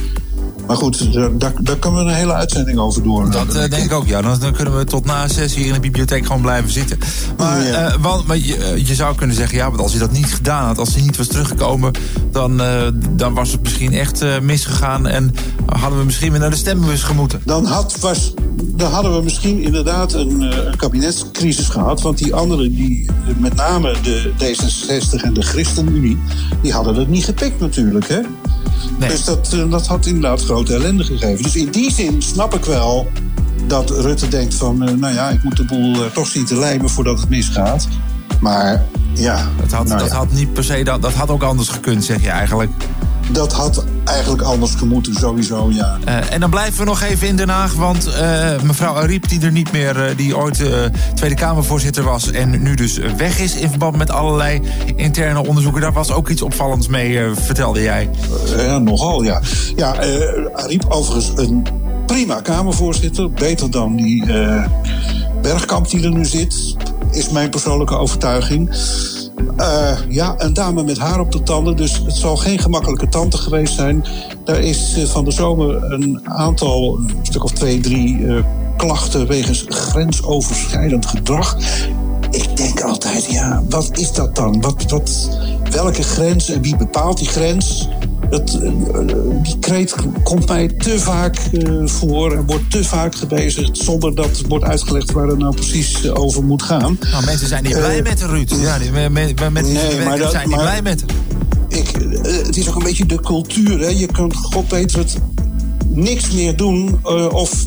Maar goed, daar, daar, daar kunnen we een hele uitzending over doen. Dat eh, denk ik ook, ja. Dan, dan kunnen we tot na zes hier in de bibliotheek gewoon blijven zitten. Maar, eh, want, maar je, eh, je zou kunnen zeggen, ja, want als hij dat niet gedaan had, als hij niet was teruggekomen, dan, eh, dan was het misschien echt eh, misgegaan en hadden we misschien weer naar de stembus gemoeten. Dan, had, was, dan hadden we misschien inderdaad een, eh, een kabinetscrisis gehad. Want die anderen, die, eh, met name de D66 en de ChristenUnie, die hadden het niet gepikt natuurlijk. Hè? Dus dat, eh, dat had inderdaad grote ellende gegeven. Dus in die zin snap ik wel dat Rutte denkt van... eh, nou ja, ik moet de boel eh, toch zien te lijmen voordat het misgaat. Maar ja... Dat had, nou dat ja. had niet per se, dat, dat had ook anders gekund, zeg je eigenlijk. Dat had eigenlijk anders gemoeten, sowieso, ja. Eh, en dan blijven we nog even in Den Haag, want eh, mevrouw Ariep, die er niet meer, eh, die ooit Tweede Kamervoorzitter was en nu dus weg is in verband met allerlei interne onderzoeken, daar was ook iets opvallends mee, vertelde jij. Ja, nogal, ja. Ja, Ariep overigens een prima Kamervoorzitter. Beter dan die Bergkamp die er nu zit. Is mijn persoonlijke overtuiging. Eh, ja, een dame met haar op de tanden. Dus het zal geen gemakkelijke tante geweest zijn. Daar is eh, van de zomer een aantal, een stuk of twee, drie eh, klachten wegens grensoverschrijdend gedrag. Ik denk altijd, ja, wat is dat dan? Wat, wat, welke grens en wie bepaalt die grens? Dat, eh, eh, die kreet komt mij te vaak eh, voor en wordt te vaak gebezigd zonder dat wordt uitgelegd waar het nou precies over moet gaan. Nou, mensen zijn niet blij met de Ruud. Ja, die, met, met, Nee, maar dat- zijn niet maar- blij met hem. ik, het is ook een beetje de cultuur. Hè? Je kunt, god weet het, niks meer doen. of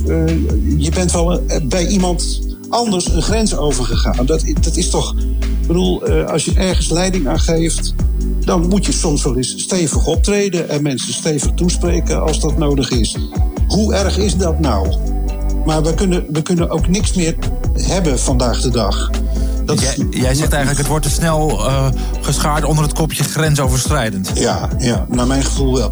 je bent wel bij iemand anders een grens overgegaan. Dat, dat is toch... Ik bedoel, eh, als je ergens leiding aan geeft... dan moet je soms wel eens stevig optreden... en mensen stevig toespreken als dat nodig is. Hoe erg is dat nou? Maar we kunnen, we kunnen ook niks meer hebben vandaag de dag. Dat Jij, jij zegt eigenlijk, het wordt te snel eh, geschaard onder het kopje grensoverschrijdend. Ja, ja, naar mijn gevoel wel.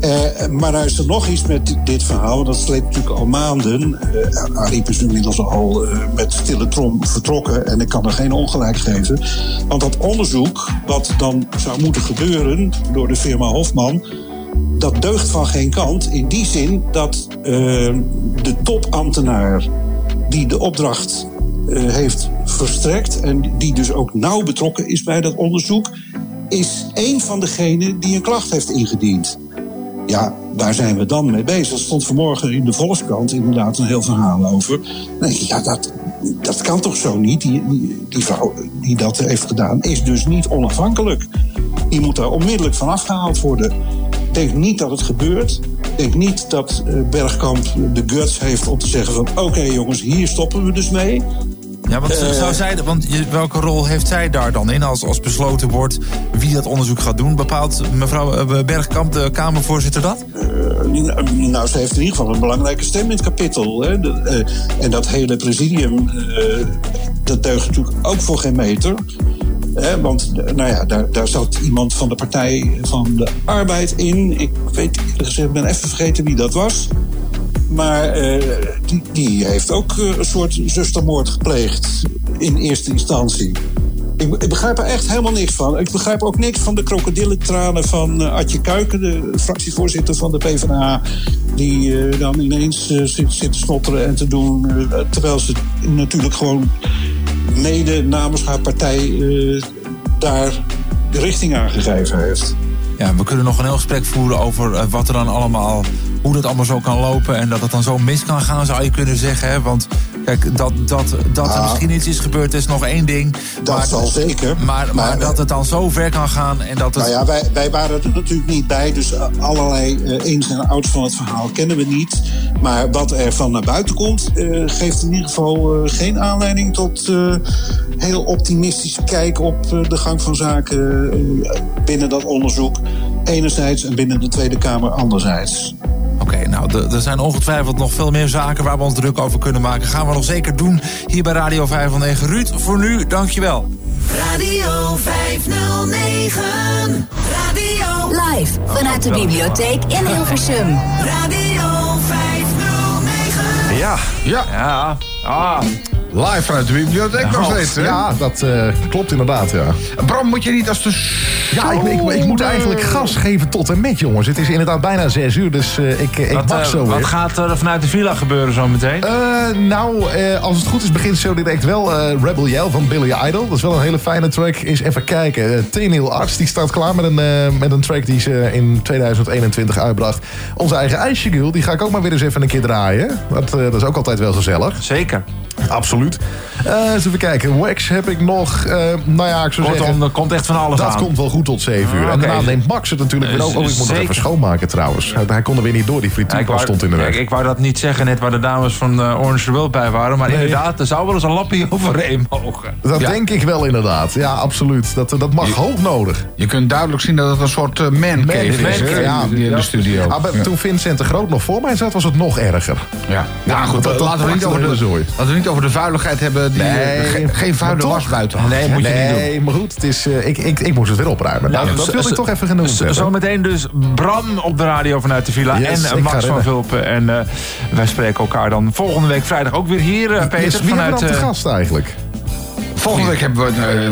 Eh, maar er is er nog iets met dit, verhaal. Dat sleept natuurlijk al maanden. Eh Ariep is nu inmiddels al met stille trom vertrokken. En ik kan er geen ongelijk geven. Want dat onderzoek, wat dan zou moeten gebeuren door de firma Hofman. Dat deugt van geen kant. In die zin dat de topambtenaar die de opdracht heeft verstrekt. en die dus ook nauw betrokken is bij dat onderzoek. is één van degenen die een klacht heeft ingediend. Ja, daar zijn we dan mee bezig. Er stond vanmorgen in de Volkskrant inderdaad een heel verhaal over. Denk ja, dat, dat kan toch zo niet? Die, die, die vrouw die dat heeft gedaan is dus niet onafhankelijk. Die moet daar onmiddellijk van afgehaald worden. Ik denk niet dat het gebeurt. Ik denk niet dat eh, Bergkamp de guts heeft om te zeggen van... oké jongens, hier stoppen we dus mee. Ja, want Eh, zou zij, want welke rol heeft zij daar dan in als, als besloten wordt wie dat onderzoek gaat doen? Bepaalt mevrouw eh, Bergkamp, de Kamervoorzitter, dat? Eh, nou, ze heeft in ieder geval een belangrijke stem in het kapittel. Hè. De, en dat hele presidium, dat deugt natuurlijk ook voor geen meter. Hè, want nou ja, daar, daar zat iemand van de Partij van de Arbeid in. Ik weet eerlijk gezegd, ik ben even vergeten wie dat was. Maar eh, die, die heeft ook eh, een soort zustermoord gepleegd in eerste instantie. Ik, begrijp er echt helemaal niks van. Ik begrijp ook niks van de krokodillentranen van eh, Adje Kuiken, de fractievoorzitter van de PvdA. Die dan ineens zit, zit te snotteren en te doen. terwijl ze natuurlijk gewoon mede namens haar partij daar de richting aangegeven heeft. Ja, we kunnen nog een heel gesprek voeren over wat er dan allemaal, hoe dat allemaal zo kan lopen en dat het dan zo mis kan gaan, zou je kunnen zeggen. Hè? Want kijk, dat, dat, dat er misschien iets is gebeurd, is nog één ding. Dat maar, zal zeker. Maar, maar, Maar, dat het dan zo ver kan gaan en dat het. Nou ja, wij, wij waren er natuurlijk niet bij, dus eh, allerlei eh, ins en outs van het verhaal kennen we niet. Maar wat er van naar buiten komt, eh, geeft in ieder geval geen aanleiding tot heel optimistische kijk op de gang van zaken binnen dat onderzoek. Enerzijds en binnen de Tweede Kamer anderzijds. Oké, nou, er- er zijn ongetwijfeld nog veel meer zaken waar we ons druk over kunnen maken. Gaan we nog zeker doen hier bij Radio 509. Ruud, voor nu, dankjewel. Radio 509. Radio. Live vanuit de bibliotheek in Hilversum. Radio 509. Ja. Ja. Ja. Ah. Live vanuit de bibliotheek nog steeds, hè? Ja, dat eh, klopt inderdaad, ja. Bram, moet je niet als de... Ja, ik, ik, ik moet eigenlijk gas geven tot en met, jongens. Het is inderdaad bijna zes uur, dus eh, ik, ik Wat, mag eh, zo wat weer. gaat er vanuit de villa gebeuren zo meteen? Eh, nou, eh, als het goed is, begint zo direct wel eh, Rebel Yell van Billy Idol. Dat is wel een hele fijne track. Is even kijken. Uh, Tenil Arts die staat klaar met een, eh, met een track die ze in 2021 uitbracht. Onze eigen IJsjegul, die ga ik ook maar weer eens even een keer draaien. Dat, eh, dat is ook altijd wel gezellig. Zeker. Absoluut. Eh, eens even kijken. Wax heb ik nog. eh, nou ja, ik zou Kortom, zeggen... er komt echt van alles dat aan. komt wel goed tot 7 uur. Ah, En oké. daarna neemt Max het natuurlijk weer Eh, over. Oh, ik moet het even schoonmaken trouwens. Hij, hij kon er weer niet door. Die ik, frituurpan wou, stond in de weg. kijk, ik wou dat niet zeggen net waar de dames van eh, Orange the World bij waren. Maar Nee. inderdaad, er zou wel eens een lappie overheen mogen. Dat Ja. denk ik wel inderdaad. Ja, absoluut. Dat, dat mag hoog nodig. Je kunt duidelijk zien dat het een soort uh, mancave is, Man cave, ja, ja. in de studio. Ah, maar. Toen Vincent de Groot nog voor mij zat, was het nog erger. Ja, Ja, nou goed, dat- dat laten, we niet over de, laten we niet over de vuiligheid hebben. Die, Nee, eh, ge- geen vuile was buiten. Nee, moet je niet doen. nee maar goed, het is, eh, ik, ik, ik moest het weer opruimen. Nou, dat zo- wil ik toch even genoemd zo- hebben. Zometeen dus Bram op de radio vanuit de villa. Yes, en eh, Max van. Vulpen. En wij spreken elkaar dan volgende week vrijdag ook weer hier, Peter. Yes, wie vanuit, eh, gast eigenlijk? Volgende week hebben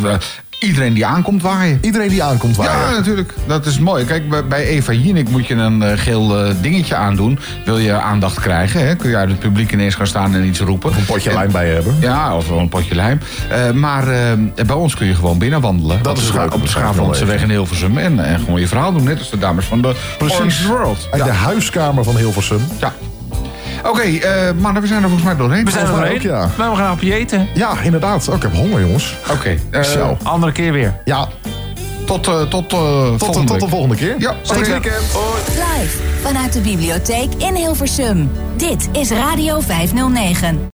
we iedereen die aankomt waaien. Iedereen die aankomt waaien. Ja, natuurlijk. Dat is mooi. Kijk, bij- Eva Jinek moet je een eh, geel eh, dingetje aandoen. Wil je aandacht krijgen, hè? kun je uit het publiek ineens gaan staan en iets roepen. Een potje En- lijm bij je hebben. Ja, of wel een potje lijm. Eh, maar bij ons kun je gewoon binnenwandelen. Dat Op is leuk, Op de Schaaflandse weg in Hilversum. En, en gewoon je verhaal doen, net als de dames van de Orange World. Uit de huiskamer van Hilversum. Ja. Oké, eh, mannen, we zijn er volgens mij doorheen. We zijn er doorheen. ook, ja. Maar we gaan hapje eten. Ja, inderdaad. Oh, ik heb honger, jongens. Oké. eh, Zo. Andere keer weer. Ja, Tot, eh, tot, eh, tot, volgende tot de volgende keer. Ja, Tot. Live vanuit de bibliotheek in Hilversum. Dit is Radio 509.